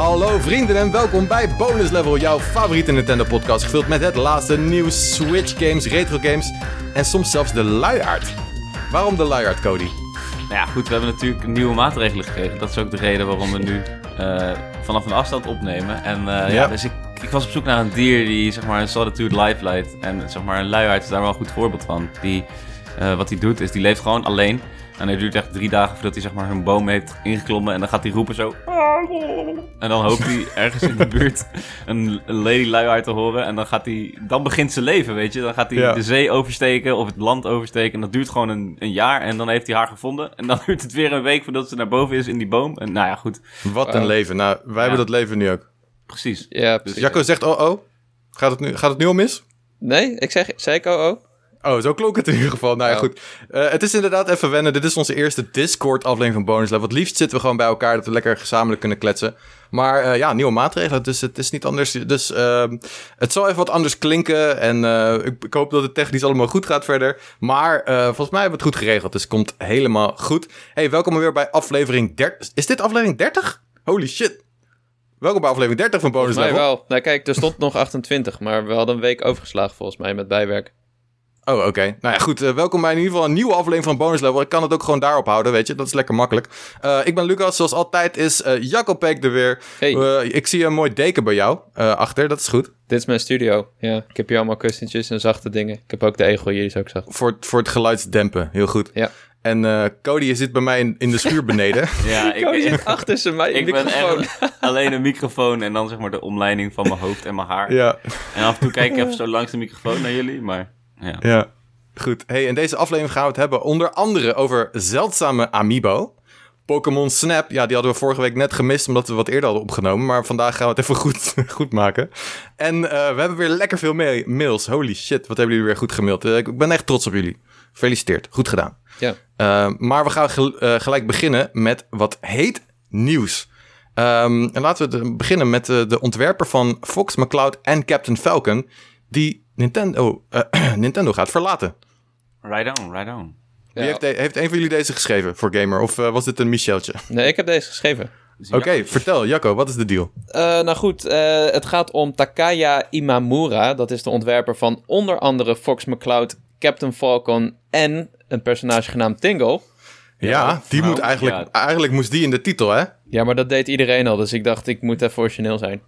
Hallo vrienden en welkom bij Bonus Level, jouw favoriete Nintendo podcast gevuld met het laatste nieuws, Switch games, retro games en soms zelfs de luiaard. Waarom de luiaard, Cody? Nou ja, goed, we hebben natuurlijk nieuwe maatregelen gekregen. Dat is ook de reden waarom we nu uh, vanaf een afstand opnemen. En uh, ja. ja. dus ik, ik was op zoek naar een dier die zeg maar een solitude life leidt. En zeg maar een luiaard is daar wel een goed voorbeeld van. Die, uh, wat hij doet is, die leeft gewoon alleen. En het duurt echt drie dagen voordat hij zeg maar een boom heeft ingeklommen. En dan gaat hij roepen zo. En dan hoopt hij ergens in de buurt een lady luiaard te horen. En dan, gaat hij, dan begint zijn leven, weet je. Dan gaat hij de zee oversteken of het land oversteken. En dat duurt gewoon een, een, jaar. En dan heeft hij haar gevonden. En dan duurt het weer een week voordat ze naar boven is in die boom. En nou ja, goed. Wat een leven. Nou, wij hebben dat leven nu ook. Precies. Ja, precies. Dus Jacco zegt oh oh. Gaat het nu, gaat het nu al mis? Nee, ik zeg, zei ik oh oh. Oh, zo klonk het in ieder geval. Nou ja, goed. Uh, het is inderdaad even wennen. Dit is onze eerste Discord-aflevering van Bonus Level. Het liefst zitten we gewoon bij elkaar, dat we lekker gezamenlijk kunnen kletsen. Maar uh, ja, nieuwe maatregelen, dus het is niet anders. Dus uh, het zal even wat anders klinken. En uh, ik, ik, hoop dat het technisch allemaal goed gaat verder. Maar volgens mij hebben we het goed geregeld, dus het komt helemaal goed. Hey, welkom weer bij aflevering 30. Is dit aflevering 30? Holy shit. Welkom bij aflevering 30 van Bonus Level. wel. Nou kijk, er stond nog 28, maar we hadden een week overgeslagen volgens mij met bijwerk. Oh, oké. Nou ja, goed. Uh, welkom bij in ieder geval een nieuwe aflevering van Bonus Level. Ik kan het ook gewoon daarop houden, weet je. Dat is lekker makkelijk. Uh, ik ben Lucas. Zoals altijd is uh, Jacco Peek er weer. Hey. ik zie een mooi deken bij jou achter. Dat is goed. Dit is mijn studio. Ja, ik heb hier allemaal kussentjes en zachte dingen. Ik heb ook de egel hier, is ook zacht. Voor, voor het geluidsdempen. Heel goed. Ja. En uh, Cody, je zit bij mij in, in de schuur beneden. ja, ik Cody zit achter zijn mij Ik microfoon. ben alleen een microfoon en dan zeg maar de omleiding van mijn hoofd en mijn haar. Ja. En af en toe kijk ik even zo langs de microfoon naar jullie, maar ja. Ja. Goed, hey, in deze aflevering gaan we het hebben onder andere over zeldzame amiibo. Pokémon Snap, ja, die hadden we vorige week net gemist omdat we wat eerder hadden opgenomen. Maar vandaag gaan we het even goed, goed maken. En uh, we hebben weer lekker veel mails. Holy shit, wat hebben jullie weer goed gemaild. Uh, ik ben echt trots op jullie. Gefeliciteerd, goed gedaan. Ja. Uh, maar we gaan gelijk beginnen met wat heet nieuws. Um, en laten we beginnen met de ontwerper van Fox McCloud en Captain Falcon... die Nintendo, Nintendo gaat verlaten. Right on, right on. Wie heeft, heeft een van jullie deze geschreven voor Gamer? Of uh, was dit een Micheltje? Nee, ik heb deze geschreven. Oké, okay, vertel Jacco, wat is de deal? Uh, nou goed, uh, het gaat om Takaya Imamura. Dat is de ontwerper van onder andere Fox McCloud, Captain Falcon en een personage genaamd Tingle. Ja, die moet eigenlijk, eigenlijk moest die in de titel, hè? Ja, maar dat deed iedereen al, dus ik dacht ik moet even origineel zijn.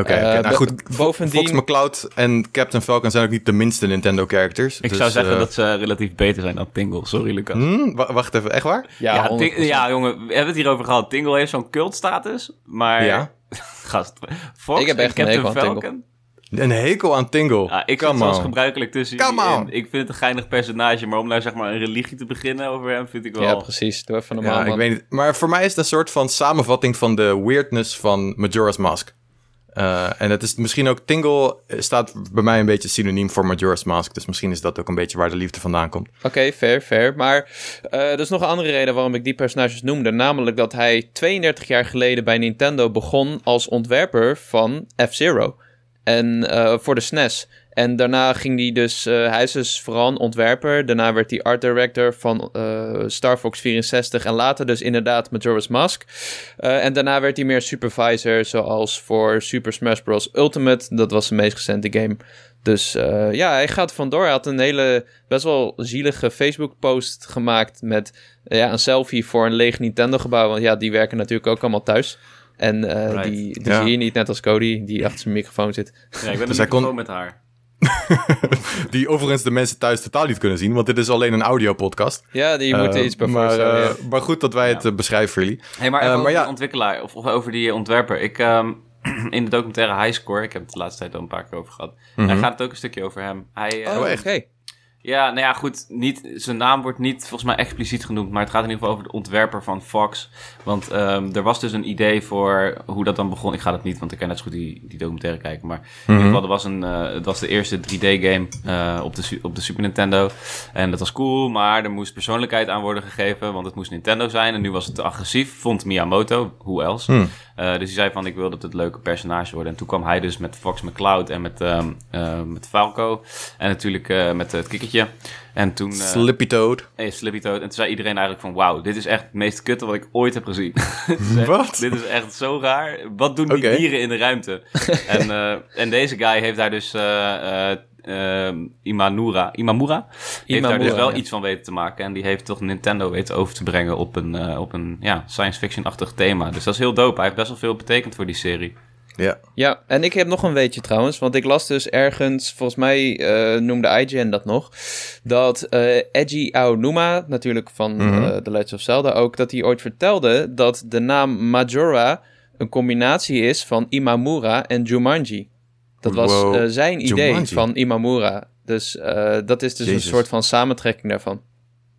Oké, okay, uh, nou goed. Bovendien... Fox McCloud en Captain Falcon zijn ook niet de minste Nintendo-characters. Ik dus, zou zeggen uh... dat ze relatief beter zijn dan Tingle. Sorry, Lucas. Hmm? wacht even, echt waar? Ja, ja, ja, jongen, we hebben het hierover gehad. Tingle heeft zo'n cult-status, maar... Ja? Gast, Fox ik heb echt en Captain Falcon... Een hekel aan Tingle. Ja, ik Come zoals gebruikelijk tussen Come. Ik vind het een geinig personage, maar om nou zeg maar een religie te beginnen over hem vind ik wel... Ja, precies. Doe even normaal, Ja, ik weet niet. Maar voor mij is het een soort van samenvatting van de weirdness van Majora's Mask. Uh, en het is misschien ook Tingle staat bij mij een beetje synoniem voor Majora's Mask. Dus misschien is dat ook een beetje waar de liefde vandaan komt. Oké, fair, fair. Maar uh, er is nog een andere reden waarom ik die personages noemde. Namelijk dat hij 32 jaar geleden bij Nintendo begon als ontwerper van F-Zero. En uh, voor de SNES. En daarna ging hij dus, uh, hij is dus vooral een ontwerper. Daarna werd hij art director van uh, Star Fox 64 en later dus inderdaad Majora's Mask. Uh, en daarna werd hij meer supervisor, zoals voor Super Smash Bros. Ultimate. Dat was de meest recente game. Dus ja, hij gaat vandoor. Hij had een hele best wel zielige Facebook-post gemaakt met ja, een selfie voor een leeg Nintendo-gebouw. Want ja, die werken natuurlijk ook allemaal thuis. En right. die, die zie je niet, net als Cody, die achter zijn microfoon zit. Ja, ik ben dus microfoon kon... met haar. die overigens de mensen thuis totaal niet kunnen zien, want dit is alleen een audiopodcast. Ja, die moeten uh, iets bij maar, uh, maar goed dat wij ja. het uh, beschrijven voor jullie. Hey, maar, maar over ja. die ontwikkelaar, of, of, over die ontwerper. Ik, um, in de documentaire Highscore, ik heb het de laatste tijd al een paar keer over gehad. Mm -hmm. Daar gaat het ook een stukje over hem. Hij, oh, echt? Okay. Ja, nou ja, goed. Niet, zijn naam wordt niet volgens mij expliciet genoemd. Maar het gaat in ieder geval over de ontwerper van Fox. Want um, er was dus een idee voor hoe dat dan begon. Ik ga dat niet, want ik kan net zo goed die, die documentaire kijken. Maar mm -hmm. in ieder geval, er was een, uh, het was de eerste 3D-game uh, op, de, op de Super Nintendo. En dat was cool, maar er moest persoonlijkheid aan worden gegeven. Want het moest Nintendo zijn. En nu was het te agressief, vond Miyamoto. Hoe else? Hmm. Uh, dus hij zei van, ik wil dat het leuke personage wordt. En toen kwam hij dus met Fox McCloud en met, um, met Falco. En natuurlijk met het kikkertje En toen... Uh, Slippy Toad. Hey, Slippy Toad. En toen zei iedereen eigenlijk van... Wauw, dit is echt het meest kutte wat ik ooit heb gezien. Wat? Dit is echt zo raar. Wat doen die dieren in de ruimte? en, uh, en deze guy heeft daar dus... Uh, Imanura. Imamura? Heeft daar dus wel iets van weten te maken. En die heeft toch Nintendo weten over te brengen op een, op een ja, science fiction-achtig thema. Dus dat is heel dope. Hij heeft best wel veel betekend voor die serie. Ja. ja, en ik heb nog een weetje trouwens. Want ik las dus ergens, volgens mij uh, noemde IGN dat nog. Dat uh, Eiji Aonuma, natuurlijk van mm -hmm. uh, The Legend of Zelda ook, dat hij ooit vertelde dat de naam Majora een combinatie is van Imamura en Jumanji. Dat was wow. zijn idee Jumanji. van Imamura. Dus dat is dus Jezus. een soort van samentrekking daarvan.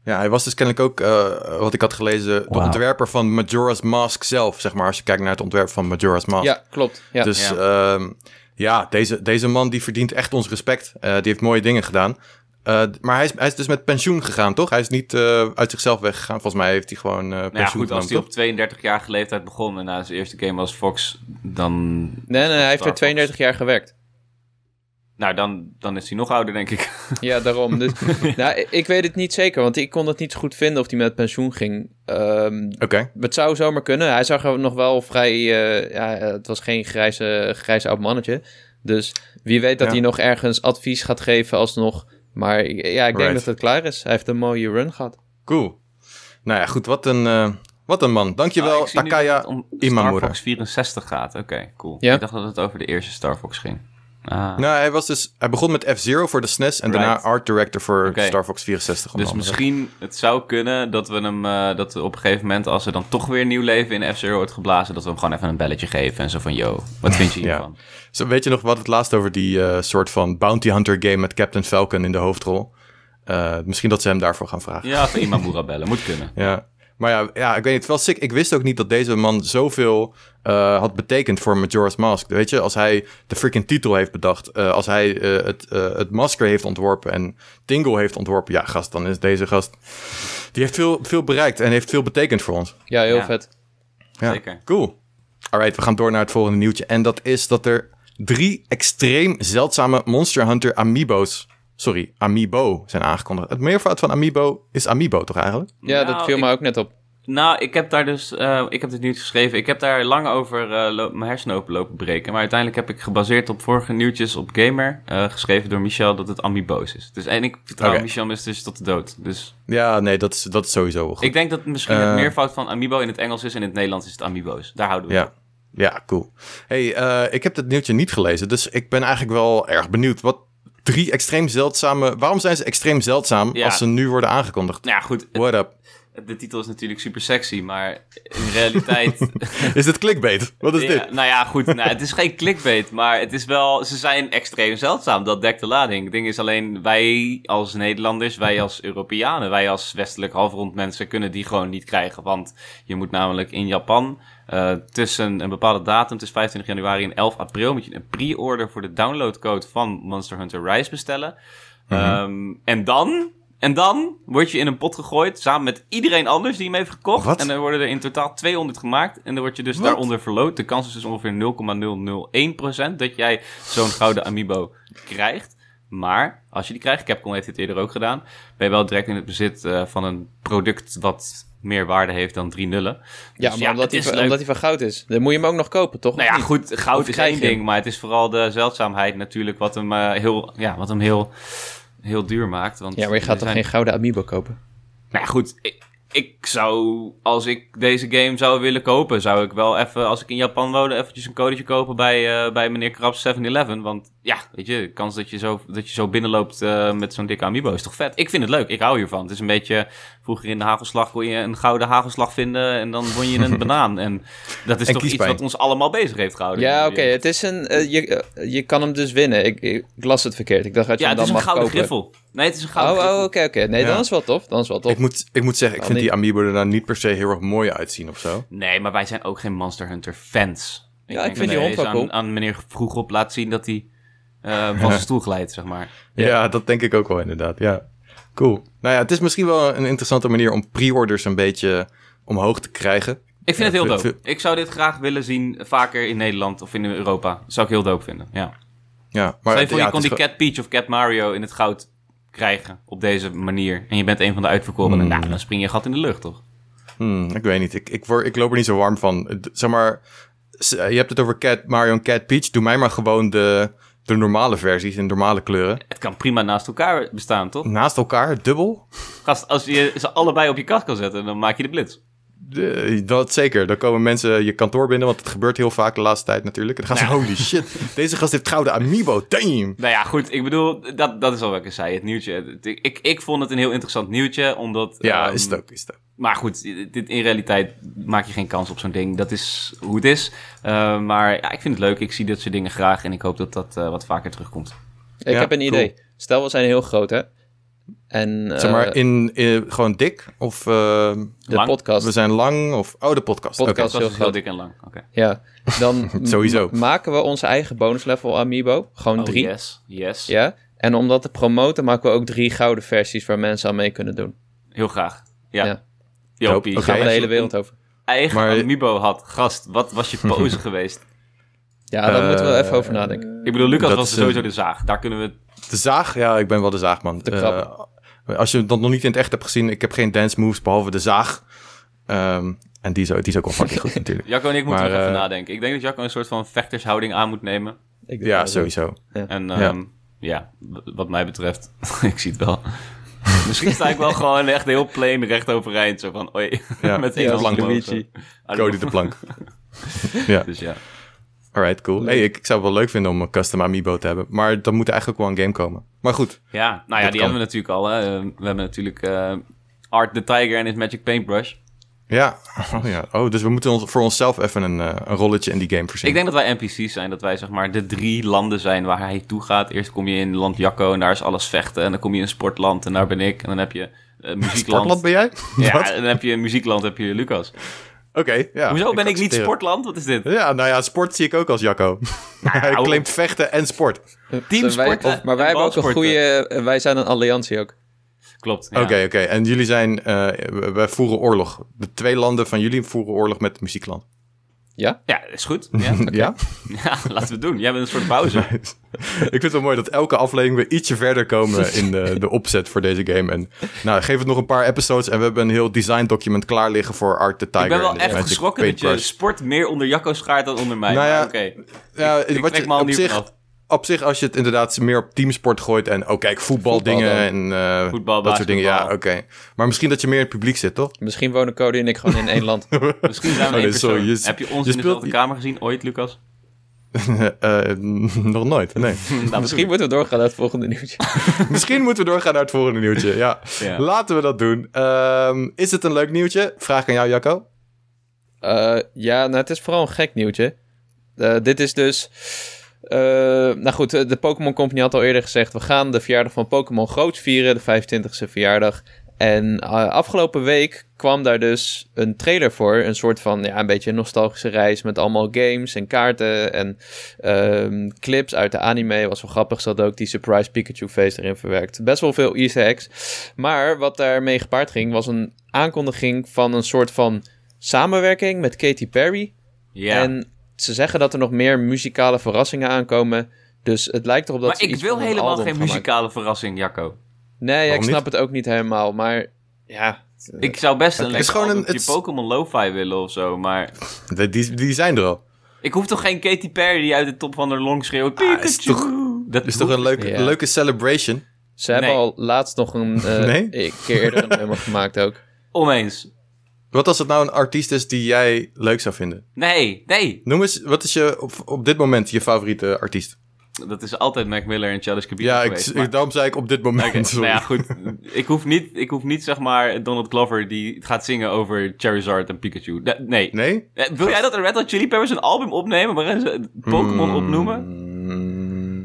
Ja, hij was dus kennelijk ook, uh, wat ik had gelezen, de ontwerper van Majora's Mask zelf, zeg maar, als je kijkt naar het ontwerp van Majora's Mask. Ja, klopt. Ja. Dus ja, um, ja deze, deze man die verdient echt ons respect. Uh, die heeft mooie dingen gedaan. Uh, maar hij is, hij is dus met pensioen gegaan, toch? Hij is niet uit zichzelf weggegaan. Volgens mij heeft hij gewoon pensioen nou ja, goed, Als hij op 32-jarige leeftijd begon en na zijn eerste game als Fox, dan... Nee, nee, hij heeft er 32 jaar gewerkt. Nou, dan, dan is hij nog ouder, denk ik. Ja, daarom. Dus, nou, ik weet het niet zeker, want ik kon het niet goed vinden of hij met pensioen ging. Um, Oké. Okay. Het zou zomaar kunnen. Hij zag er nog wel vrij... Uh, ja, het was geen grijze, grijze oud mannetje. Dus wie weet dat ja. hij nog ergens advies gaat geven alsnog. Maar ja, ik denk right. dat het klaar is. Hij heeft een mooie run gehad. Cool. Nou ja, goed. Wat een, uh, wat een man. Dankjewel, oh, Takaya om Imamura. Star Fox 64 gaat. Oké, okay, cool. Ja? Ik dacht dat het over de eerste Star Fox ging. Ah. Nou, hij, was dus, hij begon met F-Zero voor de SNES en right. daarna art director voor okay. Star Fox 64. Dus misschien, het zou kunnen dat we hem, uh, dat we op een gegeven moment, als er dan toch weer nieuw leven in F-Zero wordt geblazen, dat we hem gewoon even een belletje geven en zo van, yo, wat vind je hiervan? ja. Zo, weet je nog wat het laatst over die uh, soort van bounty hunter game met Captain Falcon in de hoofdrol? Uh, misschien dat ze hem daarvoor gaan vragen. Ja, even Imamura bellen, moet kunnen. ja. Maar ja, ja, ik weet niet, wel sick. Ik wist ook niet dat deze man zoveel uh, had betekend voor Majora's Mask. Weet je, als hij de freaking titel heeft bedacht, uh, als hij uh, het, het masker heeft ontworpen en Tingle heeft ontworpen, ja, gast, dan is deze gast. Die heeft veel, veel bereikt en heeft veel betekend voor ons. Ja, heel ja. vet. Ja, Zeker. Cool. Alright, we gaan door naar het volgende nieuwtje. En dat is dat er drie extreem zeldzame Monster Hunter Amiibo's sorry, Amiibo zijn aangekondigd. Het meervoud van Amiibo is Amiibo toch eigenlijk? Ja, nou, dat viel ik, me ook net op. Nou, ik heb daar dus, uh, ik heb het niet geschreven. Ik heb daar lang over uh, loop, mijn hersenen open lopen breken. Maar uiteindelijk heb ik gebaseerd op vorige nieuwtjes op Gamer, uh, geschreven door Michel, dat het Amiibo's is. Dus, en ik vertrouw okay. Michel dus tot de dood. Dus... Ja, nee, dat is, dat is sowieso goed. Ik denk dat misschien het meervoud van Amiibo in het Engels is en in het Nederlands is het Amiibo's. Daar houden we ja. Ja, cool. hey, ik heb het nieuwtje niet gelezen, dus ik ben eigenlijk wel erg benieuwd. Wat, drie extreem zeldzame. Waarom zijn ze extreem zeldzaam ja. als ze nu worden aangekondigd? Nou ja, goed. What up? De titel is natuurlijk super sexy, maar in realiteit. is het clickbait? Wat is ja, dit? Nou ja, goed. Nou, het is geen clickbait, maar het is wel. Ze zijn extreem zeldzaam. Dat dekt de lading. Het ding is alleen wij als Nederlanders, wij als Europeanen, wij als westelijk halfrond mensen kunnen die gewoon niet krijgen. Want je moet namelijk in Japan uh, tussen een bepaalde datum, tussen 25 januari en 11 april, moet je een pre-order voor de downloadcode van Monster Hunter Rise bestellen. Mm -hmm. um, en dan, en dan word je in een pot gegooid samen met iedereen anders die hem heeft gekocht. Wat? En dan worden er in totaal 200 gemaakt. En dan word je dus Wat? daaronder verloot. De kans is dus ongeveer 0,001% dat jij zo'n gouden amiibo krijgt. Maar als je die krijgt, Capcom heeft dit eerder ook gedaan, ben je wel direct in het bezit uh, van een product wat meer waarde heeft dan drie nullen. Ja, dus maar ja, omdat, hij, van, omdat hij van goud is. Dan moet je hem ook nog kopen, toch? Nou ja, goed, goud of is één ding, maar het is vooral de zeldzaamheid natuurlijk wat hem, uh, heel, ja, wat hem heel, heel duur maakt. Want ja, maar je gaat toch zijn... geen gouden amiibo kopen? Nou ja, goed, ik, ik zou, als ik deze game zou willen kopen, zou ik wel even, als ik in Japan woonde, eventjes een codetje kopen bij, uh, bij meneer Krabs 7-Eleven. Want ja, weet je, de kans dat je zo, dat je zo binnenloopt uh, met zo'n dikke amiibo is toch vet. Ik vind het leuk, ik hou hiervan. Het is een beetje, vroeger in de hagelslag kon je een gouden hagelslag vinden en dan won je een banaan. En dat is En toch iets wat ons allemaal bezig heeft gehouden. Ja, oké. Het is een... eh, je, eh, je kan hem dus winnen. Ik, ik, las het verkeerd. Ik dacht dat je Ja, hem het dan is een mag gouden kopen. griffel. Nee, het is een Oh, gouden griffel. oh, oké, oké. Nee, Ja. dan is wel tof. Dan is wel tof. Ik moet, ik moet zeggen, ik Kan vind die amiibo er nou niet per se heel erg mooi uitzien of zo. Nee, maar wij zijn ook geen Monster Hunter fans. Ja, ik vind dat die hond wel cool. Aan, aan meneer Vroegop laat zien dat hij eh, van zijn stoel glijdt, zeg maar. Ja. dat denk ik ook wel inderdaad. Ja, cool. Nou ja, het is misschien wel een interessante manier om pre-orders een beetje omhoog te krijgen. Ik vind Ja, het heel dope. Ik zou dit graag willen zien vaker in Nederland of in Europa. Dat zou ik heel dope vinden, ja. Ja, Maar Stel je het- voor, ja, je kon die Cat Peach of Cat Mario in het goud krijgen op deze manier. En je bent een van de uitverkorenen. Hmm. Nou, dan spring je gat in de lucht, toch? Hmm, ik weet niet. Ik, ik, word, ik loop er niet zo warm van. Zeg maar, eh, je hebt het over Cat, Mario en Cat Peach. Doe mij maar gewoon de, de normale versies in normale kleuren. Het kan prima naast elkaar bestaan, toch? Naast elkaar, dubbel. Gast, als je ze allebei op je kast kan zetten, dan maak je de blitz. Dat zeker. Dan komen mensen je kantoor binnen, want het gebeurt heel vaak de laatste tijd natuurlijk. En dan gaan ze, holy shit, deze gast heeft gouden amiibo, damn. Nou ja, goed, ik bedoel, dat, dat is al wat ik zei, het nieuwtje. Ik, ik, ik vond het een heel interessant nieuwtje, omdat... Ja, ehm, is het ook, is het ook. Maar goed, dit, in realiteit maak je geen kans op zo'n ding. Dat is hoe het is. Eh, maar ja, ik vind het leuk. Ik zie dit soort dingen graag. En ik hoop dat dat eh, wat vaker terugkomt. Ik Ja, heb een idee. cool. Stel, we zijn heel groot, hè? En Zeg maar, eh, in, in- gewoon dik? Of eh, de lang? podcast. we zijn lang? Of, oh, de podcast. Oké. Podcast. Heel is heel dik en lang. Oké. Ja, dan Sowieso. maken we onze eigen bonus level amiibo. Gewoon Oh, drie. yes, yes. Ja. En om dat te promoten maken we ook drie gouden versies waar mensen aan mee kunnen doen. Heel graag. Ja. Ja. Jopie, Oké. Gaan we de hele wereld over. eigen Maar- amiibo had. Gast, wat was je pose geweest? Ja, daar moeten we Eh, even over nadenken. Ik bedoel, Lucas dat was sowieso een- de zaag. Daar kunnen we... De zaag? Ja, ik ben wel de zaagman. De Eh, krabben. Als je dat nog niet in het echt hebt gezien, ik heb geen dance moves behalve de zaag. Ehm, en die is, ook- die is ook wel fucking goed natuurlijk. Jacco en ik moeten Maar, even eh, nadenken. Ik denk dat Jacco een soort van vechtershouding aan moet nemen. Ik denk Ja, sowieso. En Ja. ehm, ja, wat mij betreft, ik zie het wel. Misschien sta ik wel gewoon echt heel plain recht overeind. Zo van, oei, Ja, met één Luigi. don't Cody de Plank. ja, Dus ja. alright, cool. Hey, ik, ik zou het wel leuk vinden om een custom amiibo te hebben. Maar dan moet er eigenlijk ook wel een game komen. Maar goed, Ja, nou ja, die kan. hebben we natuurlijk al. Hè. We hebben natuurlijk eh, Art the Tiger en his Magic Paintbrush. ja. Oh, ja. oh dus we moeten ons, voor onszelf even een, eh, een rolletje in die game Ik verzinnen. denk dat wij NPC's zijn, dat wij zeg maar de drie landen zijn waar hij toe gaat. Eerst kom je in land Jacco en daar is alles vechten. En dan kom je in sportland en daar ben ik. En dan heb je eh, muziekland. Sportland ben jij? Ja, Wat? dan heb je muziekland heb je Lucas. Oké, ja. Hoezo ben ik niet sportland? Wat is dit? Ja, nou ja, sport zie ik ook als Jacco. Hij hou claimt vechten en sport. Teamsport. Wij- maar wij hebben ook een goede... eh, Wij zijn een alliantie ook. Klopt. Ja. Oké, oké. En jullie zijn... eh, we- wij voeren oorlog. De twee landen van jullie voeren oorlog met het muziekland. Ja? Ja, is goed. Ja. Ja? ja, laten we het doen. Jij bent een soort pauze. ik vind het wel mooi dat elke aflevering we ietsje verder komen in de, de opzet voor deze game. En nou, geef het nog een paar episodes en we hebben een heel design document klaar liggen voor Art the Tiger. ik ben wel echt geschrokken dat je sport meer onder Jacco schaart dan onder mij. Nou ja, oké. Ja, ik wat trek je, op, niet zich, vanaf. Op zich, als je het inderdaad meer op teamsport gooit en oh kijk, voetbaldingen en eh, Voetbal, dat soort dingen. Ja, oké. Maar misschien dat je meer in het publiek zit, toch? Misschien wonen Cody en ik gewoon in één land. Misschien zijn we Oh, één nee, sorry, je- Heb je ons je in dezelfde speelt- kamer gezien ooit, Lucas? Eh, nog nooit, nee. Nou, Misschien moeten we doorgaan naar het volgende nieuwtje. Misschien moeten we doorgaan naar het volgende nieuwtje. Ja, Ja. laten we dat doen. Ehm, is het een leuk nieuwtje? Vraag aan jou, Jacco. Eh, ja, nou, het is vooral een gek nieuwtje. Eh, dit is dus... eh, nou goed, de Pokémon Company had al eerder gezegd... we gaan de verjaardag van Pokémon groots vieren, de 25e verjaardag. En eh, afgelopen week kwam daar dus een trailer voor. Een soort van, ja, een beetje een nostalgische reis... met allemaal games en kaarten en ehm, clips uit de anime. Was wel grappig, ze hadden ook die Surprise Pikachu face erin verwerkt. Best wel veel easter eggs. Maar wat daarmee gepaard ging... was een aankondiging van een soort van samenwerking met Katy Perry... Ja. En ze zeggen dat er nog meer muzikale verrassingen aankomen. Dus het lijkt erop dat maar ze ik iets wil helemaal geen maken. muzikale verrassing, Jacco. Nee, ja, ik snap het ook niet helemaal. Maar ja, Ik zou best een Het is lekker gewoon een- het Pokémon Lo-Fi willen of zo, maar... Die, die, die zijn er al. Ik hoef toch geen Katy Perry die uit de top van de long schreeuwt... Ah, is toch- dat is toch een leuke, Ja. leuke celebration? ze hebben Nee. al laatst nog een, eh, Nee? een keer eerder een nummer gemaakt ook. Oneens. Wat als het nou een artiest is die jij leuk zou vinden? Nee, nee. Noem eens, wat is je op, op dit moment je favoriete artiest? Dat is altijd Mac Miller en Childish Gambino Ja, ik, geweest. ik, maar- daarom zei ik op dit moment. Sorry. nou ja, goed. Ik hoef, niet, ik hoef niet, zeg maar, Donald Glover die gaat zingen over Charizard en Pikachu. Nee. Nee? Eh, Wil jij dat de Red Hot Chili Peppers een album opnemen waarin ze Pokémon opnoemen?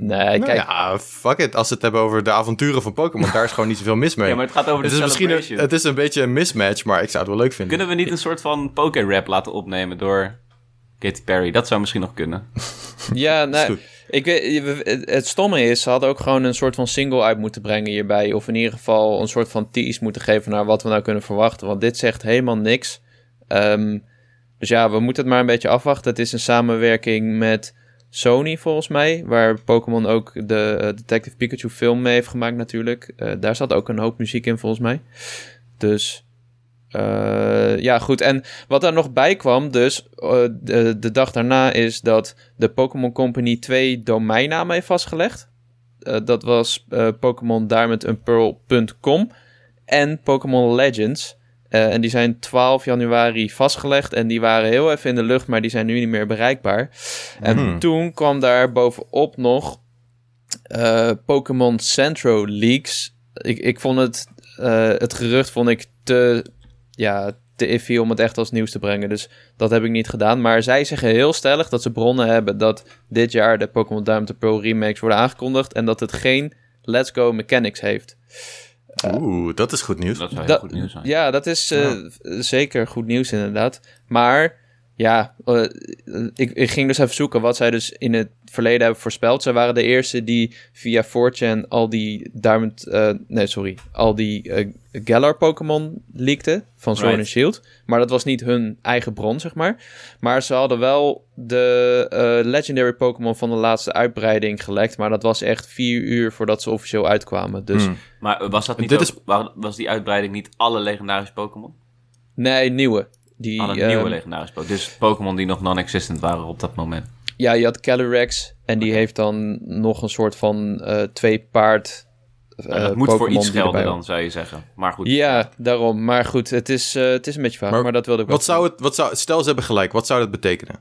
Nee, nou kijk, ja, fuck it. Als ze het hebben over de avonturen van Pokémon, daar is gewoon niet zoveel mis mee. Ja, maar het gaat over de het is misschien een, het is een beetje een mismatch, maar ik zou het wel leuk vinden. Kunnen we niet een soort van poké-rap laten opnemen door Katy Perry? Dat zou misschien nog kunnen. ja, nee, ik weet, het stomme is, ze hadden ook gewoon een soort van single uit moeten brengen hierbij. Of in ieder geval een soort van tease moeten geven naar wat we nou kunnen verwachten. Want dit zegt helemaal niks. Ehm, dus ja, we moeten het maar een beetje afwachten. Het is een samenwerking met Sony volgens mij, waar Pokémon ook de uh, Detective Pikachu film mee heeft gemaakt natuurlijk. Uh, daar zat ook een hoop muziek in volgens mij. Dus uh, ja, goed. En wat daar nog bij kwam, dus de, de dag daarna, is dat de Pokémon Company twee domeinnamen heeft vastgelegd. dat was Pokémon Diamond and Pearl.com en Pokémon Legends. Uh, en die zijn 12 januari vastgelegd. En die waren heel even in de lucht, maar die zijn nu niet meer bereikbaar. En Hmm. toen kwam daar bovenop nog uh, Pokémon Centro Leaks. Ik, ik vond het, uh, het gerucht vond ik te, ja, te iffy om het echt als nieuws te brengen. Dus dat heb ik niet gedaan. Maar zij zeggen heel stellig dat ze bronnen hebben dat dit jaar de Pokémon Diamond Pro remakes worden aangekondigd. En dat het geen Let's Go mechanics heeft. Oeh, dat is goed nieuws. Dat zou heel Dat- goed nieuws zijn. Ja, dat is eh, zeker goed nieuws inderdaad. Maar ja, eh, ik, ik ging dus even zoeken wat zij dus in het verleden hebben voorspeld. Zij waren de eerste die via 4chan al die Diamond... eh, nee, sorry. Al die eh, Galar Pokémon leakten van Sword Right. and Shield. Maar dat was niet hun eigen bron, zeg maar. Maar ze hadden wel de eh, Legendary Pokémon van de laatste uitbreiding gelekt. Maar dat was echt vier uur voordat ze officieel uitkwamen. Dus Hmm. Maar was dat niet Dit ook- is- wa- was die uitbreiding niet alle legendarische Pokémon? nee, nieuwe. Die, Alle eh, nieuwe legendarische Pokémon. Dus Pokémon die nog non-existent waren op dat moment. Ja, je had Calyrex en die heeft dan nog een soort van eh, twee paard. Nou, dat moet voor iets gelden dan, zou je zeggen. Maar goed. Ja, daarom. Maar goed, het is, eh, het is een beetje vaag, maar, Maar dat wilde ik wel. Wat zou het, wat zou, stel ze hebben gelijk, wat zou dat betekenen?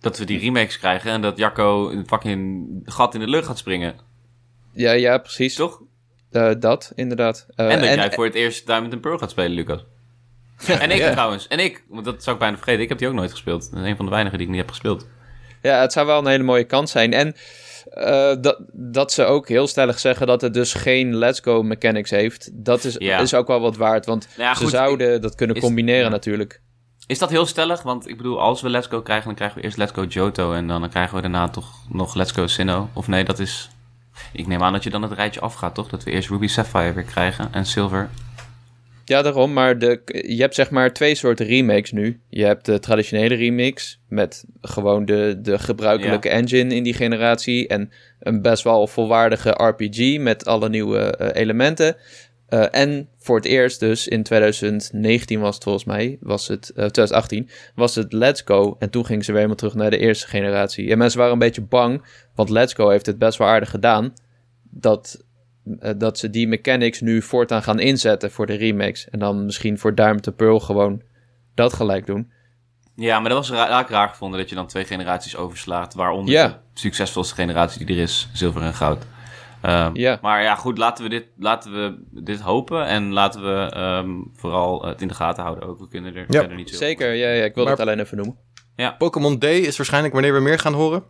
Dat we die remakes krijgen en dat Jacco een fucking gat in de lucht gaat springen. Ja, ja, precies. Toch? Eh, dat, inderdaad. Eh, En dat jij voor het eerst Diamond and Pearl gaat spelen, Lucas. En ik Ja. trouwens. En ik, want dat zou ik bijna vergeten. Ik heb die ook nooit gespeeld. Dat is een van de weinigen die ik niet heb gespeeld. Ja, het zou wel een hele mooie kans zijn. En eh, dat, dat ze ook heel stellig zeggen dat het dus geen Let's Go mechanics heeft, dat is, Ja. is ook wel wat waard. Want Nou ja, ze goed, zouden dat kunnen is- combineren natuurlijk. Is dat heel stellig? Want ik bedoel, als we Let's Go krijgen, dan krijgen we eerst Let's Go Johto. En dan, dan krijgen we daarna toch nog Let's Go Sinnoh. Of nee, dat is... Ik neem aan dat je dan het rijtje afgaat, toch? Dat we eerst Ruby Sapphire weer krijgen en Silver. Ja, daarom. Maar de, je hebt zeg maar twee soorten remakes nu. Je hebt de traditionele remix met gewoon de, de gebruikelijke engine in die generatie. En een best wel volwaardige RPG met alle nieuwe eh, elementen. Eh, en voor het eerst dus in 2019 was het volgens mij, was het, eh, 2018, was het Let's Go. En toen gingen ze weer helemaal terug naar de eerste generatie. En mensen waren een beetje bang, want Let's Go heeft het best wel aardig gedaan. Dat eh, dat ze die mechanics nu voortaan gaan inzetten voor de remakes. En dan misschien voor Diamond and Pearl gewoon dat gelijk doen. Ja, maar dat was ra raak raar gevonden dat je dan twee generaties overslaat. Waaronder Ja. de succesvolste generatie die er is, zilver en goud. Ehm, Ja. Maar ja, goed, laten we dit, laten we dit hopen. En laten we ehm, vooral het in de gaten houden ook. We kunnen er Ja, verder niet zo Zeker, ja, ja ik wil Maar- het alleen even noemen. Pokémon Day is waarschijnlijk wanneer we meer gaan horen.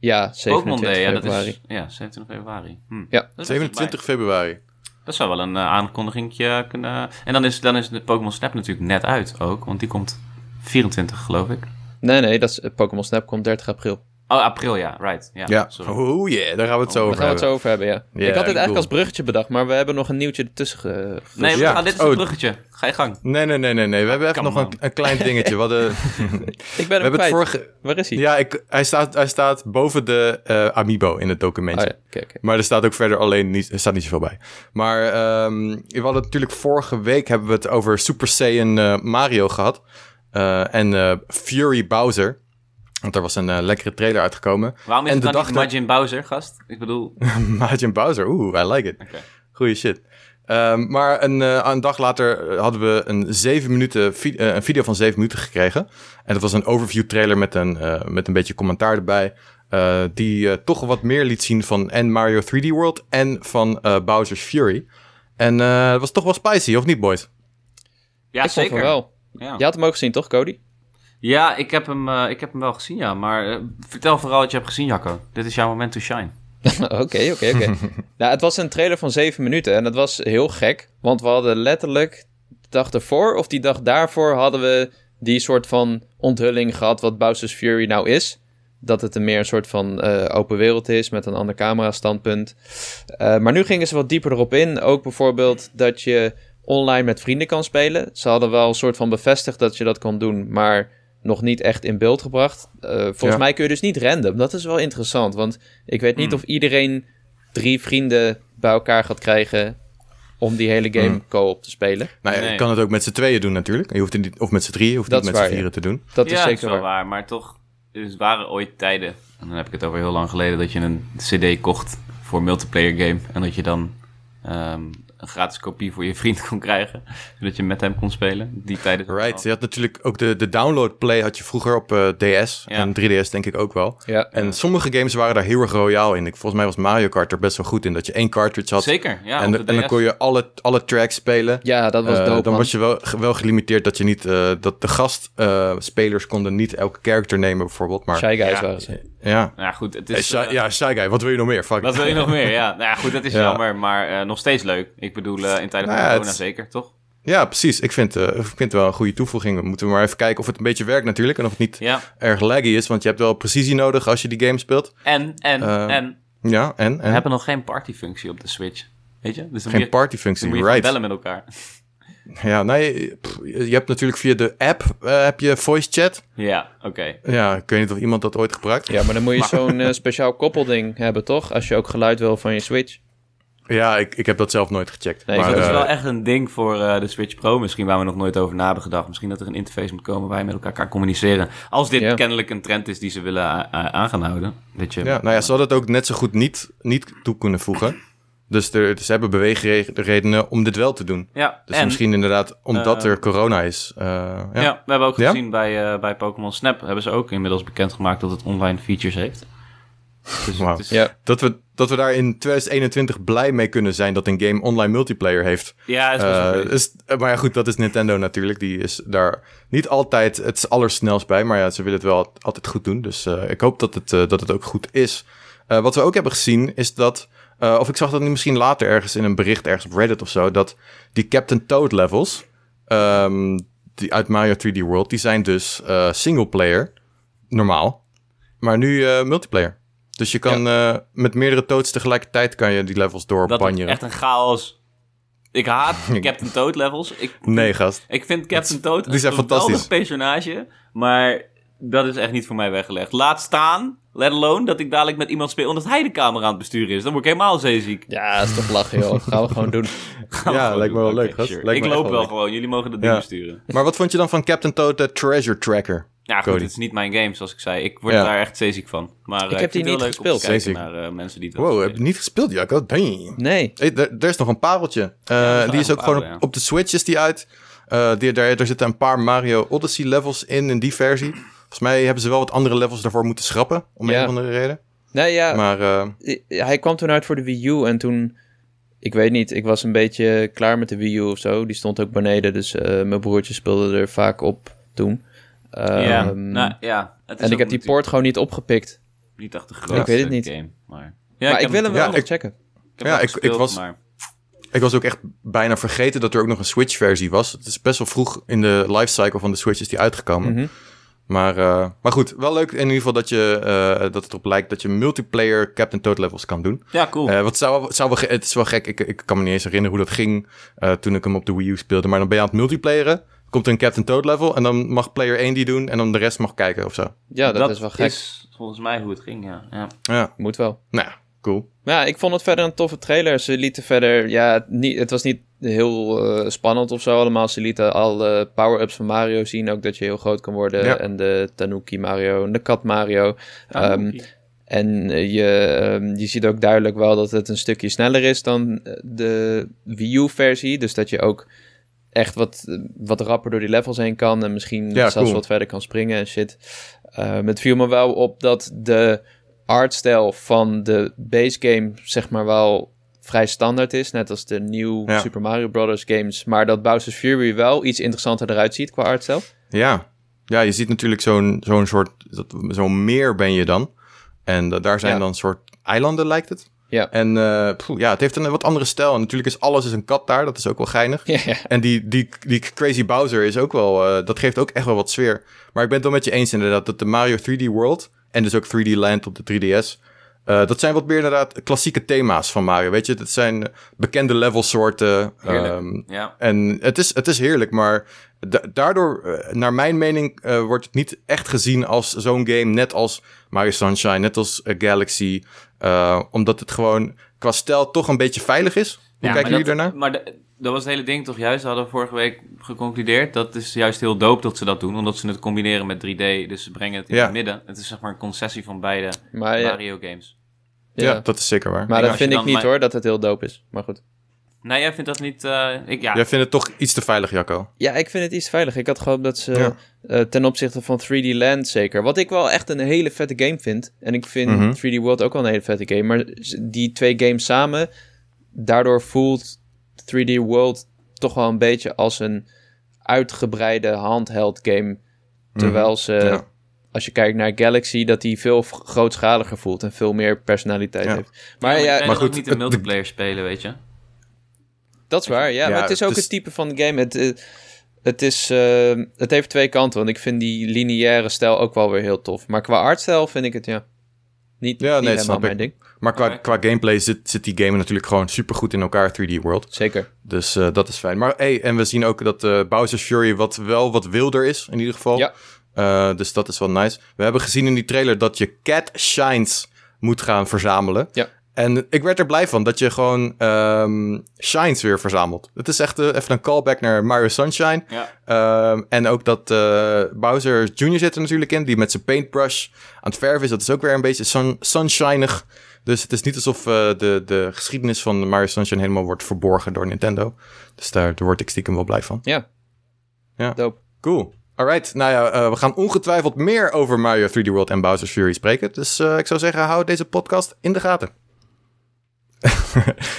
Ja, Pokémon 27 Day, ja, dat februari. is ja, 27 februari. Hm. Ja. Dat is 27 februari. Dat zou wel een uh, aankondiging kunnen... En dan is, dan is de Pokémon Snap natuurlijk net uit ook. Want die komt 24, geloof ik. Nee, nee, dat is, eh, Pokémon Snap komt 30 april. Oh, april, ja. Right. Ja, Ja. sorry. Oh yeah, daar gaan we het zo Oh, Daar over gaan we het hebben. zo over hebben, ja. Ik had dit eigenlijk cool. als bruggetje bedacht, maar we hebben nog een nieuwtje ertussen ge... Nee, we Ja. gaan, dit is Oh. een bruggetje. Ga je gang. Nee, nee, nee, nee, nee. We hebben even Come nog een, een klein dingetje. We, hadden, Ik ben we hem hebben het vorige... Waar is hij? Ja, ik, hij, staat, hij staat boven de eh, Amiibo in het documentje. Oh, ja. Maar er staat ook verder alleen niet, er staat niet zoveel bij. Maar ehm, we hadden natuurlijk vorige week hebben we het over Super Saiyan eh, Mario gehad. Eh, en eh, Fury Bowser. Want er was een eh, lekkere trailer uitgekomen. Waarom is En het de dan niet Majin Bowser, gast? Ik bedoel... Majin Bowser, oeh, I like it. Oké. Goeie shit. Ehm, maar een, eh, een dag later eh, hadden we een, zeven minuten vi- een video van 7 minuten gekregen. En dat was een overview trailer met een, eh, met een beetje commentaar erbij. eh, die toch wat meer liet zien van en Mario 3D World en van eh, Bowser's Fury. En eh, het was toch wel spicy, of niet, boys? Ja, ik vond zeker. wel. Ja. Je had hem ook gezien, toch, Cody? Ja, ik heb, hem, eh, ik heb hem wel gezien, ja. Maar eh, vertel vooral wat je hebt gezien, Jacco. Dit is jouw moment to shine. Oké, oké, oké. Nou, het was een trailer van 7 minuten en dat was heel gek. Want we hadden letterlijk de dag ervoor of die dag daarvoor hadden we die soort van onthulling gehad wat Bowser's Fury nou is. Dat het een meer een soort van eh, open wereld is met een ander camera standpunt. Maar nu gingen ze wat dieper erop in. Ook bijvoorbeeld dat je online met vrienden kan spelen. Ze hadden wel een soort van bevestigd dat je dat kan doen, maar nog niet echt in beeld gebracht. Uh, volgens mij kun je dus niet random. Dat is wel interessant, want ik weet niet hmm. of iedereen drie vrienden bij elkaar gaat krijgen om die hele game hmm. co-op te spelen. Nou, je kan het ook met z'n tweeën doen natuurlijk. Je hoeft het niet, of met z'n drieën, hoeft dat niet met z'n vieren te doen. Dat is zeker is wel waar. Maar toch, er waren ooit tijden, en dan heb ik het over heel lang geleden, dat je een cd kocht voor multiplayer game. En dat je dan ehm, een gratis kopie voor je vriend kon krijgen. Zodat je met hem kon spelen. Die tijden. Right. Je had natuurlijk ook de, de download play had je vroeger op uh, eh, DS. En 3DS denk ik ook wel. Ja. En sommige games waren daar heel erg royaal in. Ik, volgens mij was Mario Kart er best wel goed in. Dat je één cartridge had. Zeker, ja. En, en dan kon je alle, alle tracks spelen. Ja, dat was uh, dope, Dan was je wel, wel gelimiteerd dat je niet... Uh, dat de gastspelers konden niet elke character nemen bijvoorbeeld. Maar, Shy Guys waren ze. Ja. Nou goed, het is... Shy, ja, Shy Guy. Wat wil je nog meer? Fuck. Wat wil je nog meer? Ja, nou ja, goed, dat is jammer. Maar nog steeds leuk. Ik bedoel, in tijden van nou corona zeker, toch? Ja, precies. Ik vind, uh, ik vind het wel een goede toevoeging. We moeten maar even kijken of het een beetje werkt natuurlijk. En of het niet erg laggy is. Want je hebt wel precisie nodig als je die game speelt. En, en, uh, en. Ja, en, en. We hebben nog geen partyfunctie op de Switch. Weet je? Dus geen partyfunctie, right. Je bellen met elkaar. Ja, nee, je hebt natuurlijk via de app uh, heb je voice chat. Ja, oké. Ja, ik weet niet of iemand dat ooit gebruikt. Ja, maar dan moet je zo'n speciaal koppelding hebben, toch? Als je ook geluid wil van je Switch. Ja, ik, ik heb dat zelf nooit gecheckt. Nee, maar, dat is wel echt een ding voor uh, de Switch Pro. Misschien waar we nog nooit over na hebben gedacht. Misschien dat er een interface moet komen waar je met elkaar kan communiceren. Als dit kennelijk een trend is die ze willen uh, aan gaan houden. Dat je, ja, nou ja, ze hadden het ook net zo goed niet, niet toe kunnen voegen. Dus er, ze hebben beweegredenen om dit wel te doen. Ja, dus misschien inderdaad omdat er corona is. ja. ja. we hebben ook gezien bij, bij Pokémon Snap... hebben ze ook inmiddels bekendgemaakt dat het online features heeft. Dus, wow. ja. dat, we, dat we daar in 2021 blij mee kunnen zijn dat een game online multiplayer heeft. Ja, is, uh, is Maar ja, goed, dat is Nintendo natuurlijk. Die is daar niet altijd het allersnelst bij. Maar ja, ze willen het wel altijd goed doen. Dus uh, ik hoop dat het, uh, dat het ook goed is. wat we ook hebben gezien is dat... of ik zag dat nu misschien later ergens in een bericht ergens op Reddit of zo... dat die Captain Toad levels... Um, die uit Mario 3D World... die zijn dus single player, normaal. Maar nu multiplayer. Dus je kan uh, met meerdere Toads tegelijkertijd kan je die levels doorbanjeren. Dat is echt een chaos. Ik haat Captain Toad levels. Ik, nee, gast. Ik vind Captain Toad die zijn een fantastisch. personage, maar dat is echt niet voor mij weggelegd. Laat staan, let alone, dat ik dadelijk met iemand speel omdat hij de camera aan het besturen is. Dan word ik helemaal zeeziek. Ja, dat is toch lachen, joh. gaan we gewoon doen. ja, lijkt me wel leuk, gast. Ik loop wel gewoon. Jullie mogen dat ding besturen. Maar wat vond je dan van Captain Toad, de Treasure Tracker? Ja, goed, het is niet mijn game, zoals ik zei. Ik word daar echt zeeziek van. Maar ik uh, heb die niet gespeeld. Kijken naar uh, mensen die het Wow, heb je niet gespeeld? Ja, god damn. Nee. Hey, er is nog een pareltje. Uh, die is ook gewoon op, op, de Switch is die uit. die, daar, daar zitten een paar Mario Odyssey levels in, in die versie. Volgens mij hebben ze wel wat andere levels daarvoor moeten schrappen. Om een of andere reden. Nee, ja. Maar, hij kwam toen uit voor de Wii U en toen... Ik weet niet, ik was een beetje klaar met de Wii U of zo. Die stond ook beneden, dus mijn broertje speelde er vaak op toen ja, ehm, nou, ja. en ik heb die port gewoon niet opgepikt. Niet echt de grootste ik weet het niet. game, maar... Ja, maar ik, wil hem wel nog checken. Ik ja, ik, ik, was... Maar... Ik was ook echt bijna vergeten dat er ook nog een Switch-versie was. Het is best wel vroeg in de lifecycle van de Switch is die uitgekomen. Mhm. Maar, uh, maar goed, wel leuk in ieder geval dat, je, uh, dat het erop lijkt dat je multiplayer Captain Toad levels kan doen. Ja, cool. Uh, wat zou, zou wel, het is wel gek, ik, ik kan me niet eens herinneren hoe dat ging toen ik hem op de Wii U speelde. Maar dan ben je aan het multiplayeren komt er een Captain Toad level en dan mag player 1 die doen en dan de rest mag kijken of zo. Ja, dat, is wel gek. is volgens mij hoe het ging, ja. Ja, ja. moet wel. Nou, cool. Ja, ik vond het verder een toffe trailer. Ze lieten verder, ja, niet, het was niet heel uh, spannend of zo allemaal. Ze lieten alle power-ups van Mario zien, ook dat je heel groot kan worden. Ja. En de Tanuki Mario en de Kat Mario. Um, en uh, je, um, je ziet ook duidelijk wel dat het een stukje sneller is dan de Wii U-versie. Dus dat je ook echt wat, wat rapper door die levels heen kan. En misschien zelfs wat verder kan springen en shit. Uh, het viel me wel op dat de artstijl van de base game, zeg maar wel vrij standaard is. Net als de nieuwe Super Mario Bros. games. Maar dat Bowser's Fury wel iets interessanter eruit ziet qua artstijl. Ja, ja je ziet natuurlijk zo'n zo'n soort... Zo'n meer ben je dan. En daar zijn dan soort eilanden, lijkt het. Ja. En uh, ja, het heeft een wat andere stijl. En natuurlijk is alles is een kat daar. Dat is ook wel geinig. Ja, En die, die, die Crazy Bowser is ook wel... Uh, dat geeft ook echt wel wat sfeer. Maar ik ben het wel met je eens inderdaad... dat de Mario 3D World... en dus ook 3D Land op de 3DS... Uh, dat zijn wat meer inderdaad klassieke thema's van Mario. Weet je, dat zijn bekende levelsoorten. Um, ja. En het is, het is heerlijk, maar daardoor, uh, naar mijn mening, uh, wordt het niet echt gezien als zo'n game. Net als Mario Sunshine, net als Galaxy. omdat het gewoon qua stijl toch een beetje veilig is. Hoe ja, kijken jullie daarnaar? Maar de, dat was het hele ding toch juist, hadden we vorige week geconcludeerd. Dat is juist heel dope dat ze dat doen, omdat ze het combineren met 3D. Dus ze brengen het in het midden. Het is zeg maar een concessie van beide Mario games. Ja. dat is zeker waar. Maar dat vind ik niet hoor, dat het heel dope is. Maar goed. Nee, jij vindt dat niet... Uh, ik, ja. Jij vindt het toch iets te veilig, Jacco? Ja, ik vind het iets te veilig. Ik had gehoopt dat ze uh, ten opzichte van 3D Land zeker... Wat ik wel echt een hele vette game vind. En ik vind mm -hmm. 3D World ook wel een hele vette game. Maar die twee games samen... Daardoor voelt 3D World toch wel een beetje als een uitgebreide handheld game. Terwijl ze... Ja als je kijkt naar Galaxy, dat die veel grootschaliger voelt en veel meer personaliteit heeft. Maar, ja, maar goed, niet een multiplayer spelen, weet je. Dat is waar, ja. maar het is ook het type van game. Het, eh, het, is, uh, het heeft twee kanten, want ik vind die lineaire stijl ook wel weer heel tof. Maar qua artstijl vind ik het, ja, niet, ja, niet nee, helemaal mijn ding. Maar qua, qua gameplay zit, zit die game natuurlijk gewoon super goed in elkaar, 3D World. Zeker. Dus uh, dat is fijn. Maar hey, en we zien ook dat uh, Bowser's Fury wat, wel wat wilder is, in ieder geval. Ja. Uh, dus dat is wel nice. We hebben gezien in die trailer dat je cat shines moet gaan verzamelen. Ja. En ik werd er blij van dat je gewoon um, shines weer verzamelt. Het is echt uh, even een callback naar Mario Sunshine. Ja. Um, en ook dat uh, Bowser Jr. zit er natuurlijk in, die met zijn paintbrush aan het verven is. Dat is ook weer een beetje sun sunshinig. Dus het is niet alsof uh, de, de geschiedenis van Mario Sunshine helemaal wordt verborgen door Nintendo. Dus daar, daar word ik stiekem wel blij van. Ja. Ja. Dope. Cool. Alright, nou ja, uh, we gaan ongetwijfeld meer over Mario 3D World en Bowser's Fury spreken. Dus uh, ik zou zeggen, hou deze podcast in de gaten.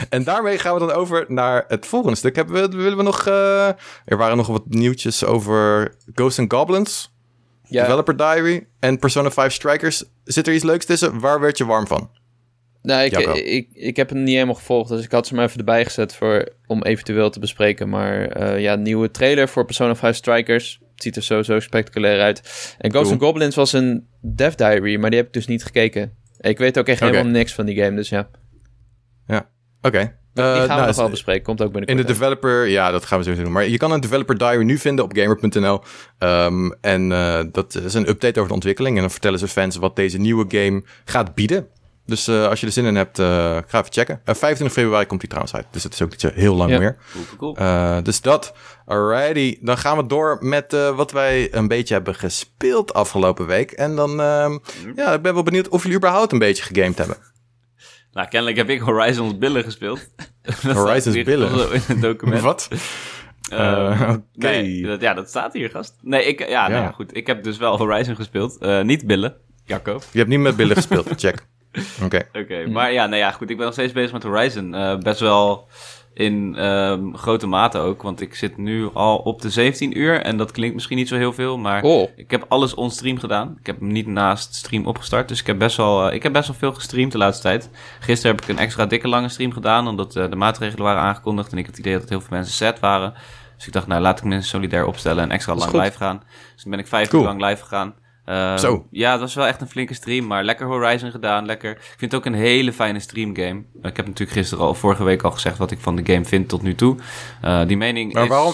en daarmee gaan we dan over naar het volgende stuk. Hebben we, willen we nog... Uh, er waren nog wat nieuwtjes over Ghosts and Goblins, ja. Developer Diary en Persona 5 Strikers. Zit er iets leuks tussen? Waar werd je warm van? Nou, ik, ik, ik, heb hem niet helemaal gevolgd, dus ik had ze maar even erbij gezet voor, om eventueel te bespreken. Maar ja, nieuwe trailer voor Persona 5 Strikers. Het ziet er sowieso spectaculair uit. En Ghosts cool. Goblins was een Dev Diary, maar die heb ik dus niet gekeken. Ik weet ook echt helemaal niks van die game, dus ja. Ja, oké. Die gaan we uh, nou, nog wel bespreken, komt ook binnenkort. In de developer, ja, dat gaan we sowieso doen. Maar je kan een developer diary nu vinden op gamer.nl. Um, ehm, en uh, dat is een update over de ontwikkeling. En dan vertellen ze fans wat deze nieuwe game gaat bieden. Dus uh, als je er zin in hebt, uh, ga even checken. 25 uh, februari komt die trouwens uit. Dus het is ook niet zo heel lang ja. meer. Cool, cool. dus dat. Alrighty. Dan gaan we door met wat wij een beetje hebben gespeeld afgelopen week. En dan, ehm, mm. ja, ik ben wel benieuwd of jullie überhaupt een beetje gegamed hebben. Nou, kennelijk heb ik Horizon's Billen gespeeld. Horizon's Billen? In het document. Wat? Uh, Oké. Okay. Nee, dat, ja, dat staat hier, gast. Nee, ik, ja, ja. Nou goed. Ik heb dus wel Horizon gespeeld. Uh, niet billen, Jacco. Je hebt niet met billen gespeeld, check. Oké. Oké, maar ja, nou ja, goed. Ik ben nog steeds bezig met Horizon. Uh, best wel in um, grote mate ook, want ik zit nu al op de 17 uur en dat klinkt misschien niet zo heel veel, maar oh. ik heb alles on stream gedaan. Ik heb hem niet naast stream opgestart, dus ik heb best wel, uh, ik heb best wel veel gestreamd de laatste tijd. Gisteren heb ik een extra dikke lange stream gedaan, omdat uh, de maatregelen waren aangekondigd en ik had het idee dat heel veel mensen set waren. Dus ik dacht, nou laat ik mensen solidair opstellen en extra lang live gaan. Dus toen ben ik vijf uur lang live gegaan. Uh, Zo. Ja, dat was wel echt een flinke stream, maar lekker Horizon gedaan, lekker. Ik vind het ook een hele fijne stream game. Ik heb natuurlijk gisteren al, vorige week al gezegd wat ik van de game vind tot nu toe. Uh, die mening maar is... Waarom,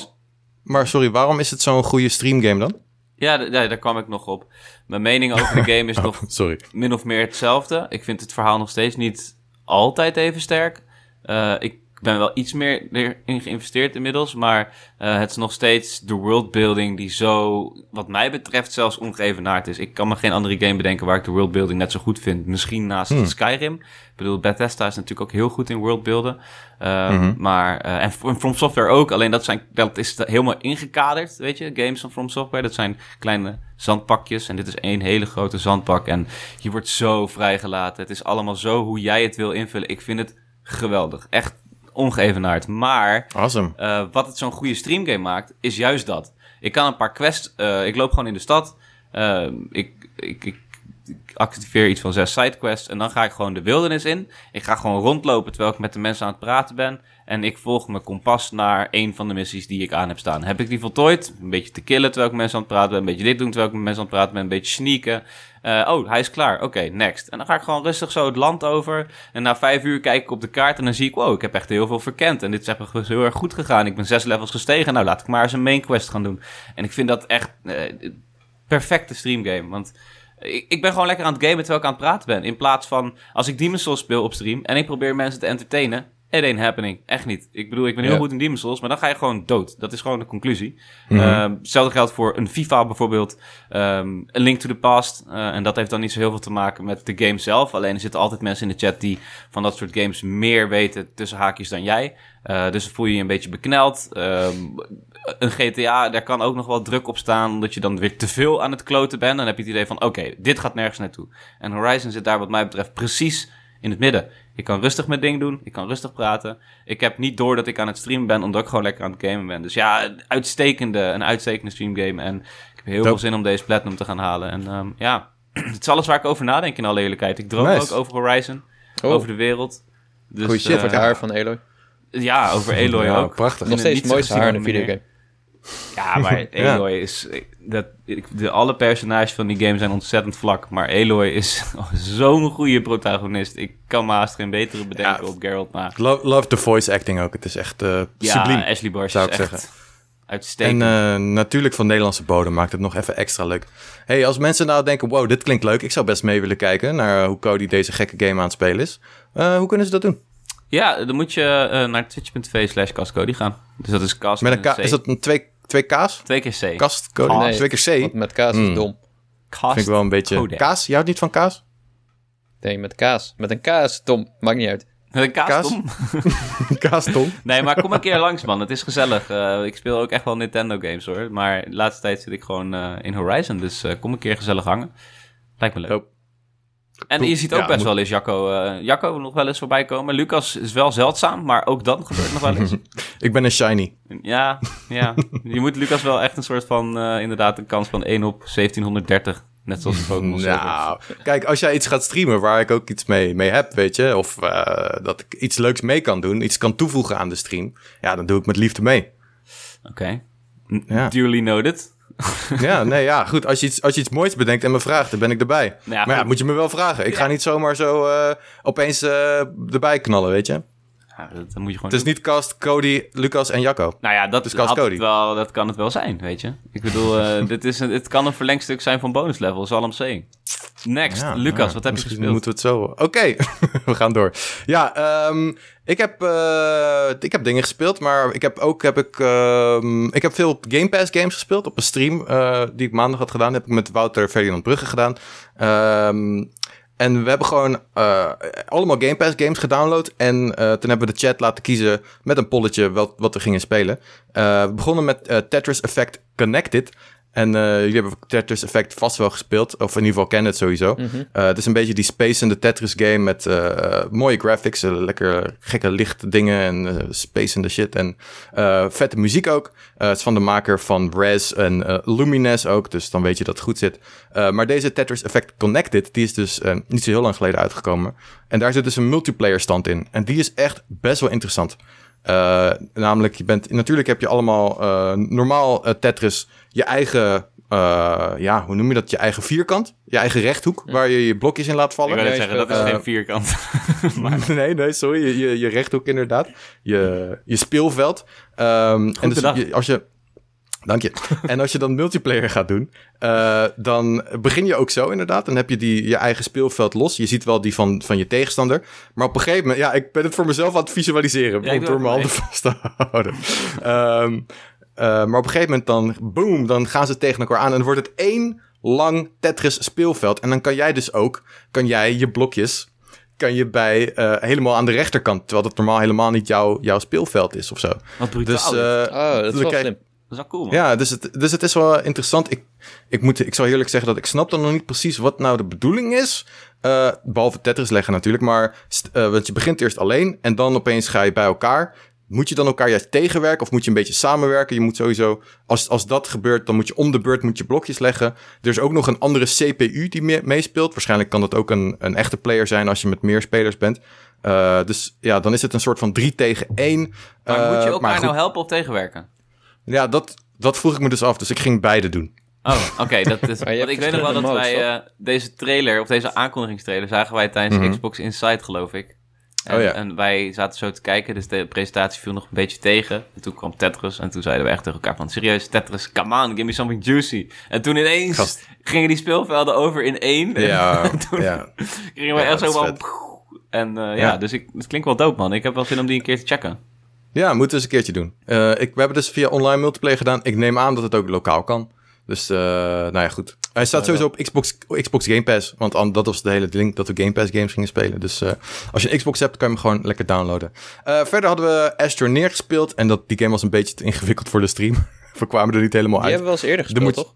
maar sorry, waarom is het zo'n goede stream game dan? Ja, ja, daar kwam ik nog op. Mijn mening over de game is oh, nog sorry. min of meer hetzelfde. Ik vind het verhaal nog steeds niet altijd even sterk. Uh, ik ben wel iets meer erin geïnvesteerd inmiddels. Maar uh, het is nog steeds de worldbuilding die zo, wat mij betreft, zelfs ongeëvenaard is. Ik kan me geen andere game bedenken waar ik de worldbuilding net zo goed vind. Misschien naast hmm. Skyrim. Ik bedoel, Bethesda is natuurlijk ook heel goed in worldbuilden. Uh, mm -hmm. Maar, uh, en From Software ook. Alleen dat, zijn, dat is helemaal ingekaderd, weet je. Games van From Software, dat zijn kleine zandpakjes. En dit is één hele grote zandpak. En je wordt zo vrijgelaten. Het is allemaal zo hoe jij het wil invullen. Ik vind het geweldig. Echt ongeëvenaard. Maar awesome. uh, wat het zo'n goede streamgame maakt, is juist dat. Ik kan een paar quests... Uh, ik loop gewoon in de stad. Uh, ik, ik, ik ik activeer iets van zes sidequests en dan ga ik gewoon de wildernis in. Ik ga gewoon rondlopen terwijl ik met de mensen aan het praten ben. En ik volg mijn kompas naar een van de missies die ik aan heb staan. Heb ik die voltooid? Een beetje te killen terwijl ik met mensen aan het praten ben. Een beetje dit doen terwijl ik met mensen aan het praten ben. Een beetje sneaken. Uh, oh, hij is klaar. Oké, next. En dan ga ik gewoon rustig zo het land over. En na vijf uur kijk ik op de kaart en dan zie ik... Wow, ik heb echt heel veel verkend. En dit is echt heel erg goed gegaan. Ik ben zes levels gestegen. Nou, laat ik maar eens een main quest gaan doen. En ik vind dat echt uh, perfecte streamgame. Want ik, ik ben gewoon lekker aan het gamen terwijl ik aan het praten ben. In plaats van als ik Demon's Souls speel op stream en ik probeer mensen te entertainen. It ain't happening. Echt niet. Ik bedoel, ik ben heel goed in Souls, maar dan ga je gewoon dood. Dat is gewoon de conclusie. Mm hetzelfde geldt voor een FIFA bijvoorbeeld. Um, een Link to the Past. Uh, en dat heeft dan niet zo heel veel te maken met de game zelf. Alleen er zitten altijd mensen in de chat die van dat soort games meer weten tussen haakjes dan jij. Uh, dus dan voel je je een beetje bekneld. Um, een GTA, daar kan ook nog wel druk op staan, omdat je dan weer te veel aan het kloten bent. Dan heb je het idee van, oké, dit gaat nergens naartoe. En Horizon zit daar wat mij betreft precies in het midden. Ik kan rustig mijn ding doen, ik kan rustig praten. Ik heb niet door dat ik aan het streamen ben, omdat ik gewoon lekker aan het gamen ben. Dus ja, een uitstekende, een uitstekende streamgame. En ik heb heel veel zin om deze Platinum te gaan halen. En um, ja, het is alles waar ik over nadenk in alle eerlijkheid. Ik droom ook over Horizon, oh. over de wereld. Dus, Goeie shit, uh, het haar van Eloy. Ja, over Eloy ja, ook. Prachtig. Nog steeds het mooiste haar in een videogame. Ja, maar Eloy is... Dat, de, alle personages van die game zijn ontzettend vlak. Maar Eloy is zo'n goede protagonist. Ik kan me haast geen betere bedenken op Geralt na. Love, love the voice acting ook. Het is echt uh, ja, Ashley Barsh zou ik zeggen. Uitstekend. En uh, natuurlijk van Nederlandse bodem maakt het nog even extra leuk. hey, als mensen nou denken, wow, dit klinkt leuk. Ik zou best mee willen kijken naar hoe Cody deze gekke game aan het spelen is. Uh, hoe kunnen ze dat doen? Ja, dan moet je naar twitch.tv slash gaan. Dus dat is cast met een K. Is dat een twee Twee K's? Twee keer C. Kast. Nee, twee keer C. met kaas is mm. dom. Kast Vind ik wel een beetje... Code. Kaas? Je houdt niet van kaas? Nee, met kaas. Met een kaas, dom. Maakt niet uit. Met een kaas, Tom? kaas, Tom? nee, maar kom een keer langs, man. Het is gezellig. Uh, ik speel ook echt wel Nintendo games, hoor. Maar de laatste tijd zit ik gewoon uh, in Horizon. Dus uh, kom een keer gezellig hangen. Lijkt me leuk. En je ziet ook best wel eens Jacco, uh, Jacco nog wel eens voorbij komen. Lucas is wel zeldzaam, maar ook dan gebeurt nog wel eens. ik ben een shiny. Ja, ja. je moet Lucas wel echt een soort van, uh, inderdaad, een kans van 1 op 1730. Net zoals de Pokémon Nou, kijk, als jij iets gaat streamen waar ik ook iets mee, mee heb, weet je, of uh, dat ik iets leuks mee kan doen, iets kan toevoegen aan de stream, ja, dan doe ik met liefde mee. Oké. Okay. Ja. Duly noted ja, nee, ja, goed. Als je, iets, als je iets moois bedenkt en me vraagt, dan ben ik erbij. maar ja, moet je me wel vragen. Ik ga niet zomaar zo uh, opeens uh, erbij knallen, weet je? Dat, moet je gewoon het is niet Cast, Cody, Lucas en Jacco. Nou ja, dat, is Cast Cody. Wel, dat kan het wel zijn, weet je. Ik bedoel, uh, dit is een, het kan een verlengstuk zijn van bonus level, I'm saying. Next, Lucas, wat heb je gespeeld? moeten we het zo... Oké, we gaan door. Ja, um, ik, heb, uh, ik heb dingen gespeeld, maar ik heb ook heb ik, um, ik heb veel Game Pass games gespeeld op een stream uh, die ik maandag had gedaan. Dat heb ik met Wouter Ferdinand Brugge gedaan. Um, en we hebben gewoon uh, allemaal Game Pass games gedownload. En uh, toen hebben we de chat laten kiezen met een polletje wat, wat we gingen spelen. Uh, we begonnen met Tetris Effect Connected. En uh, jullie hebben Tetris Effect vast wel gespeeld. Of in ieder geval kennen het sowieso. Mm -hmm. uh, het is een beetje die space in de Tetris game met uh, mooie graphics. lekker gekke licht dingen en space in de shit. En vette muziek ook. het is van de maker van Rez en Lumines ook. Dus dan weet je dat het goed zit. maar deze Tetris Effect Connected, die is dus niet zo heel lang geleden uitgekomen. En daar zit dus een multiplayer stand in. En die is echt best wel interessant. Uh, namelijk, je bent, natuurlijk heb je allemaal uh, normaal uh, Tetris je eigen, ja, hoe noem je dat? Je eigen vierkant, je eigen rechthoek, waar je je blokjes in laat vallen. Ik wil zeggen, dat is geen vierkant. maar... nee, nee, sorry, je, je, je, rechthoek inderdaad. Je, je speelveld. Um, en dus je, als je Dank je. en als je dan multiplayer gaat doen, uh, dan begin je ook zo inderdaad. Dan heb je die, je eigen speelveld los. Je ziet wel die van, van je tegenstander. Maar op een gegeven moment, ja, ik ben het voor mezelf aan het visualiseren. Ja, door mijn handen vast te houden. um, uh, maar op een gegeven moment dan, boom, dan gaan ze tegen elkaar aan. En dan wordt het één lang Tetris speelveld. En dan kan jij dus ook, kan jij je blokjes kan je bij uh, helemaal aan de rechterkant. Terwijl dat normaal helemaal niet jouw, jouw speelveld is of zo. Wat brutaal. Dus, uh, oh, dat is wel slim. Dat is wel cool, man. Ja, dus het, dus het is wel interessant. Ik, ik, moet, ik zou eerlijk zeggen dat ik snap dan nog niet precies wat nou de bedoeling is. Uh, behalve Tetris leggen natuurlijk. Maar uh, want je begint eerst alleen en dan opeens ga je bij elkaar. moet je dan elkaar juist tegenwerken of moet je een beetje samenwerken? Je moet sowieso, als, als dat gebeurt, dan moet je om de beurt moet je blokjes leggen. Er is ook nog een andere CPU die meespeelt. Waarschijnlijk kan dat ook een, een echte player zijn als je met meer spelers bent. Uh, dus ja, dan is het een soort van 3 tegen 1. Maar moet je elkaar nou helpen of tegenwerken? Ja, dat, dat vroeg ik me dus af. Dus ik ging beide doen. Oh, oké. dat is. want ik weet nog wel dat wij uh, deze trailer, of deze aankondigingstrailer, zagen wij tijdens mm -hmm. Xbox Inside, geloof ik. En, oh ja. en wij zaten zo te kijken, dus de presentatie viel nog een beetje tegen. En toen kwam Tetris en toen zeiden we echt tegen elkaar van... Serieus, Tetris, come on, give me something juicy. En toen ineens Gast. gingen die speelvelden over in één. Ja, en toen ja. gingen we echt zo van... En uh, ja. ja. dus ik, het klinkt wel dope, man. Ik heb wel zin om die een keer te checken. Ja, moeten we eens een keertje doen. Uh, ik, we hebben dus via online multiplayer gedaan. Ik neem aan dat het ook lokaal kan. Dus, uh, nou ja, goed. Hij staat sowieso op Xbox, Xbox Game Pass. Want dat was de hele link dat we Game Pass games gingen spelen. Dus uh, als je een Xbox hebt, kan je hem gewoon lekker downloaden. Verder hadden we Astro neergespeeld. En dat, die game was een beetje te ingewikkeld voor de stream. we kwamen er niet helemaal uit. Die hebben we wel eens eerder gespeeld, toch?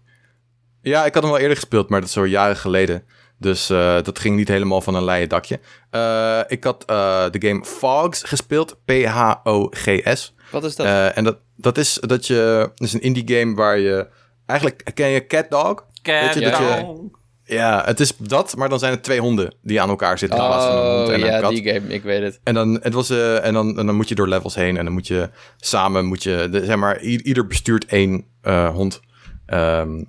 Ja, ik had hem wel eerder gespeeld, maar dat is zo jaren geleden. Dus uh, dat ging niet helemaal van een leien dakje. Uh, ik had uh, de game Fogs gespeeld. P-H-O-G-S. Wat is dat? en dat, dat is dat je. Dat is een indie game waar je. Eigenlijk ken je Cat Dog? Cat je, Dog. Je, ja, het is dat, maar dan zijn het twee honden die aan elkaar zitten. Oh, in plaats van een hond en ja, een kat. die game, ik weet het. En dan, het was, uh, en, dan, en dan moet je door levels heen en dan moet je samen, moet je, de, zeg maar, ieder bestuurt één uh, hond. Um,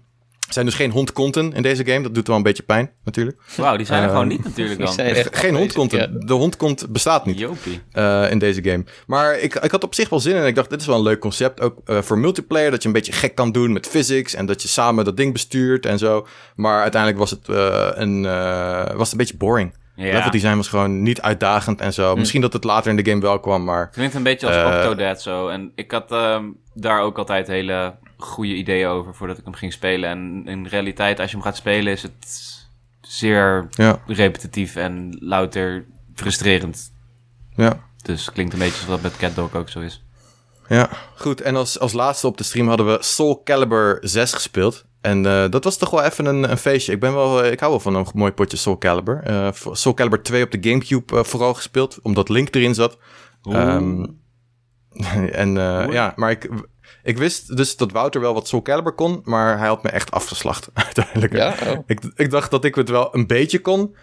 zijn dus geen hondkonten in deze game. Dat doet wel een beetje pijn, natuurlijk. Wauw, die zijn er uh, gewoon niet natuurlijk dan. Geen hondkonten. Ja. De hondkont bestaat niet uh, in deze game. Maar ik, ik had op zich wel zin in. Ik dacht, dit is wel een leuk concept. Ook uh, voor multiplayer, dat je een beetje gek kan doen met physics. En dat je samen dat ding bestuurt en zo. Maar uiteindelijk was het, een, was het een beetje boring. Ja. Level design was gewoon niet uitdagend en zo. Hm. Misschien dat het later in de game wel kwam, maar... Het klinkt een beetje als Octodad zo. En ik had um, daar ook altijd hele goede ideeën over voordat ik hem ging spelen. En in realiteit, als je hem gaat spelen, is het zeer ja. repetitief en louter frustrerend. Ja. Dus klinkt een beetje zoals dat met Cat Dog ook zo is. Ja, goed. En als, als laatste op de stream hadden we Soul Calibur 6 gespeeld. En uh, dat was toch wel even een, een, feestje. Ik, ben wel, ik hou wel van een mooi potje Soul Calibur. Uh, Soul Calibur 2 op de Gamecube uh, vooral gespeeld, omdat Link erin zat. Um, en ja, maar ik, ik wist dus dat Wouter wel wat Soul Calibur kon, maar hij had me echt afgeslacht uiteindelijk. Ja? Oh. Ik, ik dacht dat ik het wel een beetje kon.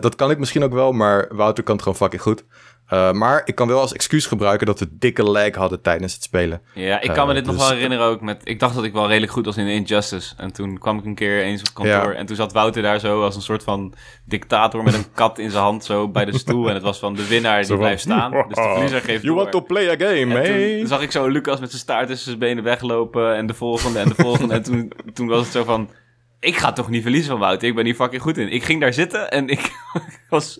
Dat kan ik misschien ook wel, maar Wouter kan het gewoon fucking goed. Uh, maar ik kan wel als excuus gebruiken dat we dikke lag hadden tijdens het spelen. Ja, ik kan me dit uh, nog dus... wel herinneren ook. Met, ik dacht dat ik wel redelijk goed was in Injustice. En toen kwam ik een keer eens op kantoor. Ja. En toen zat Wouter daar zo als een soort van dictator met een kat in zijn hand zo bij de stoel. En het was van de winnaar die blijft staan. Dus de verliezer geeft You door. want to play a game? Toen zag ik zo Lucas met zijn staart tussen zijn benen weglopen. En de volgende en de volgende. en toen, toen was het zo van ik ga toch niet verliezen van Wouter. Ik ben hier fucking goed in. Ik ging daar zitten en ik was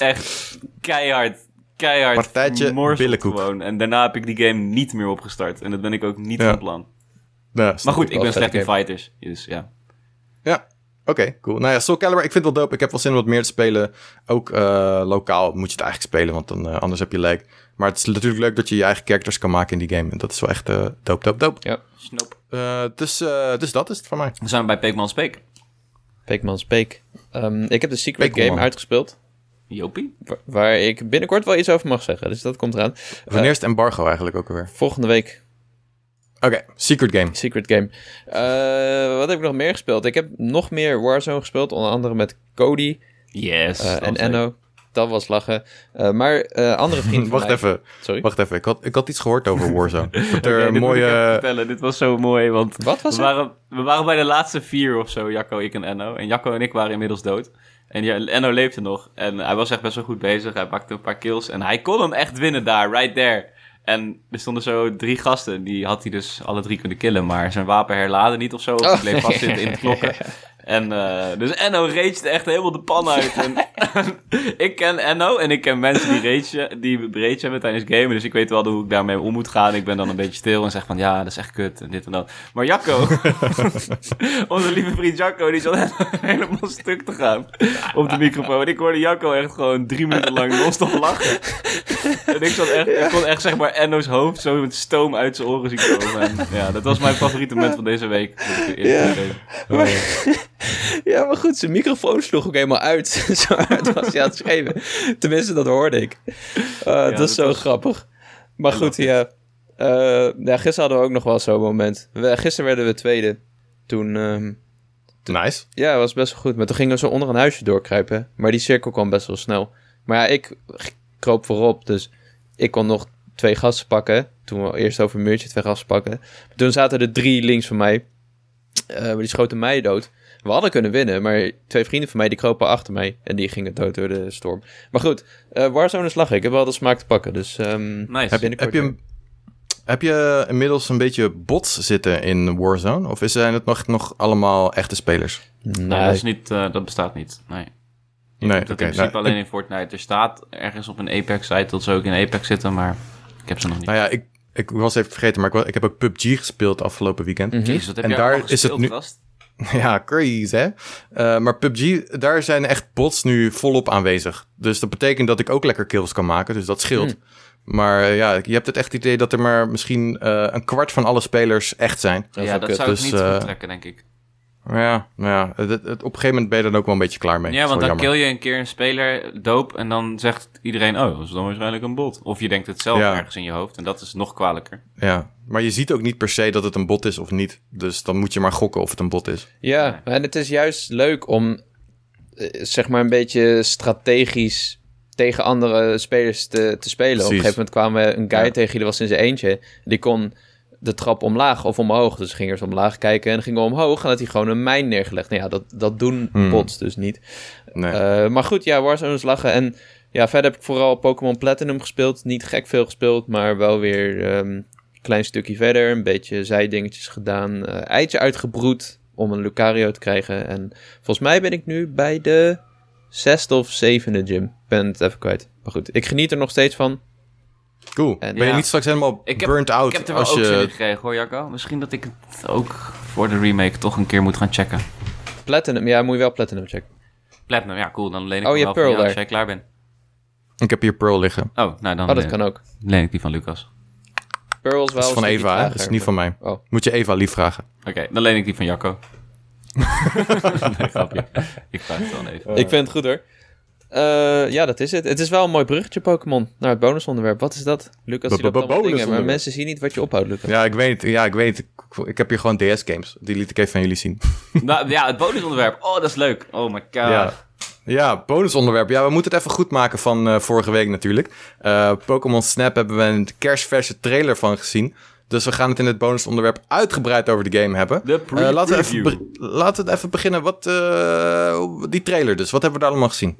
echt keihard keihard Partijtje gewoon. En daarna heb ik die game niet meer opgestart. En dat ben ik ook niet ja. van plan. Ja, maar goed, ik ben slecht in fighters. Dus ja. Ja, oké, okay, cool. Nou ja, Soul Calibur, ik vind het wel dope. Ik heb wel zin om wat meer te spelen. Ook uh, lokaal moet je het eigenlijk spelen, want dan, uh, anders heb je lag. Maar het is natuurlijk leuk dat je je eigen characters kan maken in die game. En dat is wel echt uh, dope, dope, dope. Ja, dus, dus dat is het van mij. We zijn bij Pikman Speak. Speak. Um, ik heb de Secret. Game uitgespeeld. Jopie. Waar, waar, ik binnenkort wel iets over mag zeggen. Dus dat komt eraan. Wanneer is het embargo eigenlijk ook alweer? Volgende week. Oké, okay, Secret Game. Secret Game. Uh, wat heb ik nog meer gespeeld? Ik heb nog meer Warzone gespeeld. Onder andere met Cody. Yes. Uh, en Enno. Dat was lachen. Uh, maar andere vrienden Wacht mij... even. Sorry? Wacht even. Ik had, ik had iets gehoord over Warzone. Er okay, dit mooie... Moet ik even vertellen. Dit was zo mooi, want... Wat was we waren, we waren bij de laatste vier of zo, Jacco, ik en Enno. En Jacco en ik waren inmiddels dood. En ja, Enno leefde nog. En hij was echt best wel goed bezig. Hij pakte een paar kills. En hij kon hem echt winnen daar, right there. En er stonden zo drie gasten. Die had hij dus alle drie kunnen killen. Maar zijn wapen herladen niet of zo. Of oh. bleef vastzitten in de klokken. En uh, dus Enno raged echt helemaal de pan uit. En, ik ken Enno en ik ken mensen die rage, die rage hebben tijdens gamen. Dus ik weet wel hoe ik daarmee om moet gaan. Ik ben dan een beetje stil en zeg van ja, dat is echt kut en dit en dat. Maar Jacco, onze lieve vriend Jacco, die zat helemaal stuk te gaan op de microfoon. En ik hoorde Jacco echt gewoon drie minuten lang non-stop lachen. En ik, zat echt, ik kon echt zeg maar Enno's hoofd zo met stoom uit zijn oren zien komen. En ja, dat was mijn favoriete moment van deze week. Ja. Oh, ja, maar goed, zijn microfoon sloeg ook helemaal uit. zo hard was hij aan het schreeuwen. Tenminste, dat hoorde ik. Uh, ja, dat is zo was... grappig. Maar goed, ja. Uh, ja. Gisteren hadden we ook nog wel zo'n moment. We, gisteren werden we tweede. Toen... Um, nice. Ja, was best wel goed. Maar toen gingen we zo onder een huisje doorkruipen. Maar die cirkel kwam best wel snel. Maar ja, ik kroop voorop. Dus ik kon nog twee gasten pakken. Toen we eerst over een muurtje twee gasten pakken. Toen zaten er drie links van mij. Uh, maar die schoten mij dood. We hadden kunnen winnen, maar twee vrienden van mij die kropen achter mij. En die gingen dood door de storm. Maar goed, uh, Warzone slag ik. Ik heb wel de smaak te pakken. Dus um, nice. heb, heb, je, heb je inmiddels een beetje bots zitten in Warzone? Of zijn het nog, nog allemaal echte spelers? Nee, dat, is niet, uh, dat bestaat niet. Nee. nee, dat okay, in principe alleen in Fortnite. Er staat ergens op een Apex-site dat ze ook in Apex zitten, maar ik heb ze nog niet. Nou ja, ik, ik was even vergeten, maar ik, ik heb ook PUBG gespeeld afgelopen weekend. Mm Jezus, en daar is het nu. Ja, crazy hè. Uh, maar PUBG, daar zijn echt bots nu volop aanwezig. Dus dat betekent dat ik ook lekker kills kan maken, dus dat scheelt. Mm. Maar uh, ja, je hebt het echt idee dat er maar misschien uh, een kwart van alle spelers echt zijn. ja, dat zou dus, ik niet goed trekken, denk ik. Ja, nou ja het, het, op een gegeven moment ben je er dan ook wel een beetje klaar mee. Ja, want dan kill je een keer een speler doop en dan zegt iedereen, oh, dat is dan waarschijnlijk een bot. Of je denkt het zelf ergens in je hoofd en dat is nog kwalijker. Ja, maar je ziet ook niet per se dat het een bot is of niet. Dus dan moet je maar gokken of het een bot is. Ja, en het is juist leuk om, eh, zeg maar, een beetje strategisch tegen andere spelers te, te spelen. Op een gegeven moment kwamen we een guy tegen, die was in zijn eentje. Die kon de trap omlaag of omhoog. Dus gingen ze omlaag kijken en gingen omhoog. En had hij gewoon een mijn neergelegd. Nou ja, dat, dat doen hmm. bots dus niet. Nee. Uh, maar goed, ja, Warzone's lachen. En ja, verder heb ik vooral Pokémon Platinum gespeeld. Niet gek veel gespeeld, maar wel weer um, een klein stukje verder. Een beetje zijdingetjes gedaan. Uh, eitje uitgebroed om een Lucario te krijgen. En volgens mij ben ik nu bij de zesde of zevende gym. Ben het even kwijt. Maar goed, ik geniet er nog steeds van. Cool. En, ben je niet straks helemaal ik burnt out? Ik heb er wel als ook je... zin in gekregen hoor, Jacco. Misschien dat ik het ook voor de remake toch een keer moet gaan checken. Platinum, ja, moet je wel Platinum checken. Platinum, ja, cool. Dan leen ik oh, je wel Pearl van als jij klaar bent. Ik heb hier Pearl liggen. Oh, nou dan oh, dat kan ook. leen ik die van Lucas. Pearl is wel... Dat is van Eva, hè? Dat is niet van mij. Oh. Moet je Eva lief vragen. Oké, dan leen ik die van Jacco. nee, grapje. Ik vraag het dan even. Ik vind het goed hoor. Uh, ja, dat is het. Het is wel een mooi bruggetje Pokémon naar het bonusonderwerp. Wat is dat? Lucas, die loopt dingen, maar mensen zien niet wat je ophoudt, Lucas. Ja, ik weet. Ja, ik weet. Ik heb hier gewoon DS-games. Die liet ik even van jullie zien. nou, ja, het bonusonderwerp. Oh, dat is leuk. Oh my god. Ja. Ja, bonusonderwerp. Ja, we moeten het even goed maken van uh, vorige week natuurlijk. Uh, Pokémon Snap hebben we een kerstverse trailer van gezien. Dus we gaan het in het bonusonderwerp uitgebreid over de game hebben. De uh, laten, we even laten we even beginnen. Wat, die trailer dus. Wat hebben we daar allemaal gezien?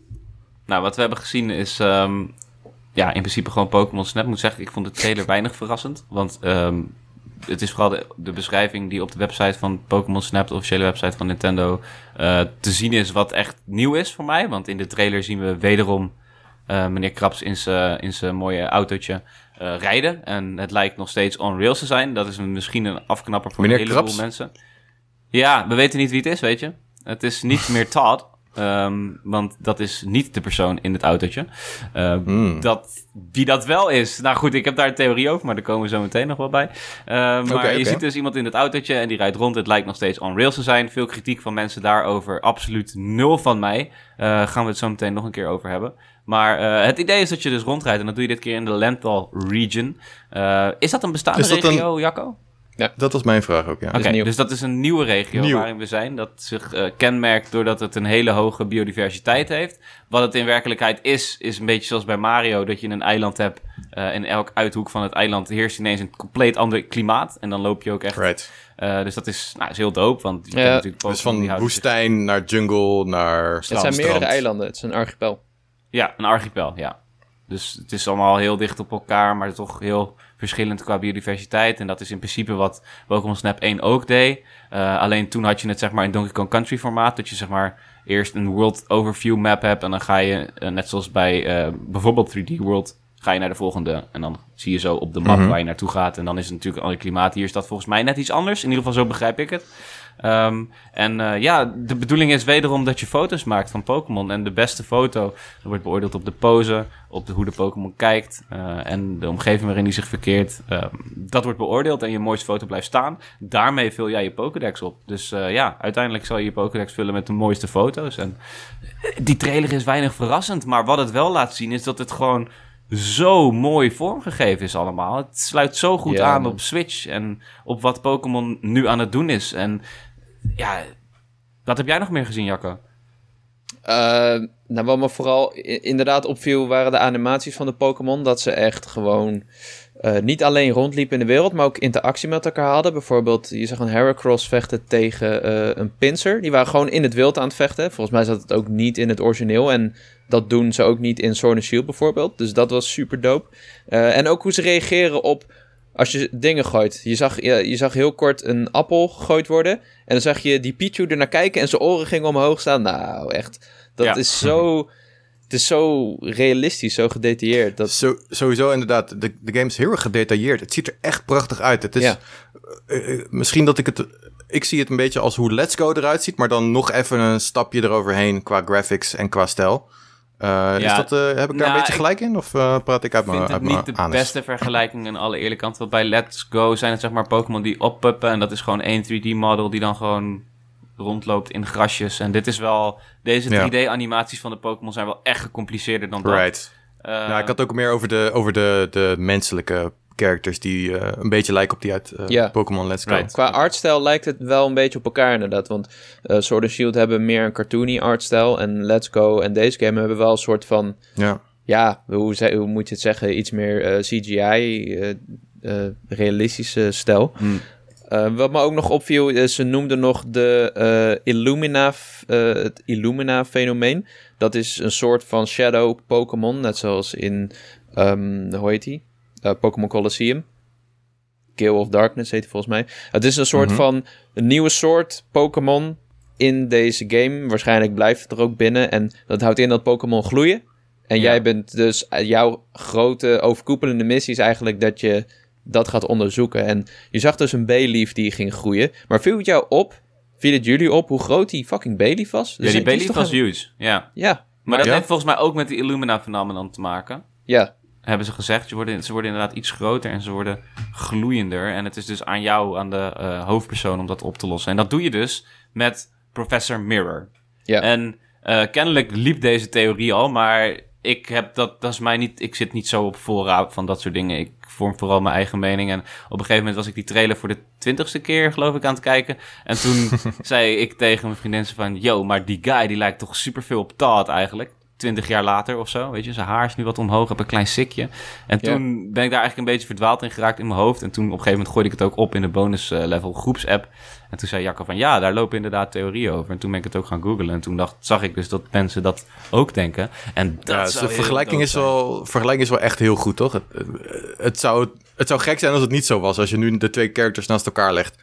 Nou, wat we hebben gezien is ehm, ja, in principe gewoon Pokémon Snap. Ik moet zeggen, ik vond de trailer weinig verrassend. Want ehm, het is vooral de, de, beschrijving die op de website van Pokémon Snap, de officiële website van Nintendo, uh, te zien is wat echt nieuw is voor mij. Want in de trailer zien we wederom uh, meneer Krabs in zijn mooie autootje uh, rijden. En het lijkt nog steeds on rails te zijn. Dat is misschien een afknapper voor meneer een heleboel mensen. Ja, we weten niet wie het is, weet je. Het is niet meer Todd. Um, want dat is niet de persoon in het autootje. Uh, dat, wie dat wel is. Nou goed, ik heb daar een theorie over, maar daar komen we zo meteen nog wel bij. Uh, maar je ziet dus iemand in het autootje en die rijdt rond. Het lijkt nog steeds on rails te zijn. Veel kritiek van mensen daarover. Absoluut nul van mij. Uh, gaan we het zo meteen nog een keer over hebben. Maar uh, het idee is dat je dus rondrijdt en dat doe je dit keer in de Lenthal region. Uh, is dat een bestaande regio, een... Jacco? Ja, dat was mijn vraag ook, ja. Oké, dus dat is een nieuwe regio waarin we zijn. Dat zich uh, kenmerkt doordat het een hele hoge biodiversiteit heeft. Wat het in werkelijkheid is, is een beetje zoals bij Mario... dat je een eiland hebt. Uh, in elk uithoek van het eiland heerst ineens een compleet ander klimaat. En dan loop je ook echt... Right. Uh, dus dat is, nou, is heel dope, want je ja. natuurlijk... Dus van woestijn naar jungle naar Het zijn meerdere eilanden, het is een archipel. Ja, een archipel, ja. Dus het is allemaal heel dicht op elkaar, maar toch heel verschillend qua biodiversiteit. En dat is in principe wat Pokémon Snap 1 ook deed. Uh, alleen toen had je het zeg maar in Donkey Kong Country formaat. Dat je zeg maar eerst een world overview map hebt. En dan ga je, uh, net zoals bij uh, bijvoorbeeld 3D World, ga je naar de volgende. En dan zie je zo op de map mm -hmm. waar je naartoe gaat. En dan is het natuurlijk een ander klimaat. Hier is dat volgens mij net iets anders. In ieder geval zo begrijp ik het. Um, en uh, ja, de bedoeling is wederom dat je foto's maakt van Pokémon. En de beste foto wordt beoordeeld op de pose, op de, hoe de Pokémon kijkt uh, en de omgeving waarin hij zich verkeert. Uh, dat wordt beoordeeld en je mooiste foto blijft staan. Daarmee vul jij je Pokédex op. Dus uh, ja, uiteindelijk zal je je Pokédex vullen met de mooiste foto's. En die trailer is weinig verrassend, maar wat het wel laat zien is dat het gewoon zo mooi vormgegeven is allemaal. Het sluit zo goed aan op Switch en op wat Pokémon nu aan het doen is. En ja, wat heb jij nog meer gezien, Jacco? Uh, nou, wat me vooral inderdaad opviel waren de animaties van de Pokémon. Dat ze echt gewoon uh, niet alleen rondliepen in de wereld, maar ook interactie met elkaar hadden. Bijvoorbeeld, je zag een Heracross vechten tegen uh, een Pinsir. Die waren gewoon in het wild aan het vechten. Volgens mij zat het ook niet in het origineel. En dat doen ze ook niet in Sword and Shield bijvoorbeeld. Dus dat was super dope. En ook hoe ze reageren op als je dingen gooit. Je zag, je, je, zag heel kort een appel gegooid worden. En dan zag je die Pichu er naar kijken en zijn oren gingen omhoog staan. Nou, echt. Dat is zo... Het is zo realistisch, zo gedetailleerd. Dat... Zo, sowieso inderdaad. De, de game is heel erg gedetailleerd. Het ziet er echt prachtig uit. Het is ja. uh, uh, misschien dat ik het... Ik zie het een beetje als hoe Let's Go eruit ziet, maar dan nog even een stapje eroverheen qua graphics en qua stijl. Uh, ja, is dat, uh, heb ik daar nou, een beetje gelijk in? Of uh, praat ik uit mijn Ik vind het niet de beste vergelijking in alle eerlijkant. Want bij Let's Go zijn het zeg maar Pokémon die oppuppen. En dat is gewoon één 3D-model die dan gewoon rondloopt in grasjes. En dit is wel... Deze 3D-animaties van de Pokémon zijn wel echt gecompliceerder dan dat. Right. ja, ik had ook meer over de, over de, de menselijke characters die uh, een beetje lijken op die uit uh, yeah. Pokémon Let's Go. Right. Qua artstijl lijkt het wel een beetje op elkaar inderdaad. Want uh, Sword and Shield hebben meer een cartoony artstijl. En Let's Go en deze game hebben wel een soort van... Ja, ja hoe, hoe moet je het zeggen? Iets meer CGI, realistische stijl. Mm. wat me ook nog opviel, is ze noemden nog de Illumina, het Illumina-fenomeen. Dat is een soort van shadow Pokémon, net zoals in, um, hoe heet die? Uh, Pokémon Colosseum. Gale of Darkness heet hij volgens mij. Het is een soort mhm. van een nieuwe soort Pokémon in deze game. Waarschijnlijk blijft het er ook binnen. En dat houdt in dat Pokémon gloeien. En jij bent dus, eh, jouw grote overkoepelende missie is eigenlijk dat je dat gaat onderzoeken. En je zag dus een Bayleaf die ging groeien. Maar viel het jou op, viel het jullie op hoe groot die fucking Bayleaf was? Ja, die Bayleaf was huge, ja. Ja. Maar, dat heeft volgens mij ook met de Illumina-phenomenon te maken. Ja hebben ze gezegd. Ze worden, ze worden inderdaad iets groter en ze worden gloeiender. En het is dus aan jou, aan de uh, hoofdpersoon, om dat op te lossen. En dat doe je dus met Professor Mirror. Ja. En uh, kennelijk liep deze theorie al, maar ik heb dat, dat is mij niet, ik zit niet zo op voorraad van dat soort dingen. Ik vorm vooral mijn eigen mening. En op een gegeven moment was ik die trailer voor de twintigste keer, geloof ik, aan het kijken. En toen zei ik tegen mijn vriendin van, yo, maar die guy die lijkt toch superveel op Todd eigenlijk twintig jaar later of zo. Weet je, zijn haar is nu wat omhoog, heb een klein sikje. En toen ben ik daar eigenlijk een beetje verdwaald in geraakt in mijn hoofd. En toen op een gegeven moment gooide ik het ook op in de bonus uh, level groepsapp. En toen zei Jacco van ja, daar lopen inderdaad theorieën over. En toen ben ik het ook gaan googlen. En toen dacht, zag ik dus dat mensen dat ook denken. En dat ja, de vergelijking is, wel, vergelijking is wel echt heel goed, toch? Het, het, zou, het zou gek zijn als het niet zo was. Als je nu de twee characters naast elkaar legt.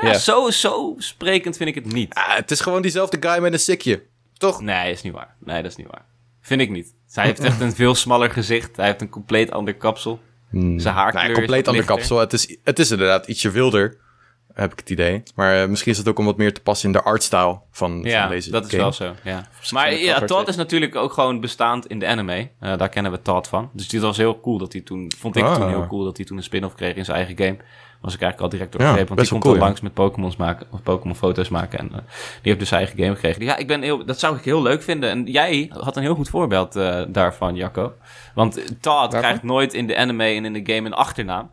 Ja, Zo, zo sprekend vind ik het niet. het is gewoon diezelfde guy met een sikje. Toch? Nee, is niet waar. Nee, dat is niet waar. Vind ik niet. Zij heeft echt een veel smaller gezicht. Hij heeft een compleet ander kapsel. Hmm. Zijn haarkleur nee, compleet ander kapsel. Het is, het is inderdaad ietsje wilder, heb ik het idee. Maar uh, misschien is het ook om wat meer te passen in de artstyle van, ja, van deze dat is wel zo, ja. Maar ja, Todd is natuurlijk ook gewoon bestaand in de anime. Uh, daar kennen we Todd van. Dus dit was heel cool dat hij toen... Vond ik ah. toen heel cool dat hij toen een spin-off kreeg in zijn eigen game was ik eigenlijk al direct doorgegrepen. Ja, want die komt cool, al langs met Pokémon's maken, of Pokémon foto's maken. En uh, die heeft dus zijn eigen game gekregen. Ja, ik ben heel, dat zou ik heel leuk vinden. En jij had een heel goed voorbeeld uh, daarvan, Jacco. Want Todd krijgt nooit in de anime en in de game een achternaam.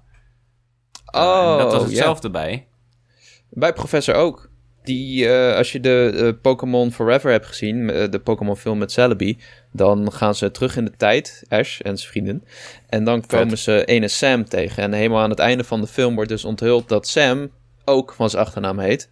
Oh, dat was hetzelfde bij. Bij Professor ook. Die, uh, als je de uh, Pokémon Forever hebt gezien, de Pokémon film met Celebi, dan gaan ze terug in de tijd, Ash en zijn vrienden. En dan komen ze ene Sam tegen. En helemaal aan het einde van de film wordt dus onthuld dat Sam ook van zijn achternaam heet.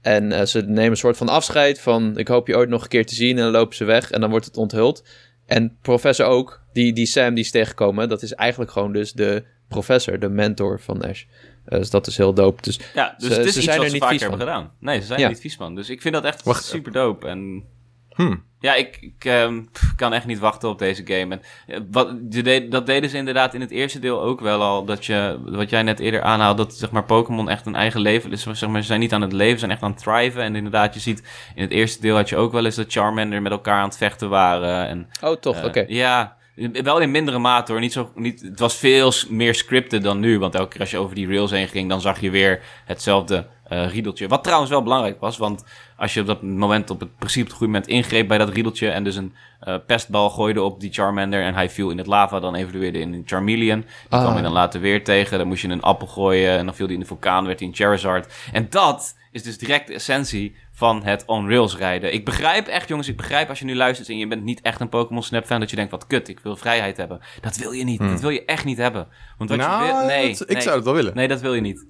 En uh, ze nemen een soort van afscheid van ik hoop je ooit nog een keer te zien. En dan lopen ze weg en dan wordt het onthuld. En professor ook, die, die Sam die is tegengekomen, dat is eigenlijk gewoon dus de professor, de mentor van Ash. Uh, dus dat is heel dope. Dus ja, dus ze, het is ze iets zijn wat er ze niet vies hebben van. gedaan. Nee, ze zijn Ja. er niet vies van. Dus ik vind dat echt Wacht. super dope. En Hmm. ja, ik, ik ehm, pff, kan echt niet wachten op deze game. En, eh, wat, dat deden ze inderdaad in het eerste deel ook wel al. Dat je, wat jij net eerder aanhaalde, dat zeg maar, Pokémon echt een eigen leven is. Zeg maar, ze zijn niet aan het leven, ze zijn echt aan het thriven. En inderdaad, je ziet in het eerste deel had je ook wel eens dat Charmander met elkaar aan het vechten waren. En, Oh, toch? eh, Oké. Ja, wel in mindere mate hoor. Niet zo, niet, het was veel meer scripted dan nu. Want elke keer als je over die rails heen ging, dan zag je weer hetzelfde uh, riedeltje. Wat trouwens wel belangrijk was, want als je op dat moment op het principe op het goede moment ingreep bij dat riedeltje en dus een uh, pestbal gooide op die Charmander en hij viel in het lava, dan evolueerde in een Charmeleon. Die ah. kwam je dan later weer tegen. Dan moest je een appel gooien en dan viel hij in de vulkaan, werd hij een Charizard. En dat is dus direct de essentie van het on-rails rijden. Ik begrijp echt, jongens, ik begrijp als je nu luistert en je bent niet echt een Pokémon Snap fan, dat je denkt, wat kut, ik wil vrijheid hebben. Dat wil je niet, hmm. dat wil je echt niet hebben. Want wat nou, je wil, nee, ik nee, zou het wel willen. Nee, dat wil je niet.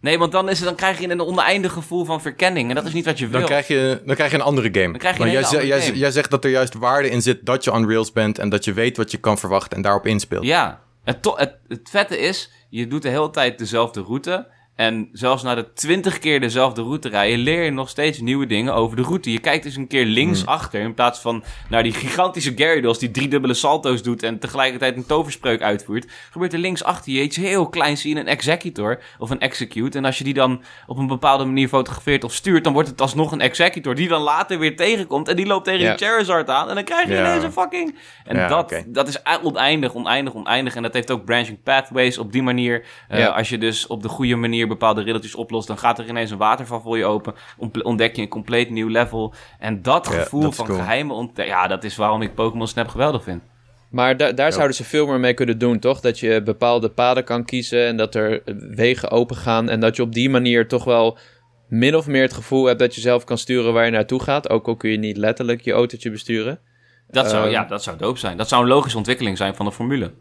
Nee, want dan, is het, dan krijg je een oneindig gevoel van verkenning. En dat is niet wat je wil. Dan krijg je, dan krijg je een andere game. Dan krijg je een jij, andere jij, game. jij zegt dat er juist waarde in zit dat je on rails bent en dat je weet wat je kan verwachten en daarop inspeelt. Ja, het, het, het vette is, je doet de hele tijd dezelfde route. En zelfs na de twintig keer dezelfde route rijden, leer je nog steeds nieuwe dingen over de route. Je kijkt eens een keer linksachter hmm. in plaats van naar die gigantische Gyarados die drie dubbele salto's doet en tegelijkertijd een toverspreuk uitvoert. Gebeurt er linksachter je iets heel kleins zien, een executor of een execute. En als je die dan op een bepaalde manier fotografeert of stuurt, dan wordt het alsnog een executor die dan later weer tegenkomt en die loopt tegen een Charizard aan en dan krijg je ineens een fucking... En dat, dat is oneindig, oneindig, oneindig. En dat heeft ook branching pathways op die manier. Uh, als je dus op de goede manier bepaalde riddeltjes oplost, dan gaat er ineens een waterval voor je open. Ontdek je een compleet nieuw level. En dat gevoel van geheime ontdekking, ja, dat is waarom ik Pokémon Snap geweldig vind. Maar da daar zouden ze veel meer mee kunnen doen, toch? Dat je bepaalde paden kan kiezen en dat er wegen open gaan. En dat je op die manier toch wel min of meer het gevoel hebt dat je zelf kan sturen waar je naartoe gaat. Ook al kun je niet letterlijk je autootje besturen. Dat zou, ehm, ja, dat zou doop zijn. Dat zou een logische ontwikkeling zijn van de formule.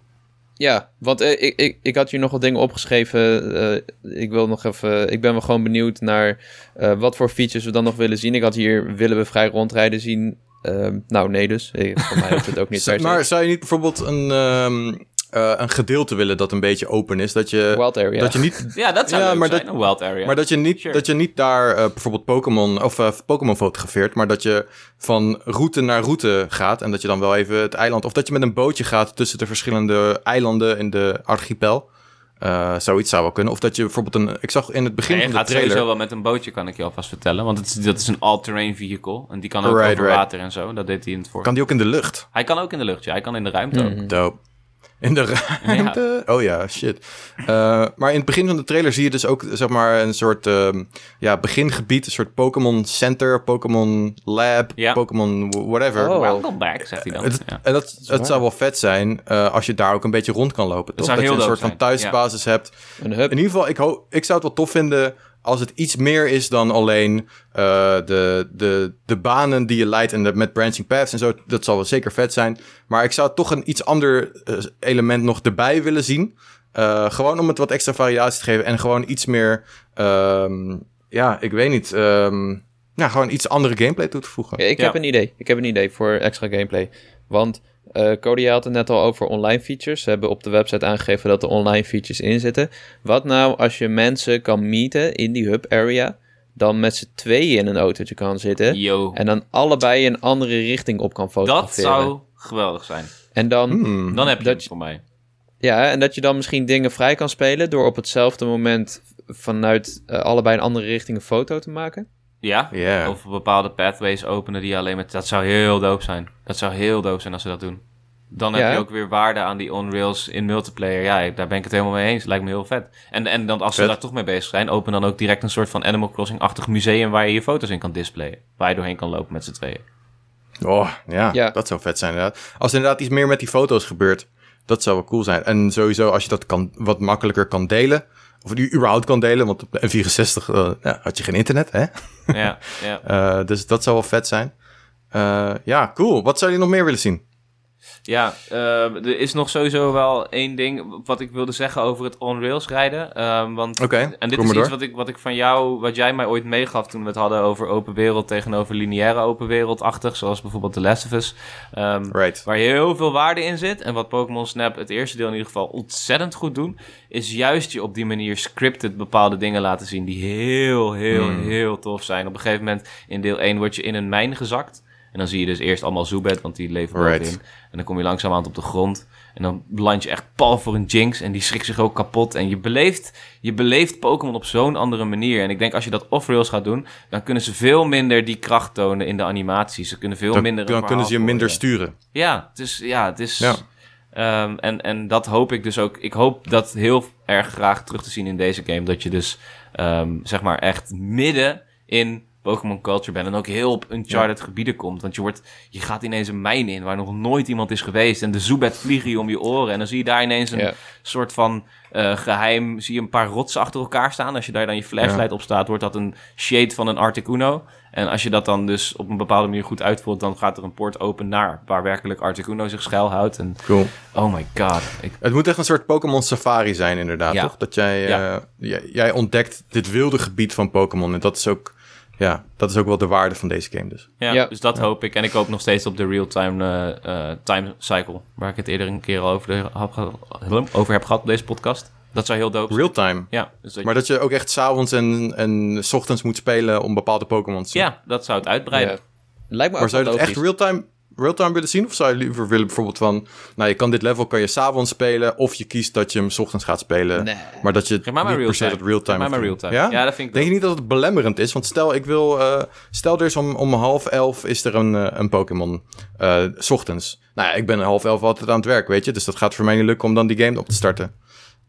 Ja, want uh, ik, ik, ik had hier nog wat dingen opgeschreven. Uh, ik wil nog even. Ik ben wel gewoon benieuwd naar uh, wat voor features we dan nog willen zien. Ik had hier willen we vrij rondrijden zien. Ehm, nou, nee, dus. Voor mij hoeft het ook niet. maar zou je niet bijvoorbeeld een. Um, uh, een gedeelte willen dat een beetje open is. Dat je, wild area. Dat je niet, ja, dat zou ja, maar zijn, dat, een wild area. Maar dat je niet, sure. dat je niet daar uh, bijvoorbeeld Pokémon of uh, Pokémon fotografeert, maar dat je van route naar route gaat en dat je dan wel even het eiland, of dat je met een bootje gaat tussen de verschillende eilanden in de archipel. Uh, zoiets zou wel kunnen. Of dat je bijvoorbeeld een... Ik zag in het begin nee, van de gaat trailer... sowieso wel met een bootje, kan ik je alvast vertellen. Want het is, dat is een all-terrain vehicle. En die kan ook right, over right. water en zo. Dat deed hij in het voor. Kan die ook in de lucht? Hij kan ook in de lucht, ja. Hij kan in de ruimte ook. Dope. In de ruimte? Ja. Oh ja, shit. Uh, maar in het begin van de trailer zie je dus ook zeg maar een soort uh, ja, begingebied, een soort Pokémon Center, Pokémon Lab, ja. Pokémon whatever. Oh. Welcome back, zegt hij dan. Het, ja. En dat, het zou wel vet zijn uh, als je daar ook een beetje rond kan lopen. Toch? Dat, dat je een soort zijn. van thuisbasis ja. hebt. Een hub. In ieder geval, ik, ik zou het wel tof vinden als het iets meer is dan alleen uh, de, de, de banen die je leidt en de, met branching paths en zo. Dat zal wel zeker vet zijn. Maar ik zou toch een iets ander uh, element nog erbij willen zien. Uh, gewoon om het wat extra variatie te geven en gewoon iets meer, um, ja, ik weet niet, um, ja, gewoon iets andere gameplay toe te voegen. Ja, ik ja. heb een idee. Ik heb een idee voor extra gameplay. Want uh, Cody had het net al over online features. Ze hebben op de website aangegeven dat er online features in zitten. Wat nou als je mensen kan meeten in die hub area, dan met z'n tweeën in een autootje kan zitten Yo. en dan allebei een andere richting op kan fotograferen. Dat zou geweldig zijn. En dan, hmm. dan heb je dat het voor mij. Ja, en dat je dan misschien dingen vrij kan spelen door op hetzelfde moment vanuit uh, allebei een andere richting een foto te maken. Ja, yeah. of bepaalde pathways openen die alleen met... Dat zou heel dope zijn. Dat zou heel dope zijn als ze dat doen. Dan heb Ja. je ook weer waarde aan die on-rails in multiplayer. Ja, daar ben ik het helemaal mee eens. Lijkt me heel vet. En, en dan, als ze daar toch mee bezig zijn... open dan ook direct een soort van Animal Crossing-achtig museum... waar je je foto's in kan displayen. Waar je doorheen kan lopen met z'n tweeën. Oh, ja, Ja. dat zou vet zijn inderdaad. Als er inderdaad iets meer met die foto's gebeurt, dat zou wel cool zijn. En sowieso als je dat kan, wat makkelijker kan delen, of die überhaupt kan delen, want op de N64 uh, ja, had je geen internet, hè? ja, ja. Uh, dus dat zou wel vet zijn. Uh, ja, cool. Wat zou je nog meer willen zien? Ja, uh, er is nog sowieso wel één ding wat ik wilde zeggen over het on-rails rijden. Um, want, okay, en dit is iets door. wat ik, wat ik van jou, wat jij mij ooit meegaf toen we het hadden over open wereld tegenover lineaire open wereld-achtig, zoals bijvoorbeeld The Last of Us. Um, right. Waar heel veel waarde in zit. En wat Pokémon Snap het eerste deel in ieder geval ontzettend goed doen, is juist je op die manier scripted bepaalde dingen laten zien die heel, heel, Hmm. heel tof zijn. Op een gegeven moment in deel 1 word je in een mijn gezakt. En dan zie je dus eerst allemaal Zubat, want die leven Right. bovenin. En dan kom je langzaamaan op de grond. En dan land je echt pal voor een Jinx. En die schrikt zich ook kapot. En je beleeft, je beleeft Pokémon op zo'n andere manier. En ik denk als je dat off-rails gaat doen... dan kunnen ze veel minder die kracht tonen in de animaties. Ze kunnen veel Dan, minder... dan kunnen ze je minder sturen. Ja, het is... Ja, het is Ja. Ehm, en, en dat hoop ik dus ook. Ik hoop dat heel erg graag terug te zien in deze game. Dat je dus, ehm, zeg maar, echt midden in Pokémon Culture bent. En ook heel op Uncharted gebieden komt. Want je, wordt, je gaat ineens een mijn in waar nog nooit iemand is geweest. En de Zubat vliegen je om je oren. En dan zie je daar ineens een Ja. soort van eh, geheim... Zie je een paar rotsen achter elkaar staan. Als je daar dan je flashlight Ja. op staat, wordt dat een shade van een Articuno. En als je dat dan dus op een bepaalde manier goed uitvoert... dan gaat er een poort open naar waar werkelijk Articuno zich schuilhoudt. En Cool. oh my god. Ik, Het moet echt een soort Pokémon Safari zijn, inderdaad, toch? Dat jij, eh, jij, jij ontdekt dit wilde gebied van Pokémon. En dat is ook, ja, dat is ook wel de waarde van deze game dus. Ja, Ja. dus dat hoop ik. En ik hoop nog steeds op de real-time eh, eh, time cycle. Waar ik het eerder een keer al over, de, heb ge- over heb gehad op deze podcast. Dat zou heel dope zijn. Real-time. Ja, dus dat, Maar dat je ook echt s'avonds en, en s ochtends moet spelen om bepaalde Pokémon te zien. ja, dat zou het uitbreiden. Ja. Lijkt me Maar zou je dat echt real-time real-time willen zien? Of zou je liever willen bijvoorbeeld van... Nou, je kan dit level kan je s'avonds spelen... of je kiest dat je hem 's ochtends gaat spelen. Nee. Maar dat je maar niet per se real-time. dat real-time... Maar real-time. Ja? Ja, dat vind ik Denk je niet dat het belemmerend is? Want stel, ik wil... eh, stel, er is om, om half elf is er een, eh, een Pokémon. eh, 's ochtends. Nou ja, ik ben half elf altijd aan het werk, weet je. Dus dat gaat voor mij niet lukken om dan die game op te starten.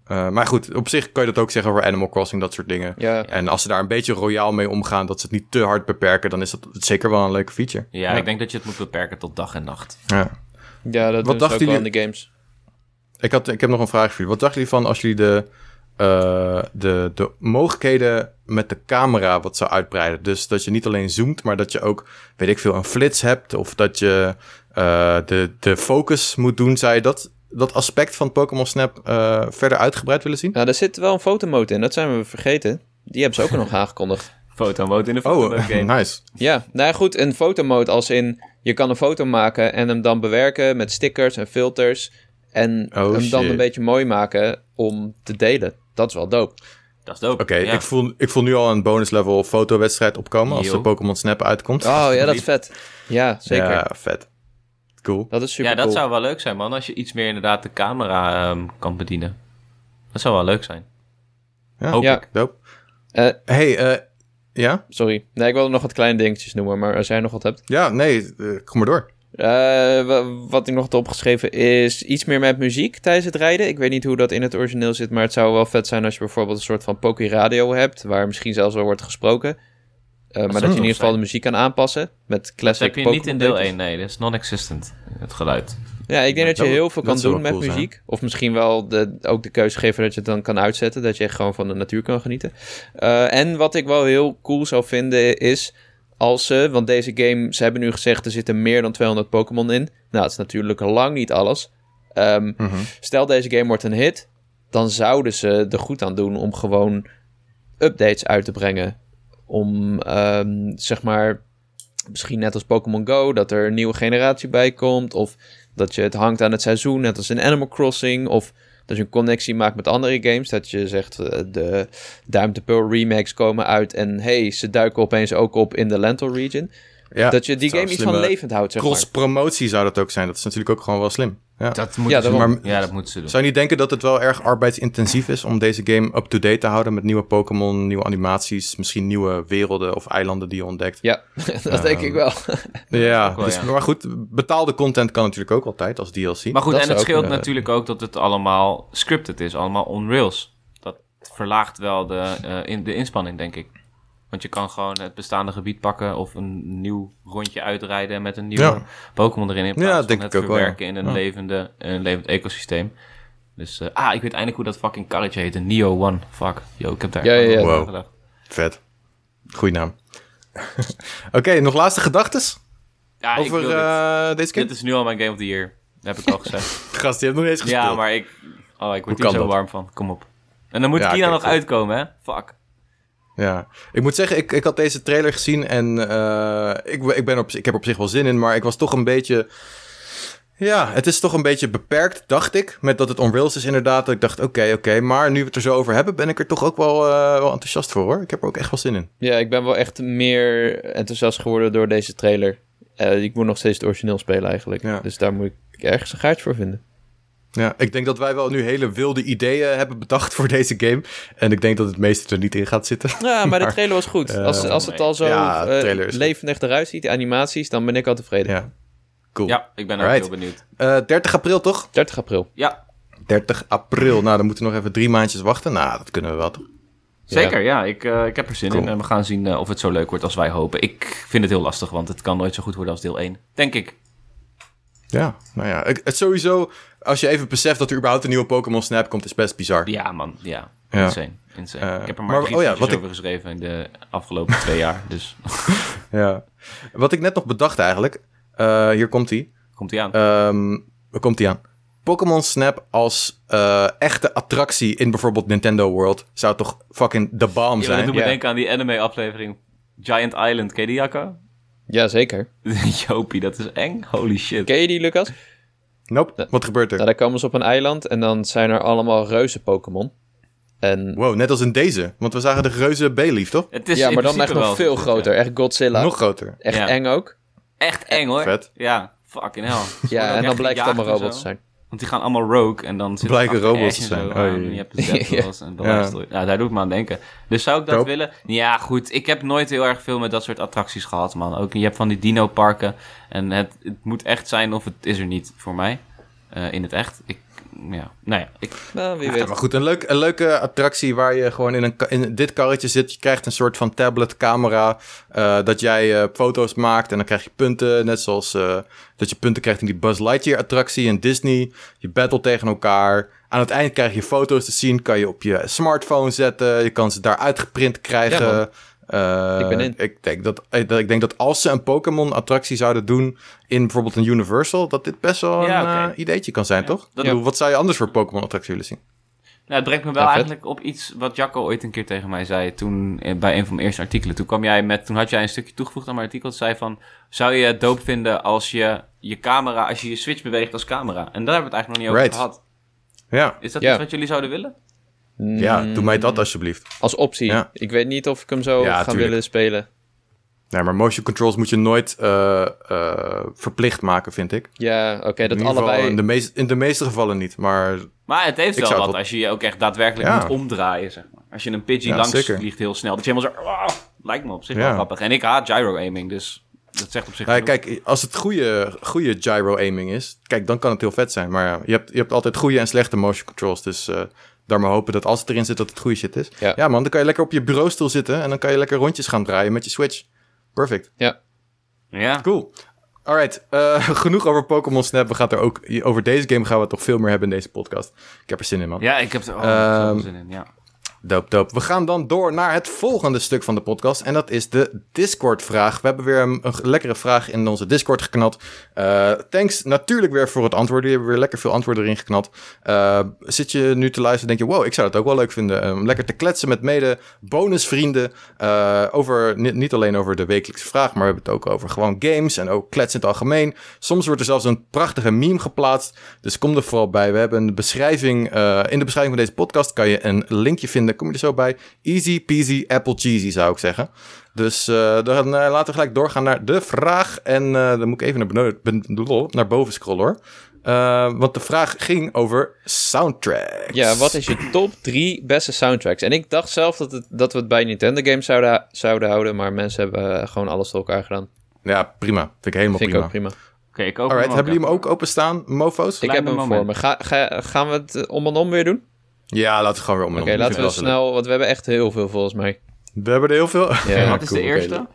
Eh, maar goed, op zich kan je dat ook zeggen over Animal Crossing, dat soort dingen. Ja. En als ze daar een beetje royaal mee omgaan, dat ze het niet te hard beperken, dan is dat zeker wel een leuke feature. Ja, ik denk dat je het moet beperken tot dag en nacht. Ja. Ja, dat dachten ook wel in jullie- de games. Ik, had, ik heb nog een vraag voor jullie. Wat dachten jullie van als jullie de, eh, de, de mogelijkheden met de camera wat zou uitbreiden? Dus dat je niet alleen zoomt, maar dat je ook, weet ik veel, een flits hebt. Of dat je eh, de, de focus moet doen. Zou je dat, dat aspect van Pokémon Snap eh, verder uitgebreid willen zien? Nou, daar zit wel een fotomode in. Dat zijn we vergeten. Die hebben ze ook nog aangekondigd. Fotomode in de Oh, fotomode game. nice. Ja, nou ja, goed, een fotomode als in... Je kan een foto maken en hem dan bewerken met stickers en filters. En Oh, hem dan een beetje mooi maken om te delen. Dat is wel dope. Dat is dope. Oké, ja. ik, voel, ik voel nu al een bonus level fotowedstrijd opkomen als de Pokémon Snap uitkomt. Oh ja, dat is vet. Ja, zeker. Ja, vet. Cool. Dat is super ja, dat cool. zou wel leuk zijn, man. Als je iets meer inderdaad de camera ehm, kan bedienen. Dat zou wel leuk zijn. Ja. Hoop Ja. ik. Dope. Eh, hey, eh, ja? sorry. Nee, ik wilde nog wat kleine dingetjes noemen, maar als jij nog wat hebt. Ja, nee, eh, kom maar door. Eh, wa- wat ik nog had opgeschreven is iets meer met muziek tijdens het rijden. Ik weet niet hoe dat in het origineel zit, maar het zou wel vet zijn als je bijvoorbeeld een soort van Poké Radio hebt, waar misschien zelfs wel wordt gesproken. Eh, maar dat je in ieder geval zijn. de muziek kan aanpassen met Dat classic heb je niet in deel Pokémon 1, nee. Dat is non-existent, het geluid. Ja, ik denk dat je Dat- heel veel dat kan doen met cool zijn. muziek. Of misschien wel de, ook de keuze geven dat je het dan kan uitzetten. Dat je echt gewoon van de natuur kan genieten. Eh, en wat ik wel heel cool zou vinden is als ze... Want deze game, ze hebben nu gezegd er zitten meer dan 200 Pokémon in. Nou, dat is natuurlijk lang niet alles. Ehm, Mhm. Stel deze game wordt een hit, dan zouden ze er goed aan doen om gewoon updates uit te brengen. Om ehm, zeg maar, misschien net als Pokémon Go, dat er een nieuwe generatie bij komt. Of dat je het hangt aan het seizoen, net als in Animal Crossing. Of dat je een connectie maakt met andere games. Dat je zegt, eh, de and Pearl remakes komen uit. En hey, ze duiken opeens ook op in de Lental region. Ja, dat je die game iets van levend houdt, zeg maar. Cross-promotie zou dat ook zijn. Dat is natuurlijk ook gewoon wel slim. Ja. Dat Ja, moeten ze doen. Ja, dat moeten ze doen. Zou je niet denken dat het wel erg arbeidsintensief is om deze game up-to-date te houden met nieuwe Pokémon, nieuwe animaties, misschien nieuwe werelden of eilanden die je ontdekt? Ja, dat denk ik wel. Ja, wel, dus, ja. maar goed, betaalde content kan natuurlijk ook altijd als DLC. Maar goed, Dat en het scheelt natuurlijk ook dat het allemaal scripted is, allemaal on rails. Dat verlaagt wel de, eh, in, de inspanning, denk ik. Want je kan gewoon het bestaande gebied pakken of een nieuw rondje uitrijden met een nieuwe Ja. Pokémon erin. In Ja, plaats denk van het ik ook wel, ja. verwerken in een, Ja. levende, een levend ecosysteem. Dus, eh, ah, ik weet eindelijk hoe dat fucking karretje heet. Een Neo One. Fuck. Yo, ik heb daar Ja, ja, ja. Wow. nagedacht. Vet. Goeie naam. Oké, nog laatste gedachtes Ja, ik over wil dit. eh, deze game? Dit is nu al mijn Game of the Year. Dat heb ik al gezegd. Gast, die heeft nog niet eens gespeeld. ja, maar ik... Oh, ik word hier zo dat? warm van. Kom op. En dan moet Ja, Kina kijk, nog goed. uitkomen, hè? Fuck. Ja, ik moet zeggen, ik, ik had deze trailer gezien en eh, ik, ik, ben op, ik heb er op zich wel zin in, maar ik was toch een beetje... Ja, het is toch een beetje beperkt, dacht ik, met dat het on rails is inderdaad. Ik dacht, oké, oké, maar nu we het er zo over hebben, ben ik er toch ook wel, eh, wel enthousiast voor, hoor. Ik heb er ook echt wel zin in. Ja, ik ben wel echt meer enthousiast geworden door deze trailer. Eh, ik moet nog steeds het origineel spelen eigenlijk. Ja. Dus daar moet ik ergens een gaatje voor vinden. Ja, ik denk dat wij wel nu hele wilde ideeën hebben bedacht voor deze game. En ik denk dat het meeste er niet in gaat zitten. Ja, maar de trailer was goed. eh, als, als het al zo ja, eh, goed. levendig eruit ziet, de animaties, dan ben ik al tevreden. Ja. Cool. Ja, ik ben ook Alright. heel benieuwd. Eh, 30 april toch? 30 april. Ja, 30 april. Nou, dan moeten we nog even drie maandjes wachten. Nou, dat kunnen we wel toch? zeker. Ja, ik, eh, ik heb er zin Cool. in. En we gaan zien eh, of het zo leuk wordt als wij hopen. Ik vind het heel lastig, want het kan nooit zo goed worden als deel 1. Denk ik. Ja, nou ja. Ik- Het sowieso, als je even beseft dat er überhaupt een nieuwe Pokémon Snap komt, is best bizar. Ja, man. Ja, Ja. insane. insane. Eh, ik heb er maar, maar- drie oh ja, ik- over geschreven in de afgelopen twee jaar. Dus Ja. Wat ik net nog bedacht eigenlijk, eh, hier komt hij. komt hij aan. Ehm waar komt hij aan? Pokémon Snap als eh, echte attractie in bijvoorbeeld Nintendo World zou toch fucking de Ja, dat zijn? doet me Ja. denken aan die anime-aflevering Giant Island. Ken je die, Jacco? Jazeker. Jopie, dat is eng. Holy shit. Ken je die, Lucas? Nope, wat gebeurt er? Nou, daar komen ze op een eiland en dan zijn er allemaal reuze Pokémon. En Wow, net als in deze. Want we zagen de reuze Bayleaf, toch? Het is ja, maar dan echt nog wel veel groter. ja. Echt Godzilla. Nog groter. Echt Ja. eng ook. Echt eng hoor. Vet. Ja, fucking hell. Ja, en dan blijkt het allemaal robots te zijn. Want die gaan allemaal rogue en dan Blijken robots te zijn. Oh. Je hebt de en Blastoise. Ja. daar doe ik me aan denken. Dus zou ik dat willen? Ja, goed. Ik heb nooit heel erg veel met dat soort attracties gehad, man. Ook, je hebt van die dino-parken. En het, het moet echt zijn of het is er niet voor mij. Eh, in het echt. Ik, ja, nou ja. Ik, Nou, wie Ja, weet. maar goed, een, leuk, een leuke attractie waar je gewoon in, een, in dit karretje zit. Je krijgt een soort van tabletcamera. eh dat jij eh, foto's maakt en dan krijg je punten. Net zoals eh, dat je punten krijgt in die Buzz Lightyear attractie in Disney. Je battle tegen elkaar. Aan het eind krijg je foto's te zien. Kan je op je smartphone zetten. Je kan ze daar uitgeprint krijgen. Ja, Eh, Ik ben in. Ik denk dat, ik, dat- ik denk dat als ze een Pokémon-attractie zouden doen in bijvoorbeeld een Universal, dat dit best wel Ja, een eh, ideetje kan zijn, toch? dat- Wat zou je anders voor Pokémon-attractie willen zien? Nou, het brengt me wel eigenlijk op iets wat Jacco ooit een keer tegen mij zei toen eh, bij een van mijn eerste artikelen. Toen kwam jij met, toen had jij een stukje toegevoegd aan mijn artikel. Dat zei van, zou je het doop vinden als je je camera, als je je switch beweegt als camera? En daar hebben we het eigenlijk nog niet over Right. gehad. Ja, Is dat iets wat jullie zouden willen? Ja doe mij Mm, dat alsjeblieft. Als optie. Ja. Ik weet niet of ik hem zo Ja, ga tuurlijk. willen spelen. Nee, maar motion controls moet je nooit eh, eh, verplicht maken, vind ik. Ja, oké, in, dat geval allebei... in, de meest, in de meeste gevallen niet, maar Maar het heeft wel wat als je je ook echt daadwerkelijk Ja. moet omdraaien, zeg maar. Als je een Pidgey Ja, langs zeker. vliegt heel snel. Dat je helemaal zo... ah, lijkt me op zich Ja. wel grappig. En ik haat gyro-aiming, dus dat zegt op zich Ja, genoeg. kijk, als het goede, goede gyro-aiming is, kijk, dan kan het heel vet zijn. Maar ja, je hebt, je hebt altijd goede en slechte motion controls. Dus eh daar maar hopen dat als het erin zit, dat het goede shit is. Ja. Ja. man, dan kan je lekker op je bureaustoel zitten en dan kan je lekker rondjes gaan draaien met je Switch. Perfect. Ja, Ja. Cool. Alright, eh, genoeg over Pokémon Snap. We gaan er ook, over deze game gaan we het toch veel meer hebben in deze podcast. Ik heb er zin in, man. ja, ik heb er oh, Ehm, zoveel zin in, ja. Doop, doop. We gaan dan door naar het volgende stuk van de podcast. En dat is de Discord-vraag. We hebben weer een, een lekkere vraag in onze Discord geknald. Eh, thanks natuurlijk weer voor het antwoorden. Je hebt weer lekker veel antwoorden erin geknald. Eh, zit je nu te luisteren en denk je... wow, ik zou het ook wel leuk vinden... om lekker te kletsen met mede bonusvrienden... eh, over, niet, niet alleen over de wekelijkse vraag... maar we hebben het ook over gewoon games... en ook kletsen in het algemeen. Soms wordt er zelfs een prachtige meme geplaatst. Dus kom er vooral bij. We hebben een beschrijving... in de beschrijving van deze podcast kan je een linkje vinden. Kom je er zo bij. Easy peasy apple cheesy zou ik zeggen. Dus eh, dan eh, laten we gelijk doorgaan naar de vraag. En eh, dan moet ik even naar, beneden, ben- naar boven scrollen hoor. Eh, want de vraag ging over soundtracks. ja, wat is je top 3 beste soundtracks? En ik dacht zelf dat, het, dat we het bij Nintendo games zouden, zouden houden, maar mensen hebben gewoon alles door elkaar gedaan. Ja, prima. Vind ik helemaal Vind ik prima. ook prima. Oké, ik ook. Alright, hebben jullie hem ook openstaan, mofo's? Ik heb hem moment. voor me. Ga, ga, gaan we het om en om weer doen? Ja, laten we gewoon weer om en Oké, laten we snel, want we hebben echt heel veel volgens mij. We hebben er heel veel. Ja, Wat is cool, de eerste?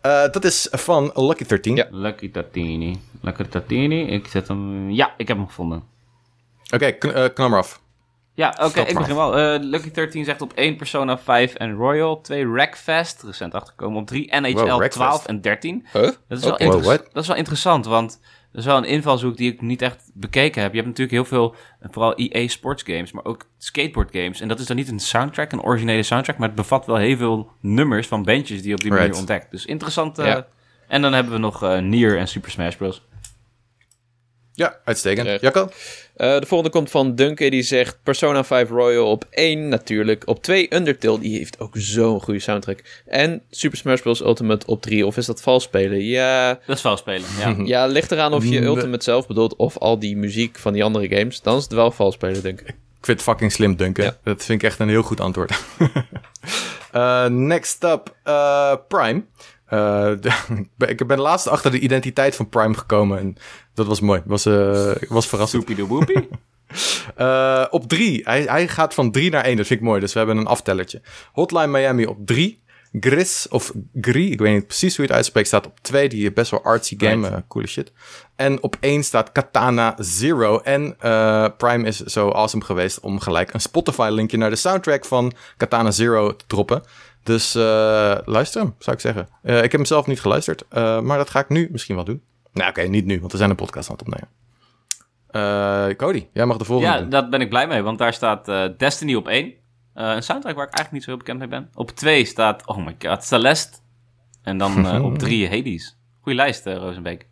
Eh, dat is van Lucky 13. Ja. Lucky Tatini. Lucky Tatini. Ik zet hem... Ja, ik heb hem gevonden. Oké, kn eh, knal maar af. Ja, oké, ik begin wel. Eh, Lucky 13 zegt op 1 Persona 5 en Royal. 2 Wreckfest, recent achtergekomen. Op 3 NHL Wow, Wreckfest. 12 en 13. Huh? Dat is, wel Wow, dat is wel interessant, want dat is wel een invalshoek die ik niet echt bekeken heb. Je hebt natuurlijk heel veel, vooral EA Sports games, maar ook skateboard games. En dat is dan niet een soundtrack, een originele soundtrack, maar het bevat wel heel veel nummers van bandjes die je op die manier ontdekt. Dus interessant. eh, Ja. En dan hebben we nog eh Nier en Super Smash Bros. Ja, uitstekend. Terecht. Jacco? Eh, de volgende komt van Duncan, die zegt Persona 5 Royal op 1 natuurlijk. Op 2 Undertale, die heeft ook zo'n goede soundtrack. En Super Smash Bros. Ultimate op 3. Of is dat vals spelen? Ja, Dat is wel spelen, ja. ja ligt eraan of je Nee. Ultimate zelf bedoelt of al die muziek van die andere games. Dan is het wel vals spelen, denk ik. Ik vind het fucking slim, Duncan. Ja. Dat vind ik echt een heel goed antwoord. Eh, next up, eh, Prime. Uh, ik ben laatst achter de identiteit van Prime gekomen en dat was mooi. Was, uh, was verrassend. Soepie de woepie. uh, op drie. Hij, hij gaat van drie naar één. Dat vind ik mooi. Dus we hebben een aftellertje. Hotline Miami op drie. Gris of Gris, ik weet niet precies hoe je het uitspreekt, staat op 2. Die best wel artsy game, right. coole shit. En op 1 staat Katana Zero. En Prime is zo awesome geweest om gelijk een Spotify-linkje naar de soundtrack van Katana Zero te droppen. Dus uh, luister hem, zou ik zeggen. ik heb hem zelf niet geluisterd, maar dat ga ik nu misschien wel doen. Nou, oké, okay, niet nu, want we zijn een podcast aan het opnemen. Uh, Cody, jij mag de volgende. Ja, daar ben ik blij mee, want daar staat uh, Destiny op 1. Uh, een soundtrack waar ik eigenlijk niet zo heel bekend mee ben. Op 2 staat, oh my god, Celeste. En dan uh, op 3 Hades. Goeie lijst, uh, Rosenbeek.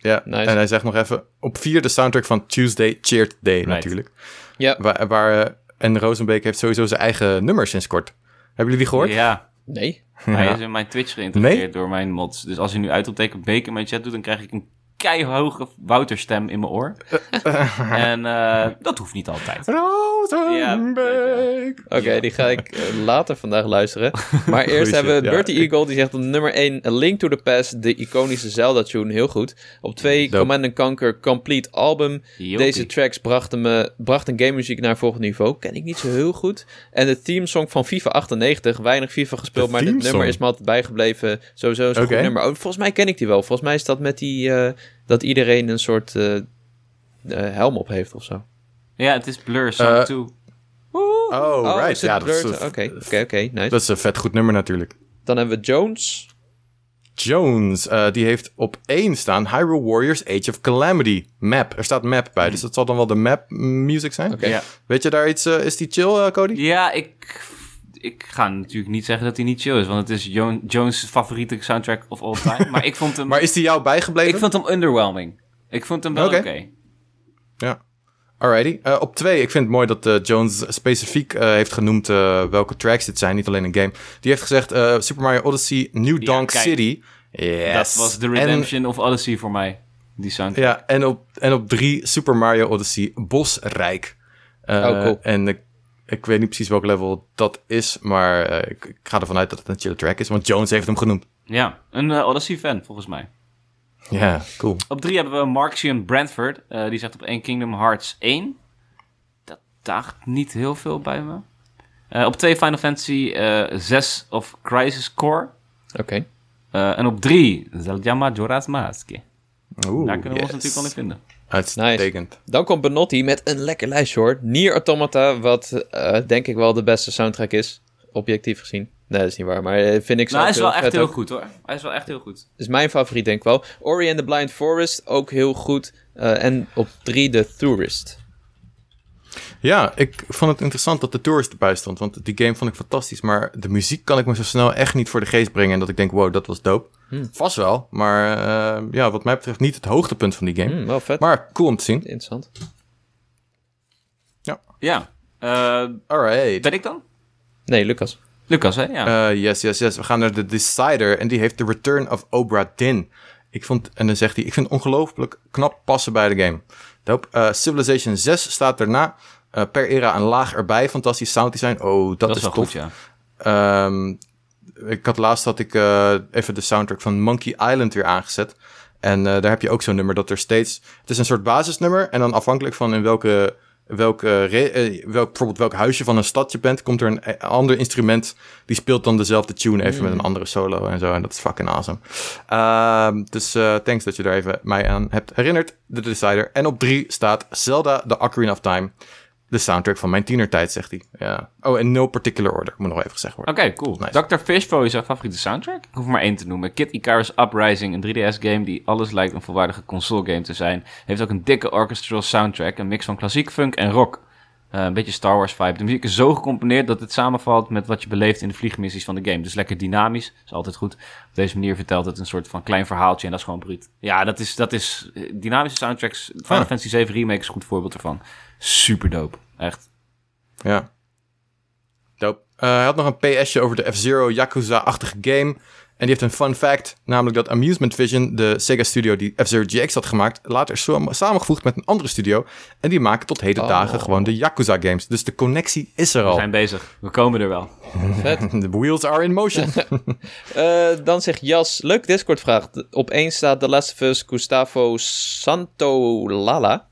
Ja, nice. en hij zegt nog even... Op 4 de soundtrack van Tuesday Cheered Day right. natuurlijk. Ja. Waar, waar, en Rosenbeek heeft sowieso zijn eigen nummer sinds kort. Hebben jullie die gehoord? Ja. Nee. Hij is in mijn Twitch geïntegreerd nee? door mijn mods. Dus als je nu uitroepteken in mijn chat doet... dan krijg ik een keihoge Wouterstem in mijn oor. en uh, dat hoeft niet altijd. Rosenbeek. Oké, okay, die ga ik later vandaag luisteren. Maar eerst hebben we Bertie ja. Eagle, die zegt op nummer 1... A Link to the Past, de iconische Zelda-tune, heel goed. Op 2, Command Conquer Complete Album. Jopie. Deze tracks brachten, me, brachten game muziek naar volgend niveau. Ken ik niet zo heel goed. En de theme song van FIFA 98. Weinig FIFA gespeeld, maar dit nummer is me altijd bijgebleven. Sowieso is een okay. goed nummer. Oh, volgens mij ken ik die wel. Volgens mij is dat met die... Uh, dat iedereen een soort uh, uh, helm op heeft of zo. Ja, het is Blur Song 2. Uh, oh, oh, right. Ja, dat is Oké, oké, oké. Nice. Dat is een vet goed nummer natuurlijk. Dan hebben we Jones. Jones, uh, die heeft op één staan Hyrule Warriors Age of Calamity. Map. Er staat map bij, dus dat zal dan wel de map music zijn. Okay. Ja. Weet je daar iets, uh, is die chill, uh, Cody? Ja, ik, ik ga natuurlijk niet zeggen dat hij niet chill is, want het is jo Jones' favoriete soundtrack of all time. maar ik vond hem... maar is die jou bijgebleven? Ik vond hem underwhelming. Ik vond hem wel oké. Okay. Okay. Ja. Alrighty. Uh, op twee, ik vind het mooi dat uh, Jones specifiek uh, heeft genoemd welke tracks dit zijn, niet alleen een game. Die heeft gezegd Super Mario Odyssey, New Donk ja, City. Yes. Dat was de redemption en, of Odyssey voor mij, die soundtrack. Ja, en op, en op drie Super Mario Odyssey, Bosrijk. oh, cool. En ik, ik weet niet precies welk level dat is, maar ik, ik, ga ervan uit dat het een chill track is, want Jones heeft hem genoemd. Ja, een Odyssey-fan volgens mij. Ja, yeah, cool. Op drie hebben we Marxian Brentford. Uh, die zegt op 1 Kingdom Hearts 1. Dat daagt niet heel veel bij me. Uh, op 2 Final Fantasy uh, 6 of Crisis Core. Oké. Okay. Uh, en op 3 Zelda Majora's Mask. Oeh, Daar kunnen we yes. ons natuurlijk wel in vinden. Uitstekend. Nice. Dan komt Benotti met een lekker lijstje hoor. Nier Automata, wat denk ik wel de beste soundtrack is. Objectief gezien. Nee, dat is niet waar, maar eh, vind ik zo. Nou, hij is wel echt heel ook. goed hoor. Hij is wel echt heel goed. Is mijn favoriet, denk ik wel. Ori and the Blind Forest, ook heel goed. Uh, en op drie The Tourist. Ja, ik vond het interessant dat de Tourist erbij stond. Want die game vond ik fantastisch. Maar de muziek kan ik me zo snel echt niet voor de geest brengen. En dat ik denk, wow, dat was dope. Hmm. Vast wel. Maar uh, ja, wat mij betreft niet het hoogtepunt van die game. Hmm, wel vet. Maar cool om te zien. Interessant. Ja. Ja. Uh, Alright. Ben ik dan? Nee, Lucas. Lucas, hè? Ja. Uh, yes, yes, yes. We gaan naar de Decider en die heeft The Return of Obra Dinn. Ik vond, en dan zegt hij, ik vind het ongelooflijk knap passen bij de game. Dope. Uh, Civilization 6 staat daarna. Uh, per era een laag erbij. Fantastisch sound design. Oh, dat, dat is, wel tof. Goed, ja. Um, ik had laatst had ik uh, even de soundtrack van Monkey Island weer aangezet. En daar heb je ook zo'n nummer dat er steeds... Het is een soort basisnummer. En dan afhankelijk van in welke welk, uh, welk, bijvoorbeeld welk huisje van een stad je bent, komt er een, een ander instrument die speelt dan dezelfde tune even met een mm. andere solo en zo. En dat is fucking awesome. Uh, dus uh, thanks dat je daar even mij aan hebt herinnerd. De Decider. En op drie staat Zelda The Ocarina of Time de soundtrack van mijn tienertijd, zegt hij. Ja. Oh, in no particular order, moet nog even gezegd worden. Oké, okay, cool. Nice. Dr. Fishbowl is jouw favoriete soundtrack? Ik hoef maar één te noemen. Kid Icarus Uprising, een 3DS-game die alles lijkt een volwaardige console-game te zijn. Heeft ook een dikke orchestral soundtrack, een mix van klassiek, funk en rock. Uh, een beetje Star Wars vibe. De muziek is zo gecomponeerd dat het samenvalt met wat je beleeft in de vliegmissies van de game. Dus lekker dynamisch, is altijd goed. Op deze manier vertelt het een soort van klein verhaaltje en dat is gewoon bruut. Ja, dat is, dat is eh, dynamische soundtracks. Final ah. Fantasy 7 Remake is een goed voorbeeld ervan. Super dope. Echt. Ja. Dope. Uh, hij had nog een PSje over de F-Zero Yakuza-achtige game. En die heeft een fun fact, namelijk dat Amusement Vision, de Sega studio die F-Zero GX had gemaakt, later samengevoegd met een andere studio. En die maken tot heden dagen Oh. gewoon de Yakuza games. Dus de connectie is er We al. zijn bezig. We komen er wel. The wheels are in motion. Eh, dan zegt Jas, leuk Discord-vraag. Op één staat The Last of Us Gustavo Santolala.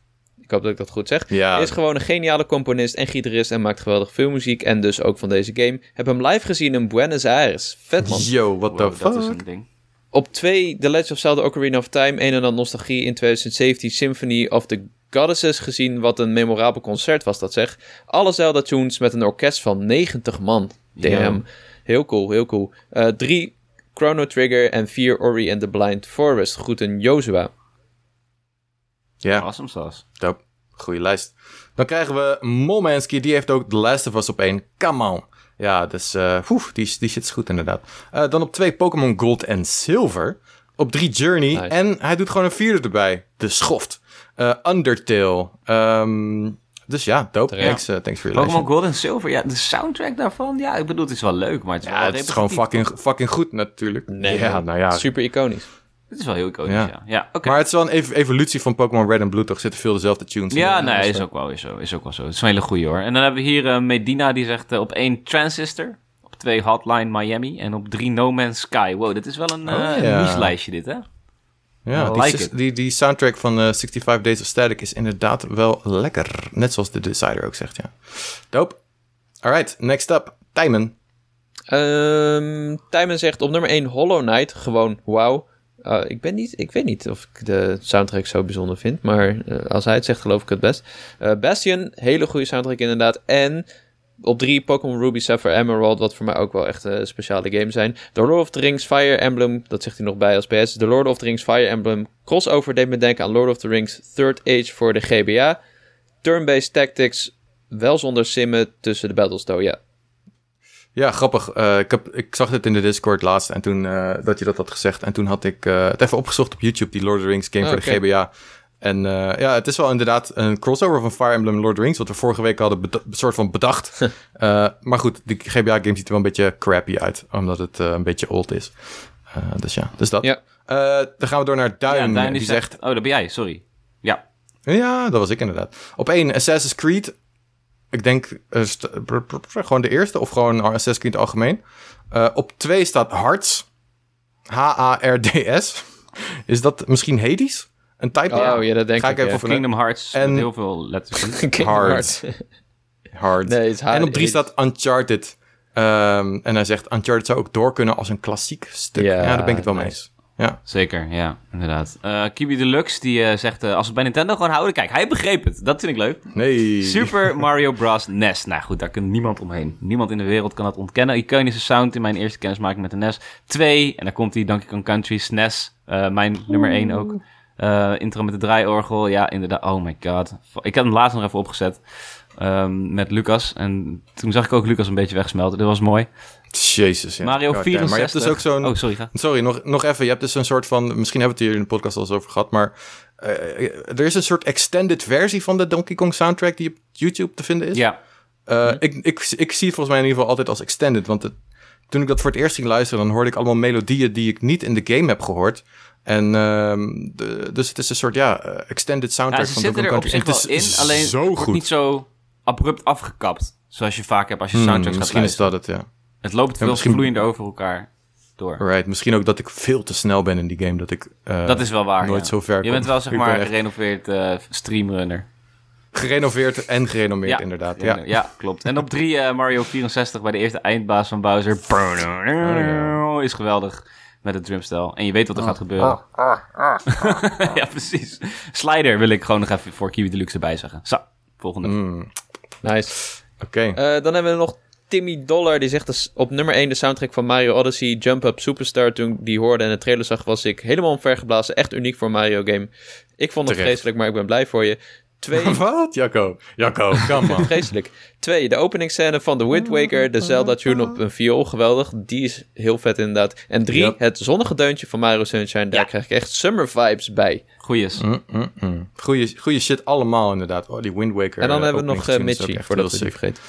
Ik hoop dat ik dat goed zeg. Ja. Is gewoon een geniale componist en gitarist en maakt geweldig veel muziek. En dus ook van deze game. Heb hem live gezien in Buenos Aires. Vet man. Yo, what the Wow, dat is fuck? een ding. Op twee, The Legend of Zelda Ocarina of Time. Een en dan nostalgie in 2017 Symphony of the Goddesses gezien. Wat een memorabel concert was dat zeg. Alle Zelda tunes met een orkest van 90 man. Damn. Heel cool, heel cool. Eh, drie Chrono Trigger en vier Ori and the Blind Forest. Groeten Joshua. Ja, Awesome sauce. dope. Goeie lijst. Dan krijgen we Molmansky, die heeft ook The Last of Us op één. Come on. Ja, dus eh, oeh, die, die shit is goed inderdaad. Eh, dan op twee Pokémon Gold en Silver. Op drie Journey. Nice. En hij doet gewoon een vierde erbij. De Schoft. Eh, Undertale. Ehm, dus ja, dope. Thanks, thanks voor je lijstje. Pokémon Gold en Silver, ja, de soundtrack daarvan, ja, ik bedoel, het is wel leuk, maar het is wel Ja, het is gewoon fucking, fucking goed natuurlijk. ja, nou ja. Super iconisch. Het is wel heel iconisch, Ja. ja. Ja, oké. Maar het is wel een ev- evolutie van Pokémon Red en Blue, toch? Er zitten veel dezelfde tunes in. Ja, nee, is eh, ook wel is zo. Is ook wel zo. Het is een hele goeie hoor. En dan hebben we hier eh, Medina die zegt eh, op één Transistor, op twee Hotline Miami en op drie No Man's Sky. Wow, dit is wel een, eh Oh, een ja. niche lijstje dit, hè? Ja, die, like die, die soundtrack van eh 65 Days of Static is inderdaad wel lekker. Net zoals de Decider ook zegt, ja. Dope. Alright, next up. Timon. Ehm Timon zegt op nummer 1 Hollow Knight. Gewoon wauw. Uh, ik, ben niet, ik weet niet of ik de soundtrack zo bijzonder vind. Maar uh, als hij het zegt, geloof ik het best. Uh, Bastion, hele goede soundtrack inderdaad. En op drie Pokémon Ruby, Sapphire, Emerald. Wat voor mij ook wel echt een speciale game zijn. The Lord of the Rings, Fire Emblem. Dat zegt hij nog bij als PS. The Lord of the Rings, Fire Emblem. Crossover deed me denken aan Lord of the Rings Third Age voor de GBA. Turn-based tactics. Wel zonder simmen tussen de battles, though, ja. Ja, grappig. Uh, ik, heb, ik zag dit in de Discord laatst en toen uh, dat je dat had gezegd. En toen had ik uh, het even opgezocht op YouTube, die Lord of the Rings game voor de okay. GBA. En ja, het is wel inderdaad een crossover van Fire Emblem Lord of the Rings, wat we vorige week hadden soort van bedacht. maar goed, die GBA-game ziet er wel een beetje crappy uit, omdat het een beetje old is. Dus ja, dus dat. Ja. dan gaan we door naar Duin, ja, die zegt... zegt... Oh, dat ben jij, sorry. Ja. Ja, dat was ik inderdaad. Op één, Assassin's Creed. Ik denk uh, gewoon de eerste, of gewoon Assassin's Creed algemeen. Uh, op twee staat Hearts. H-A-R-D-S. Is dat misschien Hades? Een type? Oh ja, dat denk Ga ik. ik even Of Kingdom Hearts, en... met heel veel letters. Hard. Hard. Nee, het is en op drie staat Uncharted. Um, en hij zegt, Uncharted zou ook door kunnen als een klassiek stuk. Ja, ja daar ben ik het wel mee eens. Ja. Zeker, ja, inderdaad. Uh, Kiwi Deluxe, die uh, zegt, uh, als we bij Nintendo gewoon houden... Kijk, hij begreep het. Dat vind ik leuk. Nee. Super Mario Bros. NES. Nou goed, daar kan niemand omheen. Niemand in de wereld kan dat ontkennen. Iconische sound in mijn eerste kennismaking met de NES. Twee, en dan komt die Donkey Kong Country SNES. Uh, mijn nummer één ook. Intro met de draaiorgel. Ja, inderdaad. Oh my god. Ik heb hem laatst nog even opgezet. Um, met Lucas. En toen zag ik ook Lucas een beetje wegsmelten. Dat was mooi. Jezus, ja. Mario God, 64. Maar je hebt dus ook zo'n... Oh, sorry. Ga. Sorry, nog, nog even. Je hebt dus een soort van... Misschien hebben we het hier in de podcast al eens over gehad, maar... Uh, er is een soort extended versie van de Donkey Kong soundtrack die op YouTube te vinden is. Ja. Uh, hm. ik, ik, ik zie het volgens mij in ieder geval altijd als extended, want het, toen ik dat voor het eerst ging luisteren, dan hoorde ik allemaal melodieën die ik niet in de game heb gehoord. En uh, de, dus het is een soort, ja, uh, extended soundtrack ja, van Donkey Kong Country. Het is in, alleen zo goed. niet zo abrupt afgekapt, zoals je vaak hebt als je soundtracks hmm, gaat Misschien luisteren. is dat het, ja. Het loopt veel misschien... vloeiender over elkaar door. Right, misschien ook dat ik veel te snel ben in die game, dat ik uh, Dat is wel waar, nooit ja. zo ver Je bent wel, zeg maar, echt... gerenoveerd uh, streamrunner. Gerenoveerd en gerenomeerd, ja, inderdaad. Ja. klopt. En op drie uh, Mario 64 bij de eerste eindbaas van Bowser. Oh, is geweldig met het drumstel. En je weet wat er Oh. gaat gebeuren. ja, precies. Slider wil ik gewoon nog even voor Kiwi Deluxe erbij zeggen. Zo, volgende. Mm. Nice. Oké. Okay. Uh, dan hebben we nog Timmy Dollar. Die zegt dus op nummer 1 de soundtrack van Mario Odyssey. Jump Up Superstar. Toen die hoorde en de trailer zag, was ik helemaal omvergeblazen. Echt uniek voor een Mario game. Ik vond het Terecht. vreselijk, maar ik ben blij voor je. Twee... Wat? Jacco. Jacco, kom man. Vreselijk. Twee, de openingsscène van The Wind Waker. De Zelda-tune op een viool. Geweldig. Die is heel vet inderdaad. En drie, Yep. het zonnige deuntje van Mario Sunshine. Daar Ja. krijg ik echt summer vibes bij. Goeie's. Mm, mm, mm. Goeie, goeie shit allemaal inderdaad. Oh, die Wind Waker. En dan eh, hebben we nog uh, Mitchie, voordat we die vergeten.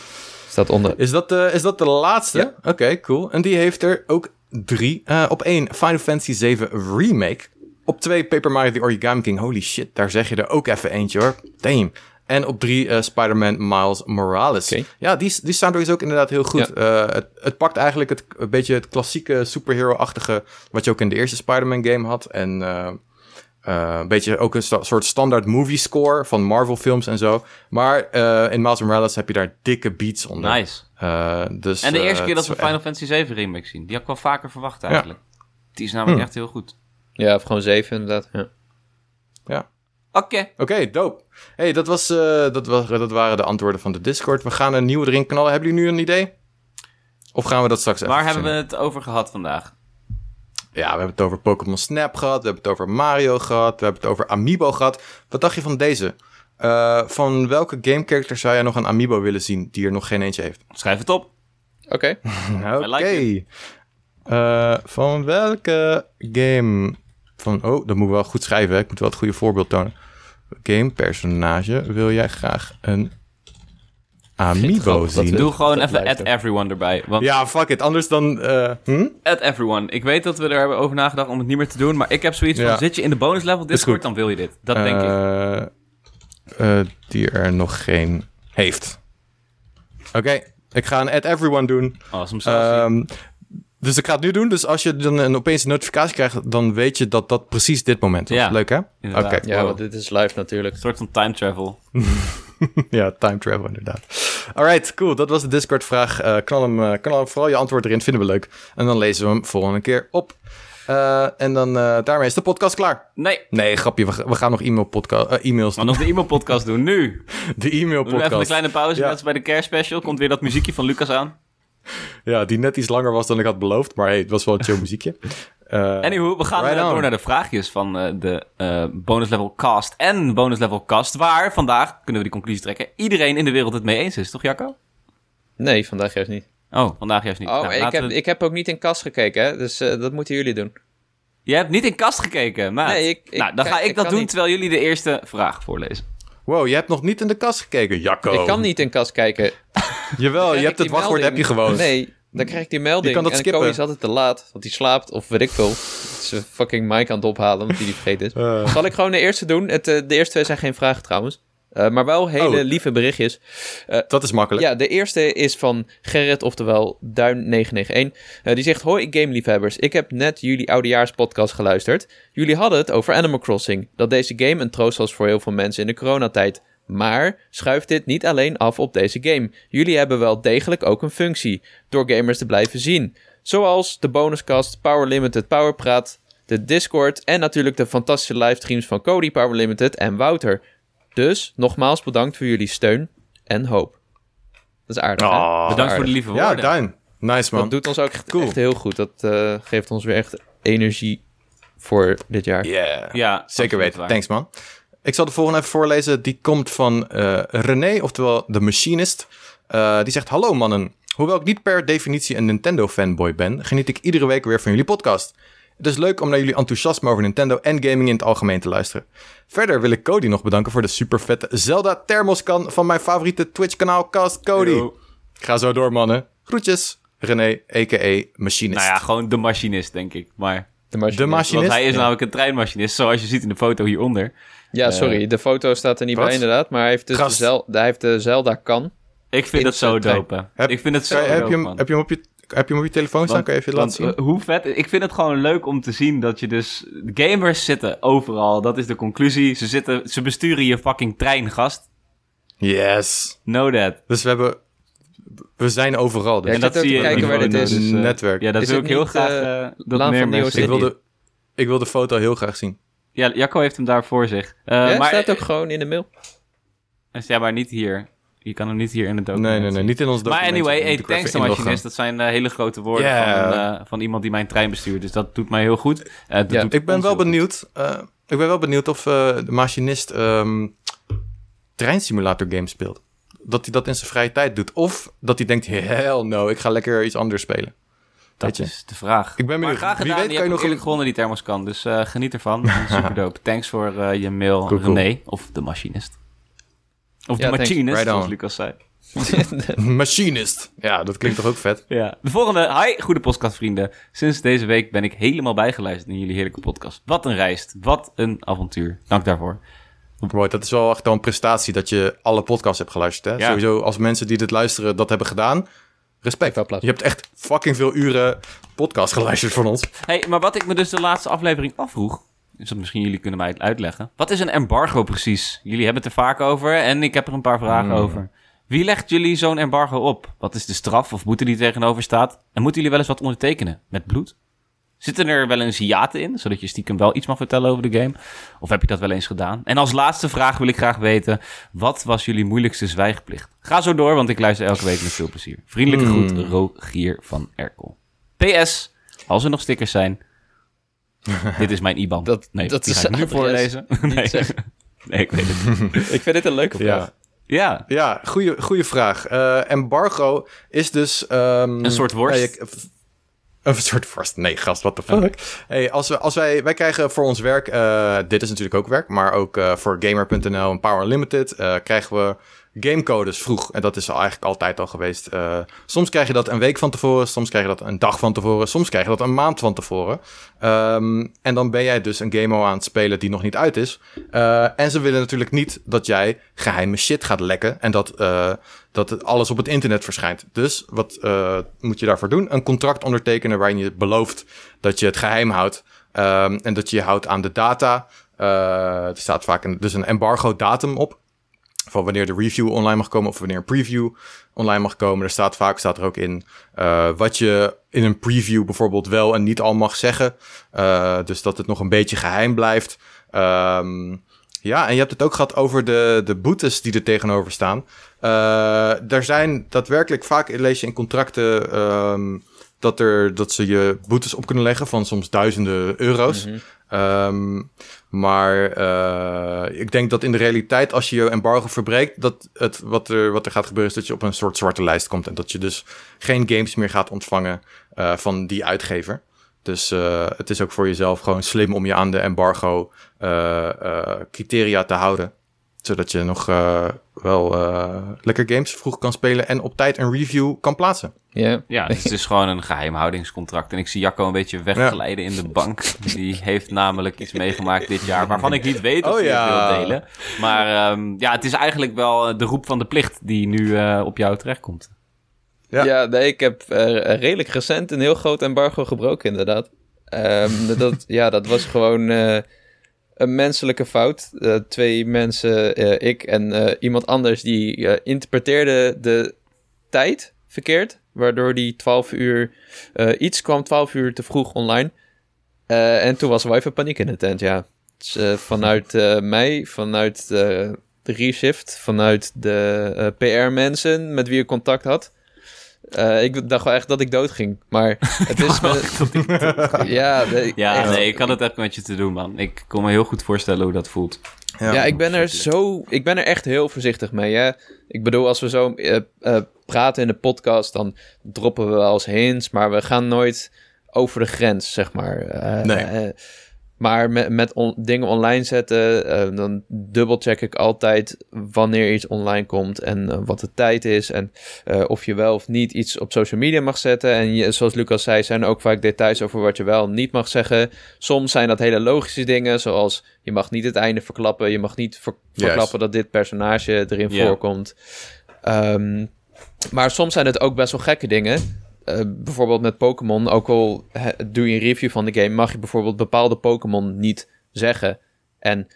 Staat onder. Is dat, de, is dat de laatste? Ja. Oké, cool. En die heeft er ook 3. op 1 Final Fantasy 7 Remake. Op 2 Paper Mario The Origami King. Holy shit, daar zeg je er ook even eentje hoor. Damn. En op drie uh, Spider-Man Miles Morales. Ja, die, die soundtrack is ook inderdaad heel goed. Ja. Uh, het, het, pakt eigenlijk het, een beetje het klassieke superhero-achtige... wat je ook in de eerste Spider-Man game had. En uh, een beetje ook een sta soort standaard movie score van Marvel films en zo. Maar in Miles Morales heb je daar dikke beats onder. Nice. dus, en de eerste keer dat we Final Fantasy 7 remake zien. Die had ik wel vaker verwacht eigenlijk. Ja. Die is namelijk hm. echt heel goed. Ja, of gewoon 7 inderdaad. Ja. ja. Oké. Oké, dope. hey, dat, was, uh, dat, was, dat waren de antwoorden van de Discord. We gaan een nieuwe erin knallen. Hebben jullie nu een idee? Of gaan we dat straks even Waar hebben we het over gehad vandaag? Ja, we hebben het over Pokémon Snap gehad. We hebben het over Mario gehad. We hebben het over Amiibo gehad. Wat dacht je van deze? Uh, van welke game character zou jij nog een Amiibo willen zien die er nog geen eentje heeft? Schrijf het op. Oké. Oké. Okay. Uh, van welke game van, oh, dat moet wel goed schrijven. Hè? Ik moet wel het goede voorbeeld tonen. Game personage wil jij graag een Amiibo zien? Doe gewoon even add everyone erbij. Want ja, fuck it. Anders dan... Uh, hm? Everyone. Ik weet dat we er hebben over nagedacht om het niet meer te doen. Maar ik heb zoiets van, zit je in de bonus level Discord, dan wil je dit. Dat denk ik. Uh, die er nog geen heeft. Oké, ik ga een everyone doen. Awesome, um, dus ik ga het nu doen. Dus als je dan een, opeens een notificatie krijgt, dan weet je dat dat precies dit moment is. Ja, Leuk hè? Oké. Ja, want dit is live natuurlijk. Een soort van time travel. ja, time travel inderdaad. Alright, cool. Dat was de Discord vraag. Uh, knal, hem, uh, knal hem vooral je antwoord erin, vinden we leuk. En dan lezen we hem volgende keer op. Uh, en dan daarmee is de podcast klaar. Nee. Nee, grapje. We, we gaan nog e-mail podcast, e-mails doen. nog de e-mailpodcast doen, nu. De e-mailpodcast. Even een kleine pauze, ja. net als bij de kerstspecial. Komt weer dat muziekje van Lucas aan. Ja, die net iets langer was dan ik had beloofd. Maar hey, het was wel een chill muziekje. Uh, Anywho, we gaan right door naar de vraagjes van uh, de uh, bonus level cast en bonus level cast. Waar vandaag, kunnen we die conclusie trekken, iedereen in de wereld het mee eens is. Toch Jacco? Nee, vandaag juist niet. Oh, vandaag juist niet. Oh, nou, ik, heb, ik heb ook niet in kast gekeken, hè? dus dat moeten jullie doen. Je hebt niet in kast gekeken, maar. Nee, ik, ik, nou, dan ga ik, dat doen terwijl jullie de eerste vraag voorlezen. Wow, je hebt nog niet in de kast gekeken, Jacco. Ik kan niet in kast kijken. Jawel, je hebt het wachtwoord heb je gewoon. Nee, dan krijg ik die melding. Je kan dat en skippen. is altijd te laat, want die slaapt of weet ik veel. Ze fucking mic aan het ophalen, omdat hij die vergeten is. Uh. Zal ik gewoon de eerste doen? Het, eh, de eerste twee zijn geen vragen trouwens. Uh, maar wel hele oh. lieve berichtjes. Uh, dat is makkelijk. Ja, de eerste is van Gerrit, oftewel Duin991. Uh, die zegt: Hoi, gameliefhebbers. Ik heb net jullie oudejaarspodcast geluisterd. Jullie hadden het over Animal Crossing. Dat deze game een troost was voor heel veel mensen in de coronatijd. Maar schuift dit niet alleen af op deze game. Jullie hebben wel degelijk ook een functie, door gamers te blijven zien. Zoals de bonuscast, Power Limited Powerpraat, de Discord en natuurlijk de fantastische livestreams van Cody Power Limited en Wouter. Dus nogmaals bedankt voor jullie steun en hoop. Dat is aardig, hè? Oh. bedankt voor de lieve woorden. Ja, Duin. Nice, man. Dat doet ons ook echt, echt heel goed. Dat uh, geeft ons weer echt energie voor dit jaar. Yeah. Ja, zeker weten. Thanks, man. Ik zal de volgende even voorlezen. Die komt van uh, René, oftewel de Machinist. Uh, die zegt: Hallo mannen. Hoewel ik niet per definitie een Nintendo-fanboy ben, geniet ik iedere week weer van jullie podcast. Het is leuk om naar jullie enthousiasme over Nintendo en gaming in het algemeen te luisteren. Verder wil ik Cody nog bedanken voor de super vette Zelda thermoskan van mijn favoriete Twitch-kanaal Cast Cody. Ga zo door, mannen. Groetjes, René, a.k.a. Machinist. Nou ja, gewoon de machinist, denk ik. Maar de machinist. De machinist? Want hij is namelijk een treinmachinist, zoals je ziet in de foto hieronder. Ja, sorry, eh, de foto staat er niet bij inderdaad, maar hij heeft, dus de, Zel hij heeft de Zelda-kan. Ik vind het zo dope. ik vind het zo heb, dope, je hem, heb je hem op je heb je hem op je telefoon staan? kan je even laten zien? Uh, hoe vet. Ik vind het gewoon leuk om te zien dat je dus... Gamers zitten overal. Dat is de conclusie. Ze, zitten, ze besturen je fucking trein, gast. Yes. Know that. Dus we hebben... We zijn overal. Dus. en dat zie je kijken waar dit is. Dus, uh, netwerk. Ja, dat is wil ik heel graag... Uh, dat meer mensen... Ik wil, de, ik wil de foto heel graag zien. Ja, Jacco heeft hem daar voor zich. Uh, ja, maar staat ook gewoon in de mail. Ja, maar niet hier. Je kan hem niet hier in het document Nee, nee, nee, niet in ons document. Maar anyway, hey, thanks to machinist. Dat zijn uh, hele grote woorden yeah. van, uh, van, iemand die mijn trein bestuurt. Dus dat doet mij heel goed. Uh, ja, ik ben wel benieuwd. ik ben wel benieuwd of de machinist um, treinsimulator games speelt. Dat hij dat in zijn vrije tijd doet. Of dat hij denkt, hell no, ik ga lekker iets anders spelen. Dat is de vraag. Ik ben benieuwd. Maar graag gedaan. Wie weet, kan je nog eerlijk gewonnen die thermoskan. Dus uh, geniet ervan. Super dope. Thanks voor uh, je mail, cool, René. Of de machinist. Of ja, de machinist, right zoals Lucas zei. Machinist. Ja, dat klinkt toch ook vet? Ja. De volgende. Hi, goede podcastvrienden. Sinds deze week ben ik helemaal bijgeluisterd in jullie heerlijke podcast. Wat een reis. Wat een avontuur. Dank daarvoor. Mooi, dat is wel echt wel een prestatie dat je alle podcasts hebt geluisterd. Hè? Ja. Sowieso als mensen die dit luisteren dat hebben gedaan. Respect. applaus. Je hebt echt fucking veel uren podcast geluisterd van ons. Hey, maar wat ik me dus de laatste aflevering afvroeg. Is dat misschien jullie kunnen mij het uitleggen. Wat is een embargo precies? Jullie hebben het er vaak over en ik heb er een paar vragen over. Wie legt jullie zo'n embargo op? Wat is de straf of boete die tegenover staat? En moeten jullie wel eens wat ondertekenen? Met bloed? Zitten er wel eens hiaten in, zodat je stiekem wel iets mag vertellen over de game? Of heb je dat wel eens gedaan? En als laatste vraag wil ik graag weten, wat was jullie moeilijkste zwijgplicht? Ga zo door, want ik luister elke week met veel plezier. Vriendelijke groet, Rogier van Erkel. PS, als er nog stickers zijn, dit is mijn IBAN. Dat- nee, dat is ga ik nu voorlezen. Nee. nee, ik weet het niet. Ik vind dit een leuke vraag. Ja, Ja, ja goede, goede vraag. Eh, embargo is dus... ehm, Een soort worst? ja, je- een soort worst. Nee, gast, what the fuck. Hey, als we, als wij, wij krijgen voor ons werk, eh, dit is natuurlijk ook werk, maar ook eh, voor Gamer.nl en Power Unlimited eh, krijgen we gamecodes vroeg. En dat is eigenlijk altijd al geweest. Eh, soms krijg je dat een week van tevoren, soms krijg je dat een dag van tevoren, soms krijg je dat een maand van tevoren. Ehm, en dan ben jij dus een game aan het spelen die nog niet uit is. Eh, en ze willen natuurlijk niet dat jij geheime shit gaat lekken en dat, eh, dat alles op het internet verschijnt. Dus wat moet je daarvoor doen? Een contract ondertekenen waarin je belooft dat je het geheim houdt ehm, en dat je je houdt aan de data. Er staat vaak een, dus een embargo datum op van wanneer de review online mag komen of wanneer een preview online mag komen. Er staat vaak staat er ook in eh, wat je in een preview bijvoorbeeld wel en niet al mag zeggen. Eh, dus dat het nog een beetje geheim blijft. Ehm, ja, en je hebt het ook gehad over de, de boetes die er tegenover staan. Eh er zijn daadwerkelijk vaak, lees je in contracten, ehm, dat, er, dat ze je boetes op kunnen leggen van soms duizenden euro's. Ehm, maar eh, ik denk dat in de realiteit, als je je embargo verbreekt, dat het, wat, er, wat er gaat gebeuren is dat je op een soort zwarte lijst komt. En dat je dus geen games meer gaat ontvangen eh, van die uitgever. Dus eh, het is ook voor jezelf gewoon slim om je aan de embargo criteria te houden. Zodat je nog eh, wel eh, lekker games vroeg kan spelen en op tijd een review kan plaatsen. Ja. Ja, het is dus gewoon een geheimhoudingscontract. En ik zie Jacco een beetje wegglijden in de bank. Die heeft namelijk iets meegemaakt dit jaar waarvan ik niet weet of Oh hij ja. wil delen. Maar ehm, ja, het is eigenlijk wel eh, de roep van de plicht die nu eh, op jou terechtkomt. Ja. Ja, nee, ik heb redelijk recent een heel groot embargo gebroken, inderdaad. Ehm, dat, ja, dat was gewoon eh, een menselijke fout. Eh, twee mensen, eh, ik en eh, iemand anders, die interpreteerden de tijd verkeerd. Waardoor die 12 uur, iets kwam 12 uur te vroeg online. En toen was er wel paniek in de tent, ja. Dus, vanuit mij, vanuit de reshift, vanuit de PR-mensen met wie ik contact had. Eh, ik dacht wel echt dat ik dood ging. Maar het is. met- ja, nee, Ja, echt. nee, ik had het echt met je te doen, man. Ik kon me heel goed voorstellen hoe dat voelt. Ja, ik ben er zo. Ik ben er echt heel voorzichtig mee. Hè? Ik bedoel, als we zo eh, eh, praten in de podcast, dan droppen we wel eens hints, maar we gaan nooit over de grens, zeg maar. Eh, Nee. Maar met, met on- dingen online zetten, eh, dan dubbelcheck ik altijd wanneer iets online komt en eh, wat de tijd is. En eh, of je wel of niet iets op social media mag zetten. En je, zoals Lucas zei, zijn er ook vaak details over wat je wel en niet mag zeggen. Soms zijn dat hele logische dingen, zoals je mag niet het einde verklappen. Je mag niet ver- verklappen dat dit personage erin voorkomt. Ehm, maar soms zijn het ook best wel gekke dingen. Eh, bijvoorbeeld met Pokémon, ook al doe je een review van de game, mag je bijvoorbeeld bepaalde Pokémon niet zeggen. En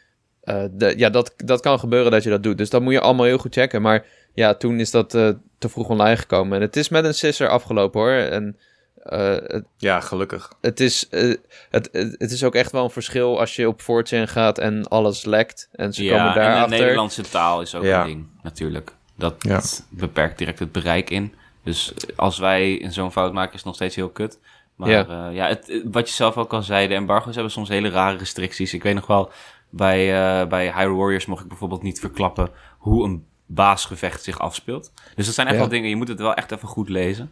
eh, de, ja, dat, dat kan gebeuren dat je dat doet. Dus dat moet je allemaal heel goed checken. Maar ja, toen is dat eh, te vroeg online gekomen. En het is met een sisser afgelopen hoor. En het, Ja, gelukkig. het, is, het, het, is ook echt wel een verschil als je op 4chan gaat en alles lekt. En ze komen Ja, en de daarachter. Nederlandse taal is ook Ja. een ding, natuurlijk. Dat Ja. beperkt direct het bereik in. Dus als wij in zo'n fout maken, is het nog steeds heel kut. Maar Ja. ja, ja het, wat je zelf ook al zei, de embargo's hebben soms hele rare restricties. Ik weet nog wel, bij, eh, bij Hyrule Warriors mocht ik bijvoorbeeld niet verklappen hoe een baasgevecht zich afspeelt. Dus dat zijn echt Ja. wel dingen, je moet het wel echt even goed lezen.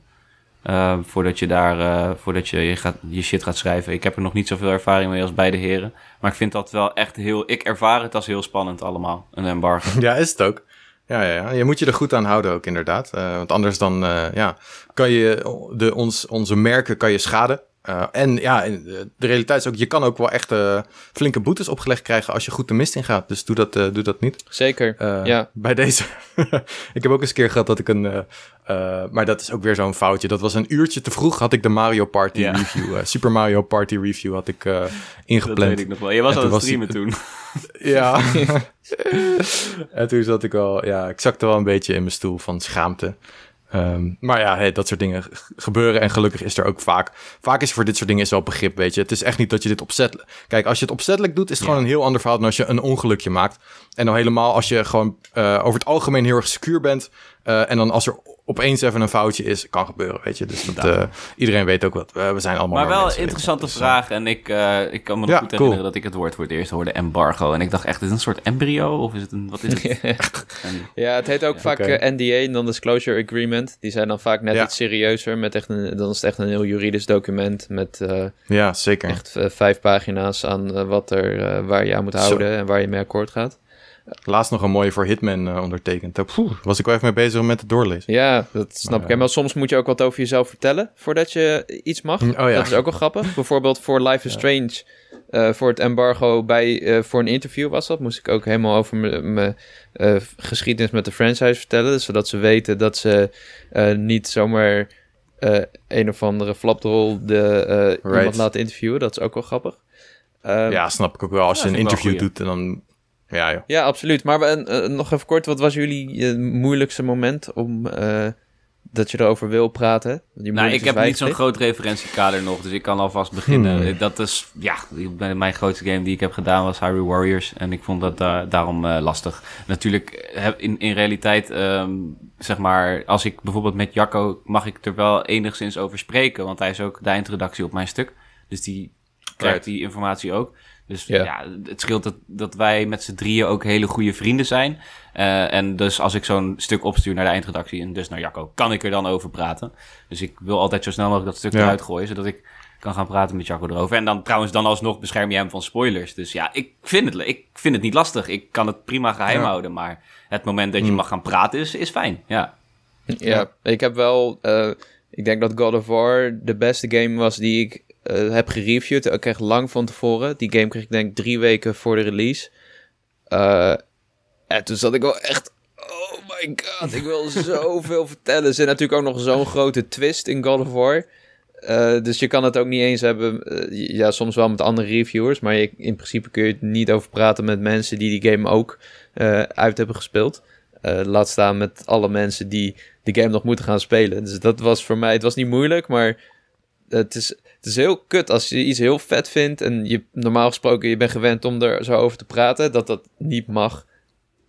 eh, voordat je daar, eh, voordat je je, gaat, je shit gaat schrijven. Ik heb er nog niet zoveel ervaring mee als beide heren. Maar ik vind dat wel echt heel, ik ervaar het als heel spannend allemaal, een embargo. Ja, is het ook. Ja, ja, ja, je moet je er goed aan houden ook inderdaad. Uh, want anders dan ja, kan je de, ons, onze merken kan je schaden. Uh, en ja, de realiteit is ook, je kan ook wel echt flinke boetes opgelegd krijgen als je goed de mist in gaat. Dus doe dat, doe dat niet. Zeker, ja. Bij deze. ik heb ook eens een keer gehad dat ik een... maar dat is ook weer zo'n foutje. Dat was een uurtje te vroeg had ik de Mario Party ja. review. Super Mario Party review had ik ingepland. Dat weet ik nog wel. Je was aan het streamen toen. ja. en toen zat ik wel... Ja, ik zakte wel een beetje in mijn stoel van schaamte. Um, maar ja, hey, dat soort dingen gebeuren. En gelukkig is er ook vaak. Vaak is voor dit soort dingen is wel begrip, weet je. Het is echt niet dat je dit opzettelijk. Kijk, als je het opzettelijk doet, is het gewoon een heel ander verhaal dan als je een ongelukje maakt. En dan helemaal als je gewoon uh, over het algemeen heel erg secuur bent. Uh, en dan als er opeens even een foutje is, kan gebeuren, weet je. Dus dat, uh, iedereen weet ook wat. Uh, we zijn allemaal Maar wel een interessante dus, vraag. En ik, uh, ik kan me nog goed cool. herinneren dat ik het woord voor het eerst hoorde, embargo. En ik dacht echt, is het een soort embryo? Of is het een, wat is het? en, ja, het heet ook ja, vaak okay. NDA, Non-Disclosure Agreement. Die zijn dan vaak net ja. iets serieuzer. Met echt een, dan is het echt een heel juridisch document met ja, zeker. echt vijf pagina's aan wat er, waar je aan moet houden Zo. en waar je mee akkoord gaat. Laatst nog een mooie voor Hitman uh, ondertekend. Poeh, was ik wel even mee bezig met het doorlezen. Ja, dat snap maar, ik. Maar soms moet je ook wat over jezelf vertellen voordat je iets mag. Oh, ja. Dat is ook wel grappig. Bijvoorbeeld voor Life is Strange, uh, voor het embargo bij, uh, voor een interview was dat. Moest ik ook helemaal over mijn geschiedenis met de franchise vertellen. Zodat ze weten dat ze niet zomaar een of andere flapdrol de, right. iemand laten interviewen. Dat is ook wel grappig. ja, snap ik ook wel. Als je een interview doet en dan ja, joh. ja, absoluut. Maar uh, nog even kort, wat was jullie uh, moeilijkste moment om uh, dat je erover wil praten? nou, ik heb niet zo'n groot referentiekader nog, dus ik kan alvast beginnen. Hmm. Dat is, ja, mijn grootste game die ik heb gedaan was Hyrule Warriors. En ik vond dat daarom lastig. Natuurlijk, in, in realiteit, um, zeg maar, als ik bijvoorbeeld met Jacco, mag ik er wel enigszins over spreken. Want hij is ook de introductie op mijn stuk. Dus die krijgt die informatie ook. Dus ja, het scheelt dat, dat wij met z'n drieën ook hele goede vrienden zijn. Uh, en dus als ik zo'n stuk opstuur naar de eindredactie en dus naar Jacco, kan ik er dan over praten. Dus ik wil altijd zo snel mogelijk dat stuk eruit gooien, zodat ik kan gaan praten met Jacco erover. En dan trouwens dan alsnog bescherm je hem van spoilers. Dus ja, ik vind het, ik vind het niet lastig. Ik kan het prima geheim houden, maar het moment dat je mm. mag gaan praten is, is fijn, ja. Ja, ik heb wel... Uh, ik denk dat God of War de beste game was die ik uh, heb gereviewd. Ik kreeg lang van tevoren. Die game kreeg ik denk drie weken voor de release. Uh, en toen zat ik wel echt... Oh my god, ik wil zoveel vertellen. Er zit natuurlijk ook nog zo'n grote twist in God of War. Uh, dus je kan het ook niet eens hebben... ja, soms wel met andere reviewers. Maar je, in principe kun je het niet over praten met mensen die die game ook uit hebben gespeeld. laat staan met alle mensen die de game nog moeten gaan spelen. Dus dat was voor mij... Het was niet moeilijk, maar het is, het is heel kut als je iets heel vet vindt en je normaal gesproken je bent gewend om er zo over te praten, dat dat niet mag.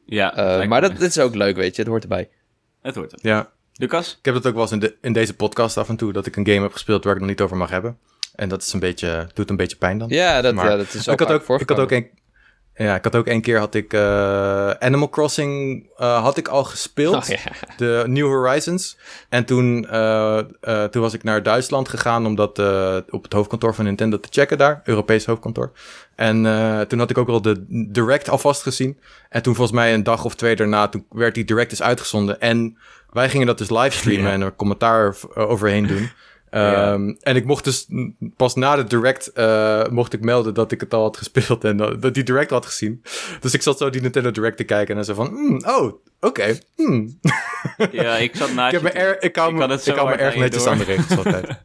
Ja, uh, maar dat, is ook leuk, weet je. Het hoort erbij. Het hoort er. Ja. Lucas? Ik heb het ook wel eens in, de, in deze podcast af en toe, dat ik een game heb gespeeld waar ik het nog niet over mag hebben. En dat is een beetje, doet een beetje pijn dan. Ja, dat, ja, dat is ook ik had ook, ik had ook een, ja, ik had ook één keer had ik uh, Animal Crossing uh, had ik al gespeeld. Oh, yeah. De New Horizons. En toen, uh, toen was ik naar Duitsland gegaan om dat op het hoofdkantoor van Nintendo te checken daar. Europees hoofdkantoor. En toen had ik ook al de Direct alvast gezien. En toen volgens mij een dag of twee daarna, toen werd die Direct dus uitgezonden. En wij gingen dat dus livestreamen en er commentaar overheen doen. Um, En ik mocht dus pas na de direct uh, mocht ik melden dat ik het al had gespeeld en dat die direct had gezien. Dus ik zat zo die Nintendo Direct te kijken en zo van, mm, oh, oké. Okay, mm. Ja, ik zat naast ik er, ik hou me, ik hou me erg netjes aan de regels altijd.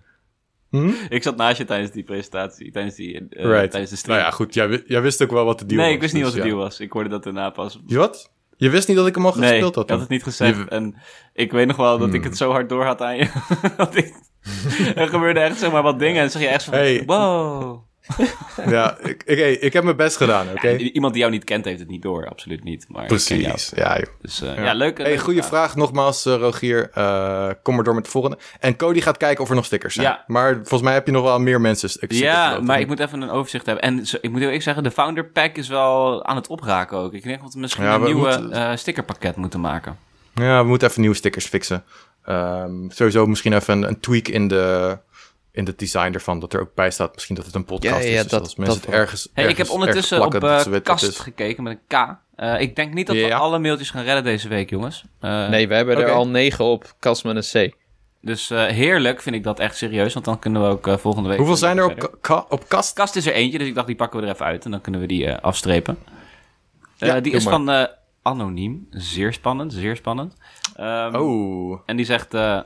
Hm? Ik zat naast je tijdens die presentatie, tijdens, die, uh, right. tijdens de stream. Nou ja, goed, jij, jij wist ook wel wat de deal was. Nee, ik wist niet dus, wat de deal was. Ik hoorde dat daarna pas. Je wat? Je wist niet dat ik hem al gespeeld had? ik had het niet gezegd. En ik weet nog wel dat ik hmm. het zo hard door had aan je. dat ik er gebeurde echt zeg maar wat dingen. En zeg je echt van, hey. wow. ja, ik, ik, ik heb mijn best gedaan, oké? iemand die jou niet kent heeft het niet door, absoluut niet. Maar Precies, ja joh. Dus uh, ja. ja. leuk. Hey, goede vraag. nogmaals, uh, Rogier. Uh, kom maar door met de volgende. En Cody gaat kijken of er nog stickers zijn. Ja. Maar volgens mij heb je nog wel meer mensen. Ja, maar ik moet even een overzicht hebben. En ik moet heel eerlijk zeggen, de Founder Pack is wel aan het opraken ook. Ik denk dat we misschien een nieuwe moeten... stickerpakket moeten maken. Ja, we moeten even nieuwe stickers fixen. Um, sowieso misschien even een, een tweak in de in het design ervan dat er ook bij staat. Misschien dat het een podcast Ja, ja, is. dus dat- als mensen dat het ergens, Hey, ik ergens- heb ondertussen ergens op eh, weten wat kast gekeken met een K. Eh, ik denk niet dat we Ja. alle mailtjes gaan redden deze week, jongens. Eh, Nee, we hebben er al negen op kast met een C. Dus eh, heerlijk vind ik dat echt serieus, want dan kunnen we ook volgende week... Hoeveel zijn er op, ka- op kast? Kast is er eentje, dus ik dacht die pakken we er even uit en dan kunnen we die eh, afstrepen. Eh, Ja, die is maar. van eh, Anoniem. Zeer spannend, zeer spannend. Ehm, Oh, En die zegt... eh,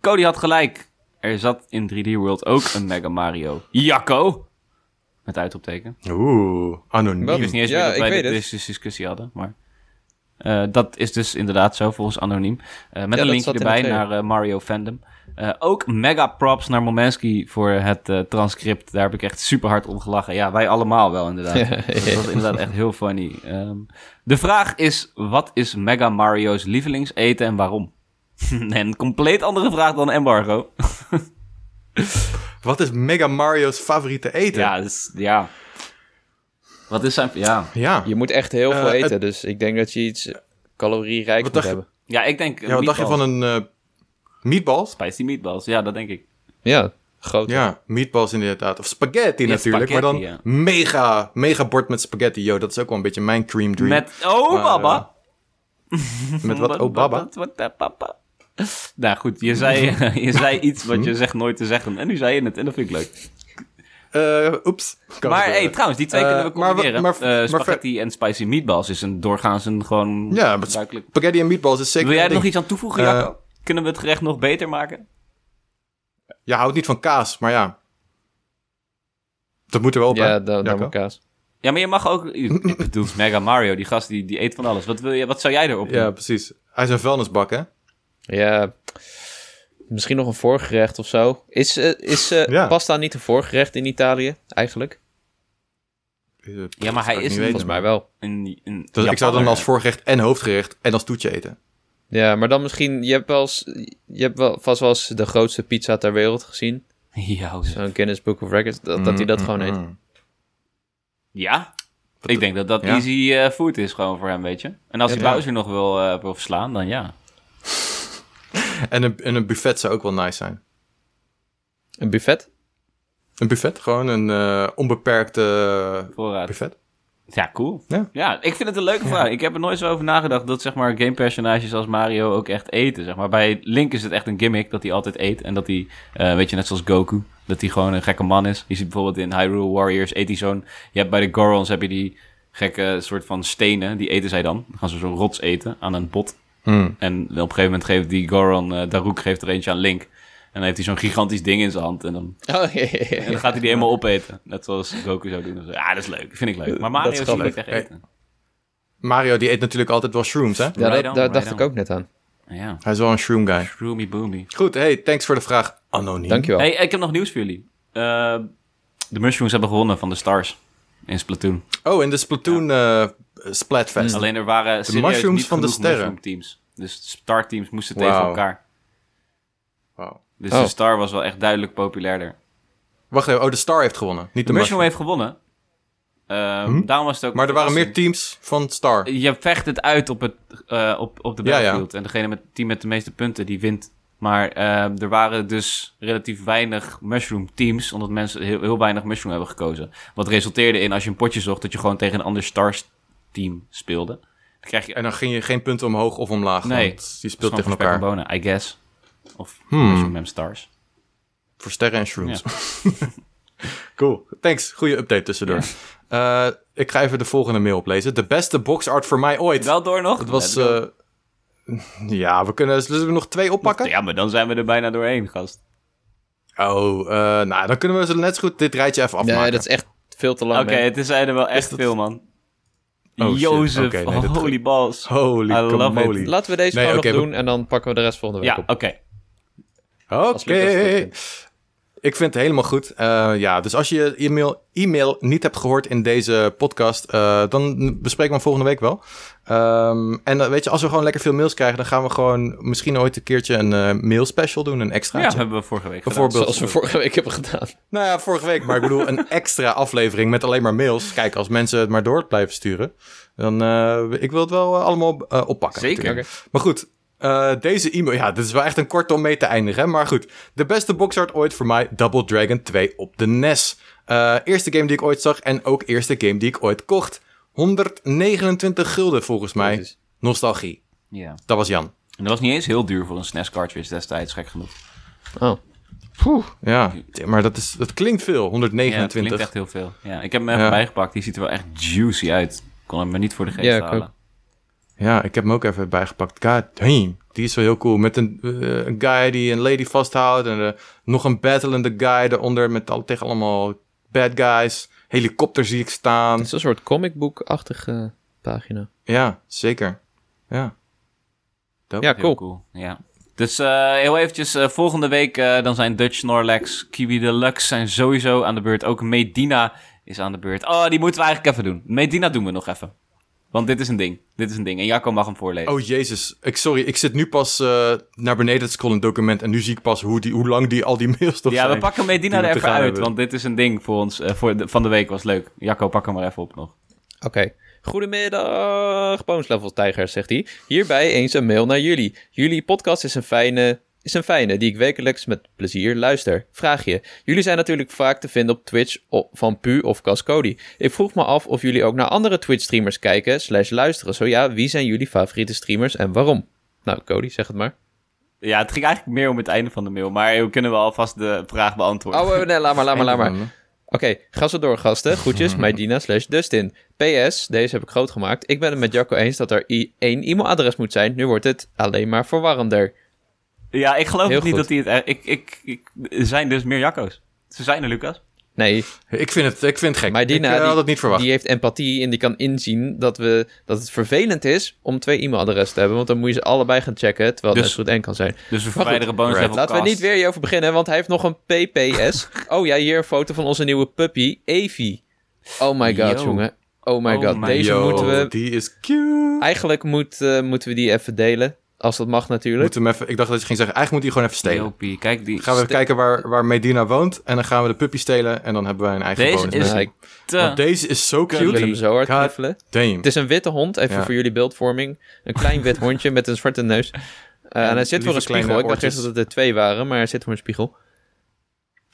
Cody had gelijk. Er zat in 3D World ook een Mega Mario. Jacco! Met uitroepteken. oeh, anoniem. Ik wist niet eens Ja, meer dat ik wij deze discussie hadden, maar... eh, dat is dus inderdaad zo, volgens Anoniem. Eh, met een linkje erbij naar Mario Fandom. Eh, ook mega props naar Momenski voor het eh, transcript. Daar heb ik echt super hard om gelachen. Ja, wij allemaal wel inderdaad. Ja, Dat was inderdaad echt heel funny. Ehm, de vraag is, wat is Mega Mario's lievelingseten en waarom? een compleet andere vraag dan embargo. Wat is Mega Mario's favoriete eten? Ja, dus, ja. Wat is zijn... Ja. Ja. Je moet echt heel Eh, veel eten, het- dus ik denk dat je iets calorierijk Wat moet hebben. ja, ik denk... Ja, wat dacht je van een eh meatballs? Spicy meatballs, ja, dat denk ik. Ja, groot. Ja, meatballs inderdaad. Of spaghetti Ja, natuurlijk, maar dan mega, mega bord met spaghetti. Yo, dat is ook wel een beetje mijn cream dream. Met... Oh, Maar, baba! Met wat? Oh, baba? Wat, wat, eh, papa? Nou goed, je zei, je zei iets wat je zegt nooit te zeggen. En nu zei je het en dat vind ik leuk. Eh, oeps. Maar hey, trouwens, die twee Eh, kunnen we combineren. maar- Eh, maar spaghetti en spicy meatballs is een doorgaans een gewoon Ja, gebruikelijk... spaghetti en meatballs is zeker Wil jij er nog iets aan toevoegen, Eh, Jacco? Kunnen we het gerecht nog beter maken? Je houdt niet van kaas, maar ja. Dat moet er wel op, Ja, dan, moet kaas. Ja, maar je mag ook... Ik bedoel, Mega Mario, die gast die, die eet van alles. Wat, wil je, wat zou jij erop doen? Ja, precies. Hij is een vuilnisbak, hè? Ja, misschien nog een voorgerecht of zo. Is, eh, is eh, Ja. pasta niet een voorgerecht in Italië, eigenlijk? Eh, Ja, maar hij is. Volgens mij wel. Een, een Dus ik zou dan als voorgerecht en hoofdgerecht en als toetje eten. Ja, maar dan misschien... Je hebt, wel eens, je hebt wel, vast wel eens de grootste pizza ter wereld gezien. Ja, hoe- Zo'n Guinness Book of Records. Dat, dat hij dat Mm, gewoon mm, eet. mm. Ja? Ik denk dat dat Ja. easy eh, food is gewoon voor hem, weet je. En als Ja, hij ja. Bowser nog wil, eh, wil verslaan, dan ja. En een, en een buffet zou ook wel nice zijn. Een buffet? Een buffet, gewoon een eh, onbeperkte Voorraad. buffet. Ja, cool. Ja. ik vind het een leuke vraag. Ik heb er nooit zo over nagedacht dat zeg maar gamepersonages als Mario ook echt eten. Zeg maar. Bij Link is het echt een gimmick dat hij altijd eet. En dat hij, eh, weet je, net zoals Goku, dat hij gewoon een gekke man is. Je ziet bijvoorbeeld in Hyrule Warriors eet hij zo'n... Je hebt bij de Gorons heb je die gekke soort van stenen, die eten zij dan. Dan gaan ze zo'n rots eten aan een pot. Hmm. En op een gegeven moment geeft die Goron, eh Daruk geeft er eentje aan Link. En dan heeft hij zo'n gigantisch ding in zijn hand. En dan, Oh, en dan gaat hij die helemaal opeten. Net zoals Goku zou doen. Ja, dat is leuk. Vind ik leuk. Maar Mario is grappig. echt eten. Mario die eet natuurlijk altijd wel shrooms, hè? Ja, daar dacht ik ook net aan. Ja. Hij is wel een shroom guy. Shroomy boomy. Goed, hey, thanks voor de vraag. Anoniem. Dankjewel. Hey, ik heb nog nieuws voor jullie. Eh, de Mushrooms hebben gewonnen van de Stars in Splatoon. Oh, in de Splatoon eh, Splatfest. Alleen er waren serieus mushrooms niet van de sterren. mushroom teams. Dus star teams moesten tegen elkaar. Wauw. Dus Oh. de star was wel echt duidelijk populairder. Wacht even, oh, de Star heeft gewonnen. Niet De de, mushroom heeft gewonnen. Ehm, Daarom was het ook Maar er waren meer teams van Star. Je vecht het uit op, het, eh, op, op de Ja, ja. battlefield. En degene met het team met de meeste punten, die wint. Maar ehm, er waren dus relatief weinig mushroom teams, omdat mensen heel, heel weinig mushroom hebben gekozen. Wat resulteerde in, als je een potje zocht, dat je gewoon tegen een ander stars team speelde. Dan krijg je En dan ging je geen punten omhoog of omlaag. Nee. Want die speelt tegen elkaar. bonen, I guess. Of Hmm. mushroom and stars. Voor sterren en shrooms. cool. Thanks. Goede update tussendoor. Eh, ik ga even de volgende mail oplezen. De beste boxart voor mij ooit. Wel door nog? Het was... Go. eh, ja, we kunnen... Zullen we nog twee oppakken? Ja, maar dan zijn we er bijna doorheen, gast. Oh, eh, nou, dan kunnen we ze net zo goed dit rijtje even afmaken. Nee, dat is echt veel te lang. Oké, het is er wel echt dat- veel, man. Oh. Jozef, nee, holy balls. Holy I love it. Laten we deze Nee, gewoon nog we- doen en dan pakken we de rest volgende week Ja, op. oké. Oké. Dat. Ik vind het helemaal goed. Eh, ja, dus als je je e-mail, e-mail niet hebt gehoord in deze podcast, eh, dan bespreken we hem volgende week wel. Ehm, en eh, weet je, als we gewoon lekker veel mails krijgen, dan gaan we gewoon misschien ooit een keertje een mail special doen, een Ja, extraatje. hebben we vorige week gedaan. Bijvoorbeeld. Zoals we vorige week hebben gedaan. Nou ja, vorige week, maar ik bedoel een extra aflevering met alleen maar mails. Kijk, als mensen het maar door blijven sturen, dan ik wil het wel allemaal oppakken. Zeker. natuurlijk. Maar goed, Uh, deze e-mail, ja, dit is wel echt een kort om mee te eindigen, hè? maar goed. De beste boxart ooit voor mij, Double Dragon 2 op de NES. Uh, eerste game die ik ooit zag en ook eerste game die ik ooit kocht. 129 gulden volgens mij. Nostalgie. Ja. Dat was Jan. En dat was niet eens heel duur voor een SNES cartridge destijds, gek genoeg. Oh. Poeh, ja, maar dat, is, dat klinkt veel, 129. Ja, dat klinkt echt heel veel. Ja, ik heb hem even ja. bijgepakt, die ziet er wel echt juicy uit. Ik kon hem maar niet voor de geest ja, halen. Ja, ik heb hem ook even bijgepakt. God damn, die is wel heel cool. Met een, uh, een guy die een lady vasthoudt en uh, nog een battlende guy eronder met al, tegen allemaal bad guys. Helikopter zie ik staan. Het is een soort comicbook-achtige pagina. Ja, zeker. Ja. Dope. Ja, cool. cool. Ja. Dus uh, heel eventjes, uh, volgende week uh, dan zijn Dutch Snorlax, Kiwi Deluxe zijn sowieso aan de beurt. Ook Medina is aan de beurt. Oh, die moeten we eigenlijk even doen. Medina doen we nog even. Want dit is een ding. Dit is een ding. En Jacco mag hem voorlezen. Oh jezus. Ik, sorry, ik zit nu pas naar beneden te scrollen document. En nu zie ik pas hoe, die, hoe lang die, al die mails toch ja, zijn. Ja, we pakken Medina er even uit. Hebben. Want dit is een ding voor ons. voor de, van de week was leuk. Jacco, pak hem maar even op nog. Oké. Okay. Goedemiddag, Boneslevel Tijgers, zegt hij. Hierbij eens een mail naar jullie. Jullie podcast is een fijne, is een fijne die ik wekelijks met plezier luister. Vraag je. Jullie zijn natuurlijk vaak te vinden op Twitch van Pu of Cascody. Ik vroeg me af of jullie ook naar andere Twitch-streamers kijken slash luisteren. Zo ja, wie zijn jullie favoriete streamers en waarom? Nou, Cody, zeg het maar. Ja, het ging eigenlijk meer om het einde van de mail, maar we kunnen wel alvast de vraag beantwoorden. Oh, nee, laat maar, laat maar, laat maar. Oké, okay, ga zo door, gasten. Groetjes, Maidina slash Dustin. PS, deze heb ik groot gemaakt. Ik ben het met Jacco eens dat er één e-mailadres moet zijn. Nu wordt het alleen maar verwarrender. Ja, ik geloof niet dat hij het... Ik, ik, ik, er zijn dus meer Jacco's. Ze zijn er, Lucas. Nee. Ik vind het, ik vind het gek. Maar Dina, ik uh, had het niet verwacht. Die heeft empathie en die kan inzien dat, we, dat het vervelend is om twee e-mailadressen te hebben. Want dan moet je ze allebei gaan checken, terwijl dus, het net goed en kan zijn. Dus we verwijderen bonus right. Laten we niet weer hierover beginnen, want hij heeft nog een PPS. oh ja, hier een foto van onze nieuwe puppy, Evie. Oh my god, jongen. Oh my oh god, my deze moeten we... Die is cute. Eigenlijk moet, uh, moeten we die even delen. Als dat mag natuurlijk. Moet hem even, ik dacht dat je ging zeggen, eigenlijk moet hij gewoon even stelen. Jopie, kijk die gaan we even kijken waar, waar Medina woont. En dan gaan we de puppy stelen. En dan hebben wij een eigen deze bonus. Is te... deze is zo cute. Ik wil hem zo hard knuffelen. Het is een witte hond, even ja. voor jullie beeldvorming. Een klein wit hondje met een zwarte neus. Uh, en hij zit voor een spiegel. Ik dacht eerst dat het er twee waren, maar hij zit voor een spiegel.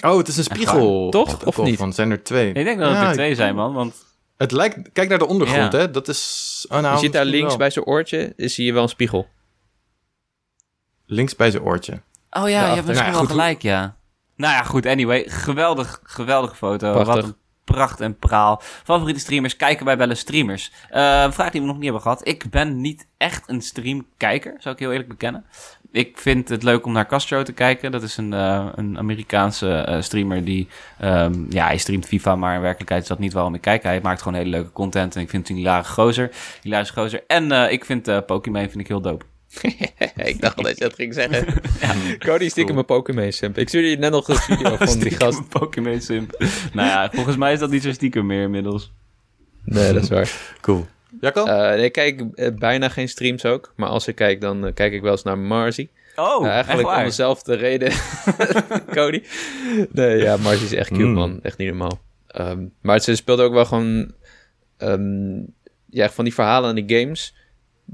Oh, het is een spiegel. Toch? Of niet? Van, zijn er twee? Ik denk dat het er twee zijn, man. Want... Het lijkt... Kijk naar de ondergrond, hè. Dat is... Oh, nou, je ziet daar links bij zijn oortje, zie je wel een spiegel. Links bij zijn oortje. Oh ja, je hebt misschien nou, wel gelijk, ja. Nou ja, goed, anyway. Geweldig, geweldige foto. Prachtig. Wat een pracht en praal. Favoriete streamers, kijken wij wel eens streamers? Uh, vraag die we nog niet hebben gehad. Ik ben niet echt een streamkijker, zou ik heel eerlijk bekennen. Ik vind het leuk om naar Castro te kijken. Dat is een, uh, een Amerikaanse uh, streamer die... Um, ja, hij streamt FIFA, maar in werkelijkheid is dat niet waarom ik kijk. Hij maakt gewoon hele leuke content en ik vind het een hilare gozer. Hilare gozer. En ik vind Pokémon vind ik heel dope. ik dacht al dat je dat ging zeggen. ja, Cody stiekem cool. een Pokémon simp. Ik stuurde je net nog een video van die gast. een Pokémon simp. nou ja, volgens mij is dat niet zo stiekem meer inmiddels. Nee, dat is waar. Cool. Jacco? Uh, ik kijk uh, bijna geen streams ook. Maar als ik kijk, dan uh, kijk ik wel eens naar Marzi. Oh, Eigenlijk om dezelfde reden, Cody. Nee, ja, Marzi is echt cute, mm. man. Echt niet normaal. Um, maar ze speelt ook wel gewoon... Um, ja, van die verhalen in de games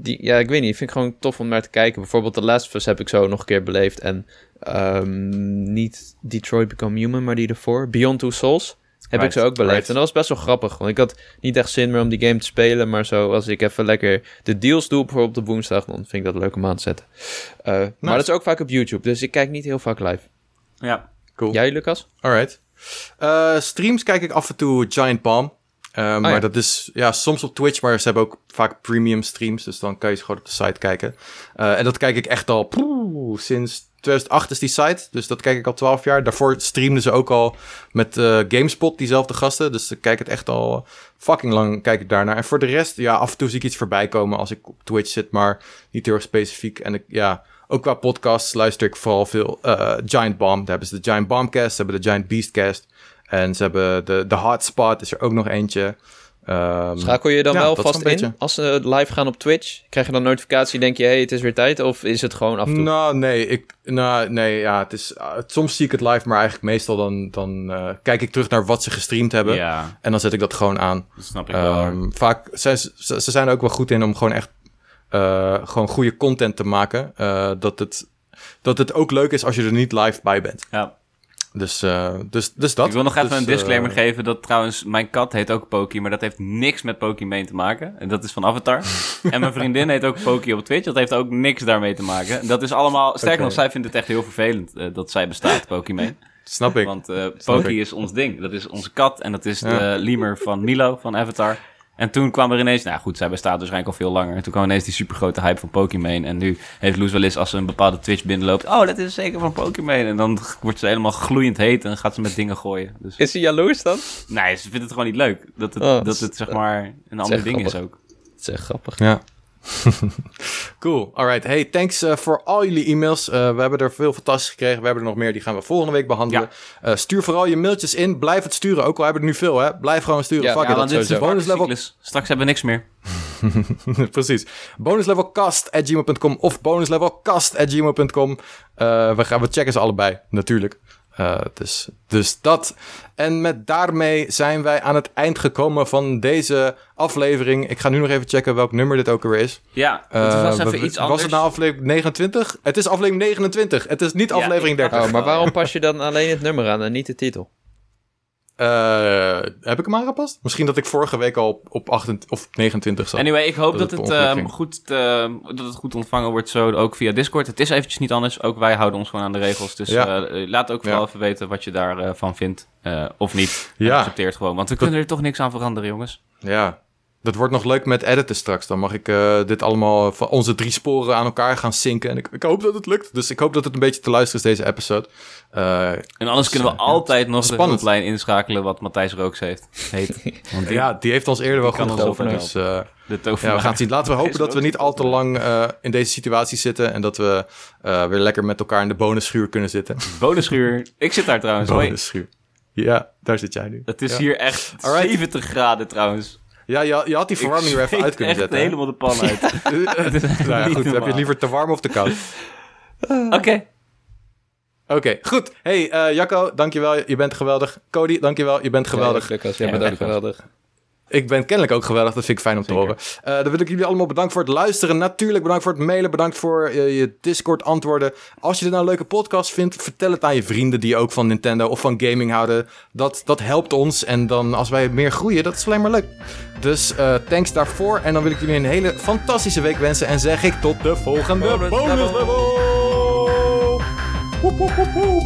die, ja, ik weet niet. Vind ik gewoon tof om naar te kijken. Bijvoorbeeld The Last of Us heb ik zo nog een keer beleefd. En um, niet Detroit Become Human, maar die ervoor. Beyond Two Souls heb ik zo ook beleefd. En dat was best wel grappig. Want ik had niet echt zin meer om die game te spelen. Maar zo als ik even lekker de deals doe, bijvoorbeeld op woensdag, dan vind ik dat leuk om aan te zetten. Uh, nice. Maar dat is ook vaak op YouTube. Dus ik kijk niet heel vaak live. Ja, cool. Jij, Lucas? Alright. Uh, streams kijk ik af en toe Giant Palm. Uh, maar dat is ja, soms op Twitch, maar ze hebben ook vaak premium streams. Dus dan kan je ze gewoon op de site kijken. Uh, en dat kijk ik echt al poeh, sinds 2008 is die site. Dus dat kijk ik al 12 jaar. Daarvoor streamden ze ook al met uh, GameSpot, diezelfde gasten. Dus ik kijk het echt al fucking lang kijk ik daarnaar. En voor de rest, ja, af en toe zie ik iets voorbij komen als ik op Twitch zit, maar niet heel erg specifiek. En ik, ja, ook qua podcasts luister ik vooral veel Giant Bomb. Daar hebben ze de Giant Bombcast, ze hebben de Giant Beastcast. En ze hebben de, de hotspot, is er ook nog eentje. Um, Schakel je dan wel vast in als ze live gaan op Twitch? Krijg je dan notificatie, denk je, hey, het is weer tijd? Of is het gewoon af en toe? Nou, nee, ik, nou, nee ja, het is, uh, soms zie ik het live, maar eigenlijk meestal dan, dan uh, kijk ik terug naar wat ze gestreamd hebben. Ja. En dan zet ik dat gewoon aan. Dat snap ik wel. Um, vaak, ze, ze, ze zijn er ook wel goed in om gewoon echt gewoon goede content te maken. dat, het, dat het ook leuk is als je er niet live bij bent. Ja. Dus, uh, dus, dus dat. Ik wil nog even dus, een disclaimer geven dat trouwens mijn kat heet ook Poki, maar dat heeft niks met Pokimane te maken. En dat is van Avatar. en mijn vriendin heet ook Poki op Twitch, dat heeft ook niks daarmee te maken. Dat is allemaal, sterker nog, zij vindt het echt heel vervelend uh, dat zij bestaat, Pokimane. Snap ik. Want Poki is ons ding. Dat is onze kat en dat is ja. de lemur van Milo van Avatar. En toen kwam er ineens, nou goed, zij bestaat waarschijnlijk al veel langer. En toen kwam ineens die supergrote hype van Pokémon. En nu heeft Loes wel eens als ze een bepaalde Twitch binnenloopt. Oh, dat is zeker van Pokémon. En dan wordt ze helemaal gloeiend heet en gaat ze met dingen gooien. Dus... Is ze jaloers dan? Nee, ze vindt het gewoon niet leuk. Dat het, oh, dat het zeg maar een ander ding is ook. Het is echt grappig. Ja. cool. Alright. Hey, thanks uh, voor al jullie e-mails. Uh, we hebben er veel fantastisch gekregen. We hebben er nog meer. Die gaan we volgende week behandelen. Ja. Uh, stuur vooral je mailtjes in. Blijf het sturen. Ook al hebben we er nu veel, hè. Blijf gewoon sturen. Ja, Fuck ja, want dit is bonus level. Straks hebben we niks meer. Precies. Bonuslevelcast.gmail.com of bonuslevelcast.gmail.com. we, gaan, we checken ze allebei, natuurlijk. Uh, dus, dus dat. En met daarmee zijn wij aan het eind gekomen van deze aflevering. Ik ga nu nog even checken welk nummer dit ook weer is. Ja, het was uh, even iets anders. Was het nou aflevering 29? Het is aflevering 29. Het is niet aflevering ja, 30. Oh, maar waarom pas je dan alleen het nummer aan en niet de titel? Uh, heb ik hem aangepast? Misschien dat ik vorige week al op, op 28 of 29 zat. Anyway, ik hoop dat, dat het, het um, goed, uh, dat het goed ontvangen wordt zo ook via Discord. Het is eventjes niet anders. Ook wij houden ons gewoon aan de regels. Dus ja. uh, laat ook vooral ja. even weten wat je daarvan van vindt. of niet. Ja. accepteert gewoon. Want we kunnen er toch niks aan veranderen, jongens. Ja, dat wordt nog leuk met editen straks. Dan mag ik uh, dit allemaal van onze drie sporen aan elkaar gaan zinken. En ik, ik, hoop dat het lukt. Dus ik hoop dat het een beetje te luisteren is, deze episode. Uh, en anders kunnen we ja, altijd nog spannend. de hulplijn inschakelen wat Matthijs Rooks heeft. Heet. Want die, ja, die heeft ons eerder wel goed geholpen. Dus uh, ja, we gaan het zien. Laten we hopen dat we niet al te lang in deze situatie zitten. En dat we weer lekker met elkaar in de bonusschuur kunnen zitten. Bonusschuur. Ik zit daar trouwens. Bonusschuur. Ja, daar zit jij nu. Het is hier echt Alright. 70 graden trouwens. Ja, je, je had die verwarming er even uit kunnen zetten. Ik helemaal de pan uit. nou ja, goed. Heb je het liever te warm of te koud? Oké. Okay. Oké, okay, goed. Hey, uh, Jacco, dankjewel. Je bent geweldig. Cody, dankjewel. Je bent geweldig. Ja, Lucas, jij bent geweldig. Ik ben kennelijk ook geweldig, dat vind ik fijn om Zeker. te horen. Uh, dan wil ik jullie allemaal bedanken voor het luisteren. Natuurlijk bedankt voor het mailen, bedankt voor uh, je Discord antwoorden. Als je dit nou een leuke podcast vindt, vertel het aan je vrienden die ook van Nintendo of van gaming houden. Dat, dat helpt ons en dan als wij meer groeien, dat is alleen maar leuk. Dus uh, thanks daarvoor en dan wil ik jullie een hele fantastische week wensen en zeg ik tot de volgende bonus, bonus level. level. Woep, woep, woep,